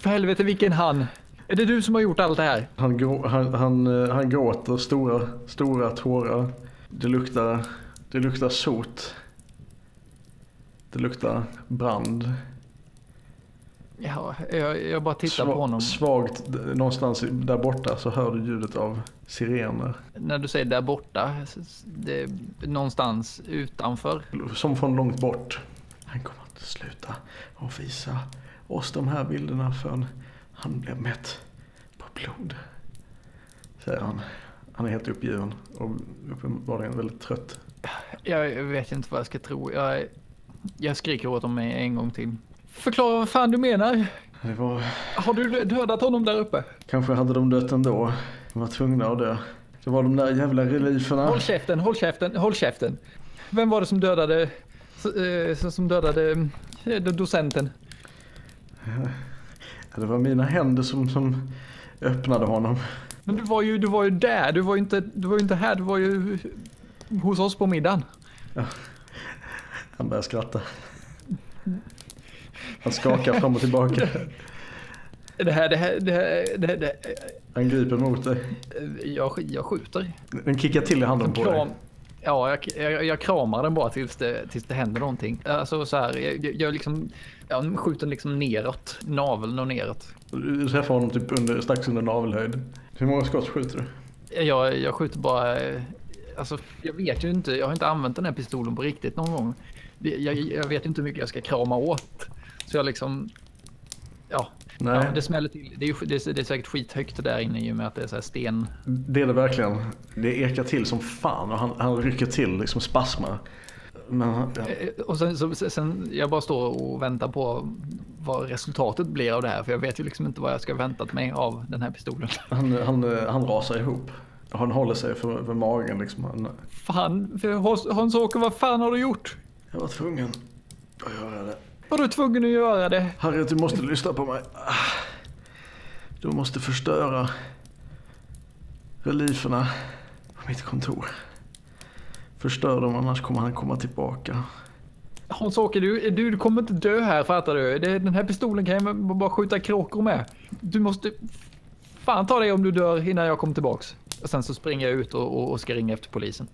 För helvete, vilken han? Är det du som har gjort allt det här? Han, grå, han, han, eh, han gråter stora, stora tårar. Det luktar, det luktar sot. Det luktar brand. Ja, jag, jag bara tittar på honom. Svagt någonstans där borta så hör du ljudet av sirener. När du säger där borta, det är någonstans utanför. Som från långt bort. Han kommer inte sluta och visa oss de här bilderna förrän han blev mätt på blod. Säger han. Han är helt uppgiven och uppenbarligen väldigt trött. Jag vet inte vad jag ska tro. Jag, jag skriker åt dem en gång till. Förklara vad fan du menar. Var... Har du dödat honom där uppe? Kanske hade de dött ändå. De var tvungna att dö. Det var de där jävla relieferna. Håll käften, håll käften, håll käften. Vem var det som dödade, eh, som dödade eh, docenten? Det var mina händer som, som öppnade honom. Men du var ju, du var ju där, du var ju inte, du var inte här, du var ju hos oss på middagen. Ja. Han börjar skratta. Han skakar fram och tillbaka. Det här, det här, det här, det här, det här. Han griper mot dig. Jag, jag skjuter. Den kickar till i handen på dig. Ja, jag, jag, jag kramar den bara tills det, tills det händer någonting. Alltså så här, jag, jag liksom, jag skjuter liksom neråt, naveln och neråt. Du träffar honom typ under, strax under navelhöjd. Hur många skott skjuter du? Jag, jag skjuter bara, alltså jag vet ju inte, jag har inte använt den här pistolen på riktigt någon gång. Jag, jag vet inte hur mycket jag ska krama åt. Så jag liksom, ja, Nej. ja det smäller till. Det är, ju- det, är, det är säkert skithögt där inne i och med att det är så sten. Det är det verkligen. Det ekar till som fan och han, han rycker till, liksom spasmar. Men ja. Eh, Och sen, så, sen, jag bara står och väntar på vad resultatet blir av det här. För jag vet ju liksom inte vad jag ska väntat mig av den här pistolen. <laughs> han, han, han rasar ihop. Han håller sig för, för magen liksom. Han, Fan, Hans-Åke, vad fan har du gjort? jag var tvungen att göra det. Var du tvungen att göra det? Harriet, du måste lyssna på mig. Du måste förstöra relieferna på mitt kontor. Förstör dem annars kommer han komma tillbaka. Hans-Åke, du, du, du kommer inte dö här fattar du. Det, den här pistolen kan jag bara skjuta kråkor med. Du måste fan ta dig om du dör innan jag kommer tillbaks. Och sen så springer jag ut och, och, och ska ringa efter polisen.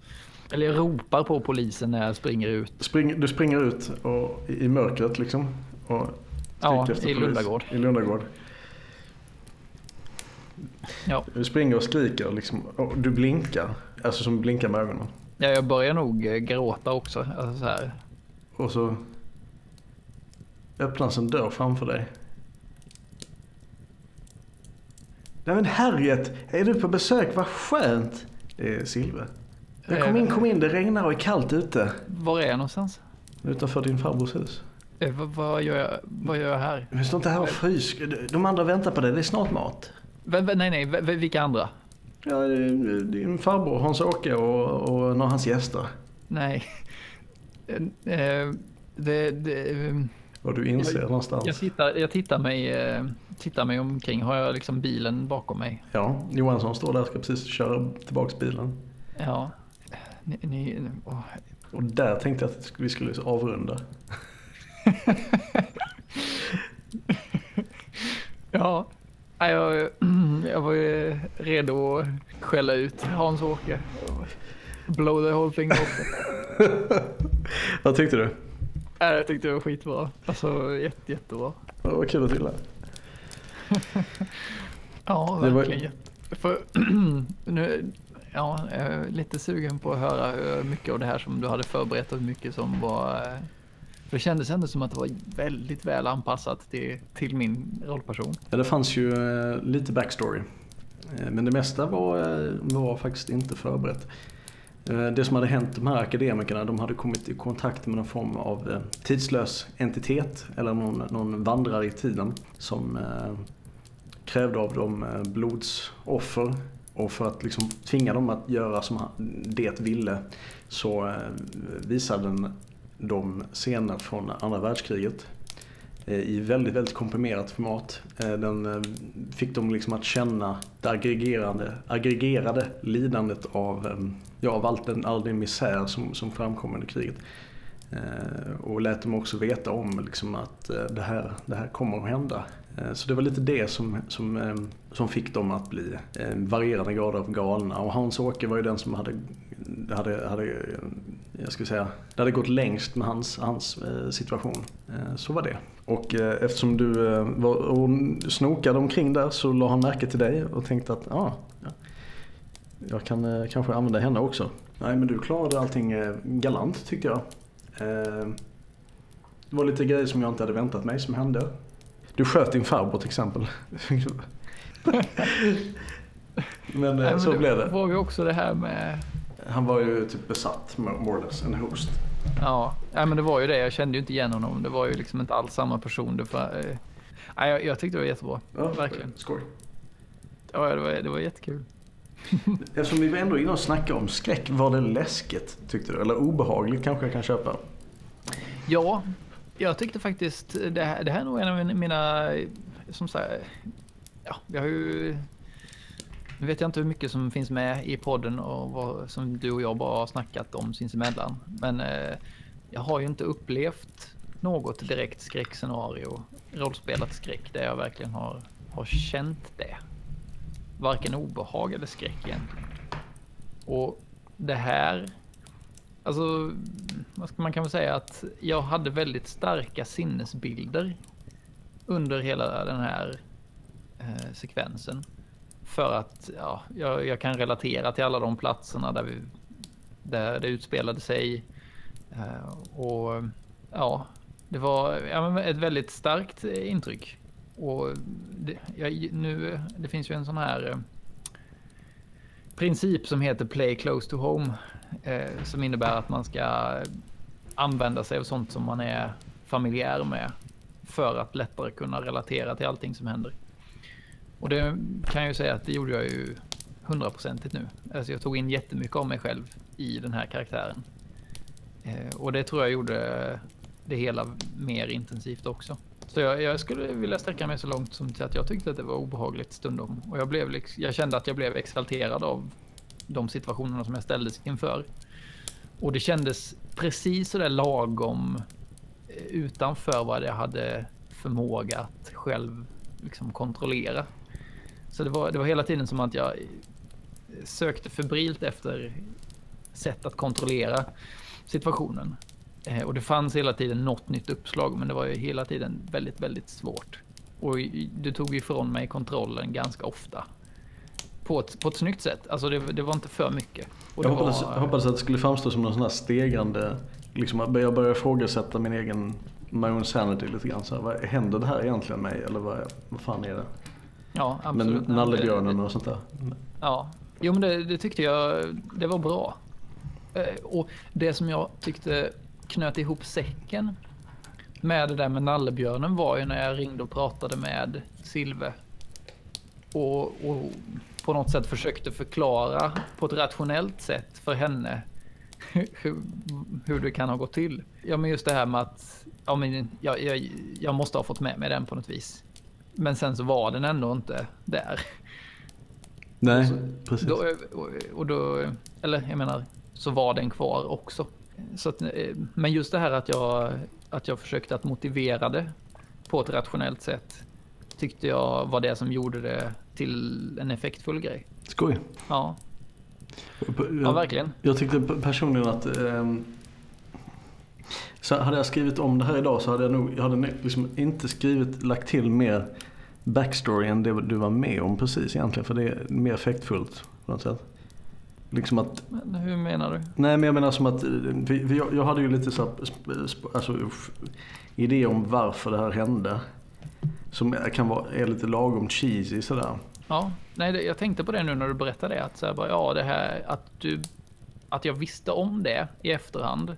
Eller jag ropar på polisen när jag springer ut. Spring, du springer ut och, i, mörkret liksom. Och Ja, efter i polis. Lundagård. I Lundagård. Ja. Du springer och skriker liksom. Och du blinkar. Alltså som blinkar med ögonen. Ja, jag börjar nog eh, gråta också. Alltså så här. Och så öppnas en dörr framför dig. Nej men Harriet, är du på besök? Vad skönt! Det är Silve. Ja, kom in, kom in. Det regnar och är kallt ute. Var är jag någonstans? Utanför din farbrors hus. Eh, vad, vad, gör jag, vad gör jag här? Men stå inte här och frys. De andra väntar på dig. Det är snart mat. V, nej, nej, v, vilka andra? Ja, din farbror Hans-Åke och, och några av hans gäster. Nej. Eh, eh, det, det, eh, Vad du inser Jag- någonstans. jag, tittar, jag tittar, mig, eh, tittar mig omkring. Har jag liksom bilen bakom mig? Ja, Johansson står där och ska precis köra tillbaks bilen. Ja. Ni, ni, åh. Och där tänkte jag att vi skulle avrunda. <laughs> Ja. Jag, jag var ju redo att skälla ut Hans-Åke. Blow the whole thing off. <laughs> Vad tyckte du? Jag tyckte det var skitbra. Alltså jätte, jättebra. Det var kul att till det. <laughs> Ja, Det var- verkligen. För, <clears throat> nu, ja, jag är lite sugen på att höra hur mycket av det här som du hade förberett och hur mycket som var... Eh, för det kändes ändå som att det var väldigt väl anpassat till, till min rollperson. Ja, det fanns ju eh, lite backstory. Men det mesta var, var faktiskt inte förberett. Det som hade hänt de här akademikerna, de hade kommit i kontakt med någon form av tidslös entitet eller någon, någon vandrare i tiden som krävde av dem blodsoffer. Och för att liksom tvinga dem att göra som det ville så eh, visade den de scener från andra världskriget eh, i väldigt, väldigt komprimerat format. Eh, den fick dem liksom att känna det aggregerande, aggregerade lidandet av, ja, av all, den, all den misär som, som framkom under kriget. Och lät dem också veta om liksom att det här, det här kommer att hända. Eh, så det var lite det som, som, ehm, som fick dem att bli ehm, varierande grader av galna. Och Hans-Åke var ju den som hade, hade, hade eh, jag ska säga, det hade gått längst med hans, hans eh, situation. Så var det. Och eftersom du var och snokade omkring där så la han märke till dig och tänkte att ah, jag kan kanske använda henne också. Nej men du klarade allting galant tyckte jag. Ehm, det var lite grejer som jag inte hade väntat mig som hände. Du sköt din farbror till exempel. men, Nej, men så det blev det. var ju också det här med... Han var ju typ besatt, more or less, en host. Ja, ja, men det var ju det. Jag kände ju inte igen honom. Det var ju liksom inte alls samma person. Det var, eh... ja, jag, jag tyckte det var jättebra. Ja, Verkligen. Skoj. Ja, det var, det var jättekul. <laughs> Eftersom vi var ändå inne och snackade om skräck, var det läskigt tyckte du? Eller obehagligt kanske jag kan köpa? Ja, jag tyckte faktiskt det här, det här är nog en av mina, som sagt, ja, vi har ju nu vet jag inte hur mycket som finns med i podden och vad som du och jag bara har snackat om sinsemellan. Men eh, jag har ju inte upplevt något direkt skräckscenario, rollspelat skräck, där jag verkligen har, har känt det. Varken obehag eller skräck egentligen. Och det här, alltså, vad ska man kan väl säga att jag hade väldigt starka sinnesbilder under hela den här eh, sekvensen. För att ja, jag, jag, kan relatera till alla de platserna där, vi, där det utspelade sig. Eh, och ja, det var ja, ett väldigt starkt eh, intryck. Och det, jag, nu, det finns ju en sån här eh, princip som heter play close to home eh, som innebär att man ska använda sig av sånt som man är familjär med. För att lättare kunna relatera till allting som händer. Och det kan jag ju säga att det gjorde jag ju hundraprocentigt nu. Alltså jag tog in jättemycket av mig själv i den här karaktären. Eh, och det tror jag gjorde det hela mer intensivt också. Så jag, jag, skulle vilja sträcka mig så långt som till att jag tyckte att det var obehagligt stundom. Och jag, blev, liksom, jag kände att jag blev exalterad av de situationerna som jag ställdes inför. Och det kändes precis sådär lagom eh, utanför vad jag hade förmåga att själv liksom kontrollera. Så det var, det var hela tiden som att jag eh, sökte febrilt efter sätt att kontrollera situationen. Eh, och det fanns hela tiden något nytt uppslag, men det var ju hela tiden väldigt, väldigt svårt. Och du tog ifrån mig kontrollen ganska ofta. På ett, på ett snyggt sätt. Alltså det, det var inte för mycket. jag, hoppades, var... jag hoppades att det skulle framstå som någon sån här stegrande, liksom jag började ifrågasätta min egen my own sanity lite grann. Så här, vad, händer det här egentligen mig? Eller vad, vad fan är det? Ja, absolut. Men nallebjörnen och sånt där. Ja, jo men det, det, tyckte jag det var bra. Eh, och det som jag tyckte knöt ihop säcken med det där med nallebjörnen var ju när jag ringde och pratade med Silve. Och, och på något sätt försökte förklara på ett rationellt sätt för henne <laughs> hur, hur det kan ha gått till. Ja men just det här med att ja, men jag, jag, jag måste ha fått med mig den på något vis. Men sen så var den ändå inte där. Nej, så, precis. Då, och då, eller jag menar, så var den kvar också. Så att, men just det här att jag, att jag försökte att motivera det på ett rationellt sätt tyckte jag var det som gjorde det till en effektfull grej. Skoj. Ja. Ja, verkligen. Jag tyckte personligen att eh, så hade jag skrivit om det här idag så hade jag nog jag hade liksom inte skrivit, lagt till mer backstory än det du var med om precis egentligen. För det är mer effektfullt på något sätt. Liksom att, men hur menar du? Nej men jag menar som att vi, vi, jag hade ju lite så alltså, idé om varför det här hände. Som kan vara, är lite lagom cheesy sådär. Ja, nej, jag tänkte på det nu när du berättade det. Att, så här, bara, ja, det här, att, du, att jag visste om det i efterhand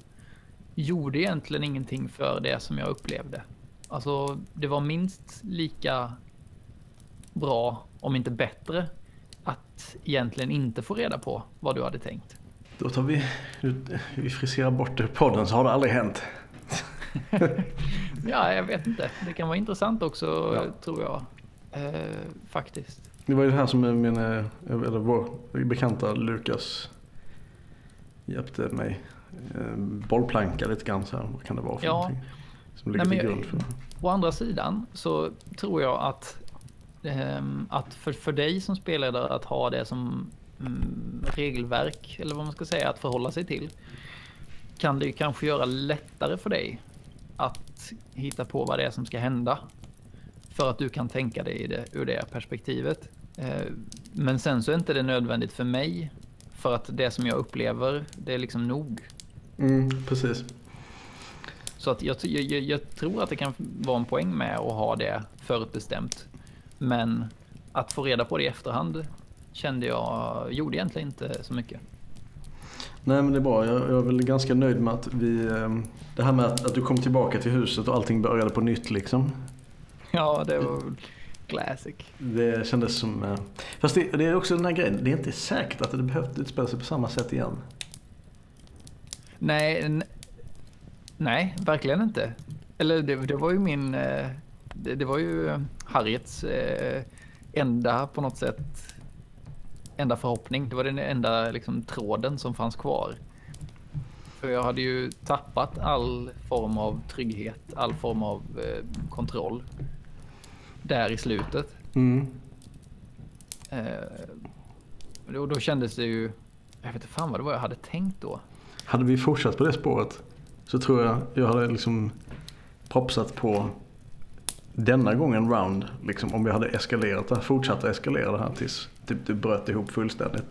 gjorde egentligen ingenting för det som jag upplevde. Alltså, det var minst lika bra, om inte bättre, att egentligen inte få reda på vad du hade tänkt. Då tar vi, vi friserar bort det podden så har det aldrig hänt. <laughs> ja, jag vet inte. Det kan vara intressant också, ja. tror jag. Eh, faktiskt. Det var ju det här som min, eh, eller vår bekanta Lukas hjälpte mig eh, bollplanka lite grann. Så här. Vad kan det vara för ja. någonting? Som ligger Nej, till grund för Å andra sidan så tror jag att, um, att för, för dig som spelledare att ha det som um, regelverk eller vad man ska säga att förhålla sig till kan det ju kanske göra lättare för dig att hitta på vad det är som ska hända. För att du kan tänka dig det ur det perspektivet. Uh, men sen så är inte det nödvändigt för mig. För att det som jag upplever, det är liksom nog. Mm, precis. Så att jag, jag, jag, tror att det kan vara en poäng med att ha det förutbestämt. Men att få reda på det i efterhand kände jag gjorde egentligen inte så mycket. Nej men det är bra. Jag, jag är väl ganska nöjd med att vi... Eh, det här med att, att, du kom tillbaka till huset och allting började på nytt liksom. Ja, det var classic. Det kändes som... Eh, fast det, det, är också den här grejen. Det är inte säkert att det behövde utspela sig på samma sätt igen. Nej, nej, verkligen inte. Eller det, det var ju min... Eh, det, det var ju Harriets enda på något sätt enda förhoppning. Det var den enda liksom, tråden som fanns kvar. För jag hade ju tappat all form av trygghet, all form av eh, kontroll. Där i slutet. Mm. Eh, och då kändes det ju... Jag vet inte fan vad det var jag hade tänkt då. Hade vi fortsatt på det spåret så tror jag jag hade liksom propsat på denna gången round, liksom, om vi hade eskalerat det fortsatt eskalera det här tills typ, det bröt ihop fullständigt.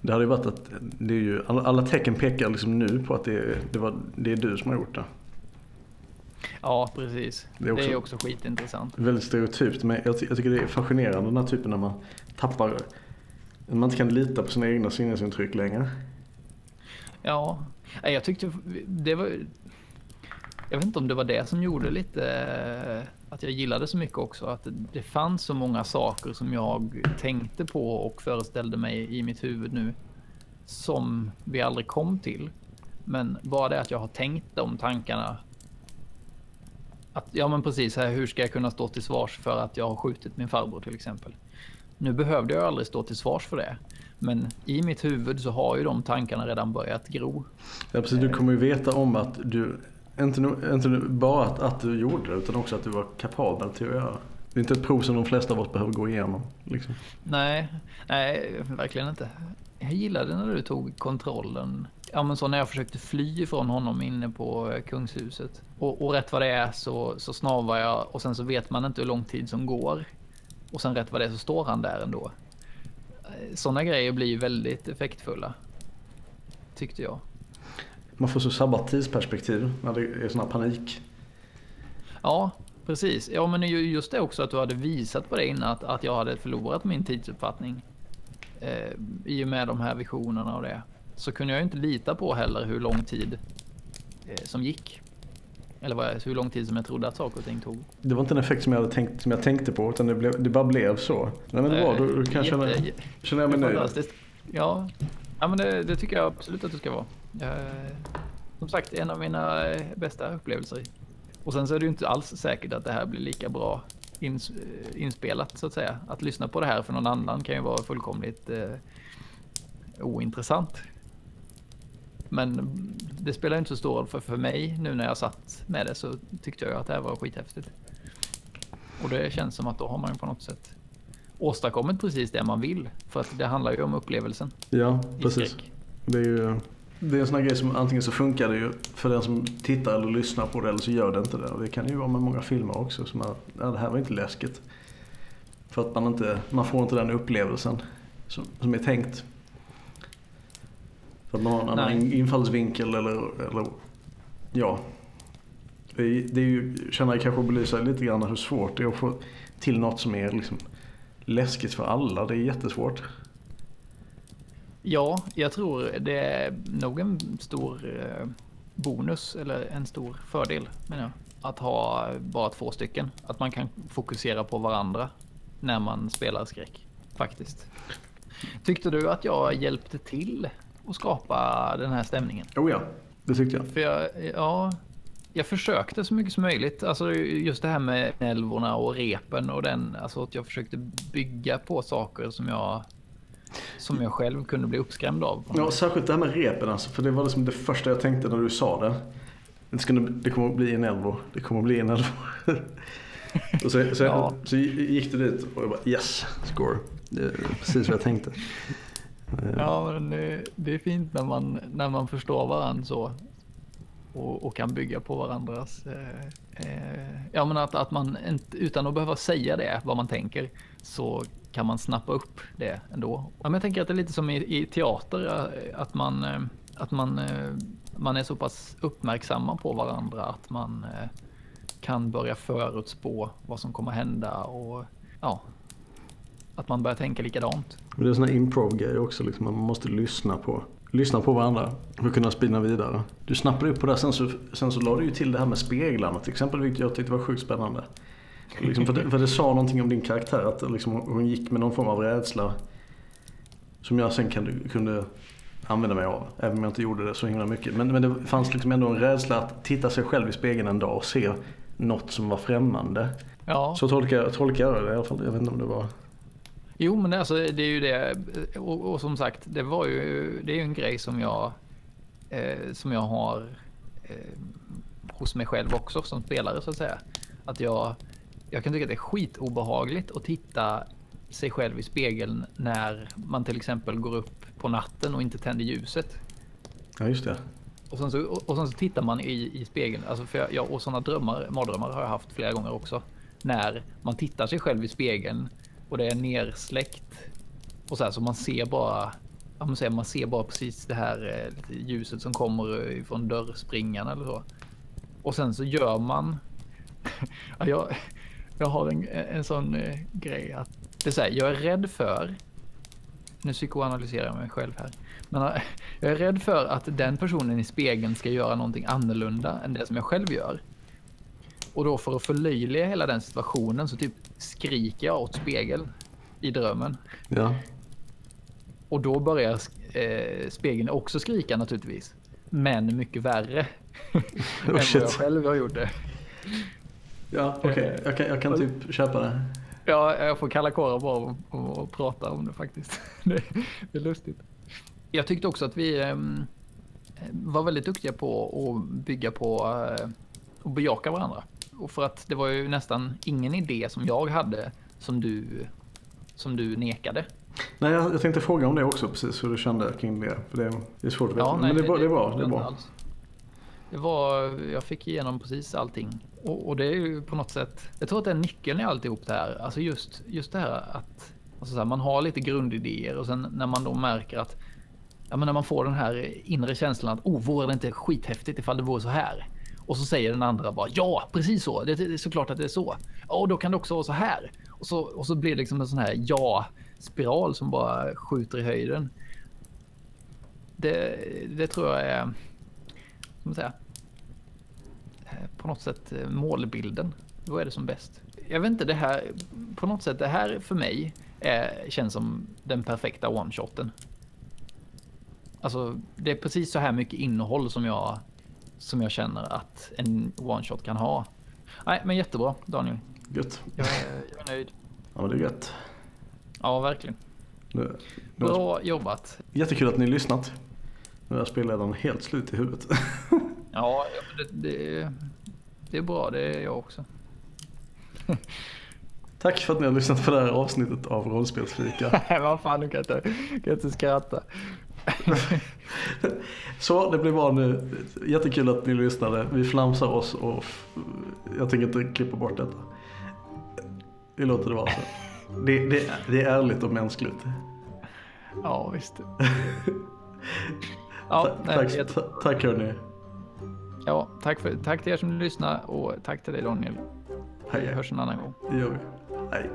Det hade ju varit att det är ju, alla, tecken pekar liksom nu på att det, det, var, det är du som har gjort det. Ja, precis. Det är också, det är också skitintressant. Väldigt stereotypt, men jag, jag tycker det är fascinerande den här typen när man tappar, när man inte kan lita på sina egna sinnesintryck längre. Ja, jag tyckte det var jag vet inte om det var det som gjorde lite att jag gillade så mycket också. Att det fanns så många saker som jag tänkte på och föreställde mig i mitt huvud nu. Som vi aldrig kom till. Men bara det att jag har tänkt de tankarna. Att, ja men precis, här, hur ska jag kunna stå till svars för att jag har skjutit min farbror till exempel. Nu behövde jag aldrig stå till svars för det. Men i mitt huvud så har ju de tankarna redan börjat gro. Ja, precis. Du kommer ju veta om att du inte, inte bara att, att, du gjorde det utan också att du var kapabel till att göra det. Det är inte ett prov som de flesta av oss behöver gå igenom. Liksom. Nej, nej, verkligen inte. Jag gillade när du tog kontrollen. Ja, men så när jag försökte fly från honom inne på eh, kungshuset. Och, och rätt vad det är så, så snavar jag och sen så vet man inte hur lång tid som går. Och sen rätt vad det är så står han där ändå. Eh, Sådana grejer blir väldigt effektfulla. Tyckte jag. Man får så sabbat tidsperspektiv när det är sån här panik. Ja, precis. Ja, men just det också att du hade visat på det innan att, att jag hade förlorat min tidsuppfattning. Eh, I och med de här visionerna och det. Så kunde jag inte lita på heller hur lång tid eh, som gick. Eller vad, hur lång tid som jag trodde att saker och ting tog. Det var inte en effekt som jag, hade tänkt, som jag tänkte på utan det, blev, det bara blev så. Nej men det var, då, då kan jag känna, känna mig nöjd. Ja, ja men det, det, tycker jag absolut att det ska vara. Eh, som sagt, en av mina eh, bästa upplevelser. Och sen så är det ju inte alls säkert att det här blir lika bra ins eh, inspelat så att säga. Att lyssna på det här för någon annan kan ju vara fullkomligt eh, ointressant. Men det spelar inte så stor roll för, för mig nu när jag satt med det så tyckte jag att det här var skithäftigt. Och det känns som att då har man ju på något sätt åstadkommit precis det man vill. För att det handlar ju om upplevelsen. Ja, precis. Det är ju det är en sån här grej som antingen så funkar det ju för den som tittar eller lyssnar på det eller så gör det inte det. Och det kan ju vara med många filmer också som att ja, det här var inte läskigt. För att man inte, man får inte den upplevelsen som, som är tänkt. För att man har en annan infallsvinkel eller, eller ja. Det är, det är ju, känner jag kanske belysa lite grann hur svårt det är att få till något som är liksom läskigt för alla. Det är jättesvårt. Ja, jag tror det är nog en stor eh, bonus eller en stor fördel menar jag. Att ha bara två stycken. Att man kan fokusera på varandra när man spelar skräck. Faktiskt. Tyckte du att jag hjälpte till att skapa den här stämningen? Oh ja, det tyckte jag. För jag, ja, jag försökte så mycket som möjligt. Alltså just det här med älvorna och repen och den. Alltså att jag försökte bygga på saker som jag som jag själv kunde bli uppskrämd av. Ja, särskilt det här med repen alltså. För det var liksom det första jag tänkte när du sa det. Det, skulle, det kommer att bli en Elvo. Det kommer att bli en Elvo. <laughs> och så, så, ja. så, gick du dit och jag bara yes, score. Det är precis vad jag tänkte. Ja, men det, det är fint när man, när man förstår varandra så. Och, och, kan bygga på varandras... Eh, eh, ja, men att, att man inte, utan att behöva säga det, vad man tänker, så kan man snappa upp det ändå. Ja, men jag tänker att det är lite som i, i teater, eh, att man, eh, att man, eh, man är så pass uppmärksamma på varandra att man kan börja förutspå vad som kommer hända och ja, att man börjar tänka likadant. Men det är sådana improv-grejer också, liksom, man måste lyssna på, lyssna på varandra för att kunna spinna vidare. Du snappade upp på det, sen så, sen så la du ju till det här med speglarna till exempel, vilket jag tyckte var sjukt spännande. Liksom för, det, för det sa någonting om din karaktär, att liksom, hon gick med någon form av rädsla som jag sen kunde, kunde använda mig av. Även om jag inte gjorde det så himla mycket. Men, men det fanns liksom ändå en rädsla att titta sig själv i spegeln en dag och se något som var främmande. Ja. Så tolkar, tolkar jag det i alla fall. Jag vet inte om det var... Jo, men alltså, det är ju det. Och, och som sagt, det var ju, det är ju en grej som jag, eh, som jag har eh, hos mig själv också som spelare så att säga. Att jag, jag kan tycka att det är skitobehagligt att titta sig själv i spegeln när man till exempel går upp på natten och inte tänder ljuset. Ja, just det. Och sen så, och sen så tittar man i, i spegeln. Alltså för jag, och sådana drömmar, mardrömmar har jag haft flera gånger också. När man tittar sig själv i spegeln och det är nersläckt. Och så här så man ser bara man, säger, man ser bara precis det här eh, ljuset som kommer från dörrspringan eller så. Och sen så gör man. <laughs> ja, jag, jag har en, en sån eh, grej att det är så här, jag är rädd för. Nu psykoanalyserar jag mig själv här. Men eh, jag är rädd för att den personen i spegeln ska göra någonting annorlunda än det som jag själv gör. Och då för att förlöjliga hela den situationen så typ skriker jag åt spegeln i drömmen. Ja. Och då börjar eh, spegeln också skrika naturligtvis. Men mycket värre. Oh, <laughs> än vad jag själv har gjort det. Ja, okej. Okay. Jag, kan, jag kan typ köpa det. Ja, jag får kalla kårar bara och, och, och prata om det faktiskt. <laughs> det, är lustigt. Jag tyckte också att vi eh, var väldigt duktiga på att bygga på eh, och bejaka varandra. Och för att det var ju nästan ingen idé som jag hade som du, som du nekade. Nej, jag, jag tänkte fråga om det också precis hur du kände kring det. För det, är svårt att veta. Ja, Men nej, det, det, det är bra. Det är bra. alls. Det var, jag fick igenom precis allting. Och, och, det är ju på något sätt, jag tror att det är nyckeln i alltihop det här. Alltså just, just det här att alltså så här, man har lite grundidéer och sen när man då märker att ja, men när man får den här inre känslan att oh, vore det inte skithäftigt ifall det vore så här? Och så säger den andra bara ja, precis så. Det, det är såklart att det är så. Ja, och då kan det också vara så här. Och så, och så blir det liksom en sån här ja-spiral som bara skjuter i höjden. Det, det tror jag är, ska man säga, på något sätt målbilden. Då är det som bäst. Jag vet inte, det här på något sätt, det här för mig är, känns som den perfekta one-shoten. Alltså, det är precis så här mycket innehåll som jag, som jag känner att en one-shot kan ha. Nej, men jättebra Daniel. Gött. Jag är, jag är nöjd. Ja, men det är gött. Ja, verkligen. Nu, nu Bra jobbat. Jättekul att ni lyssnat. Nu är spelledaren helt slut i huvudet. <laughs> Ja, det, det, det är bra. Det är jag också. <laughs> Tack för att ni har lyssnat på det här avsnittet av Rollspelsfika. <laughs> Vad fan, du kan inte, kan inte skratta. <laughs> Så, det blir bra nu. Jättekul att ni lyssnade. Vi flamsar oss och jag tänker inte klippa bort detta. Vi låter det vara så. Det, det, det är ärligt och mänskligt. Ja, visst. Ja, Ta, nej, tack, ta, tack hörni. Ja tack, för, tack till er som lyssnar och tack till dig Daniel. Vi Hej. hörs en annan gång. Det gör vi. Hej.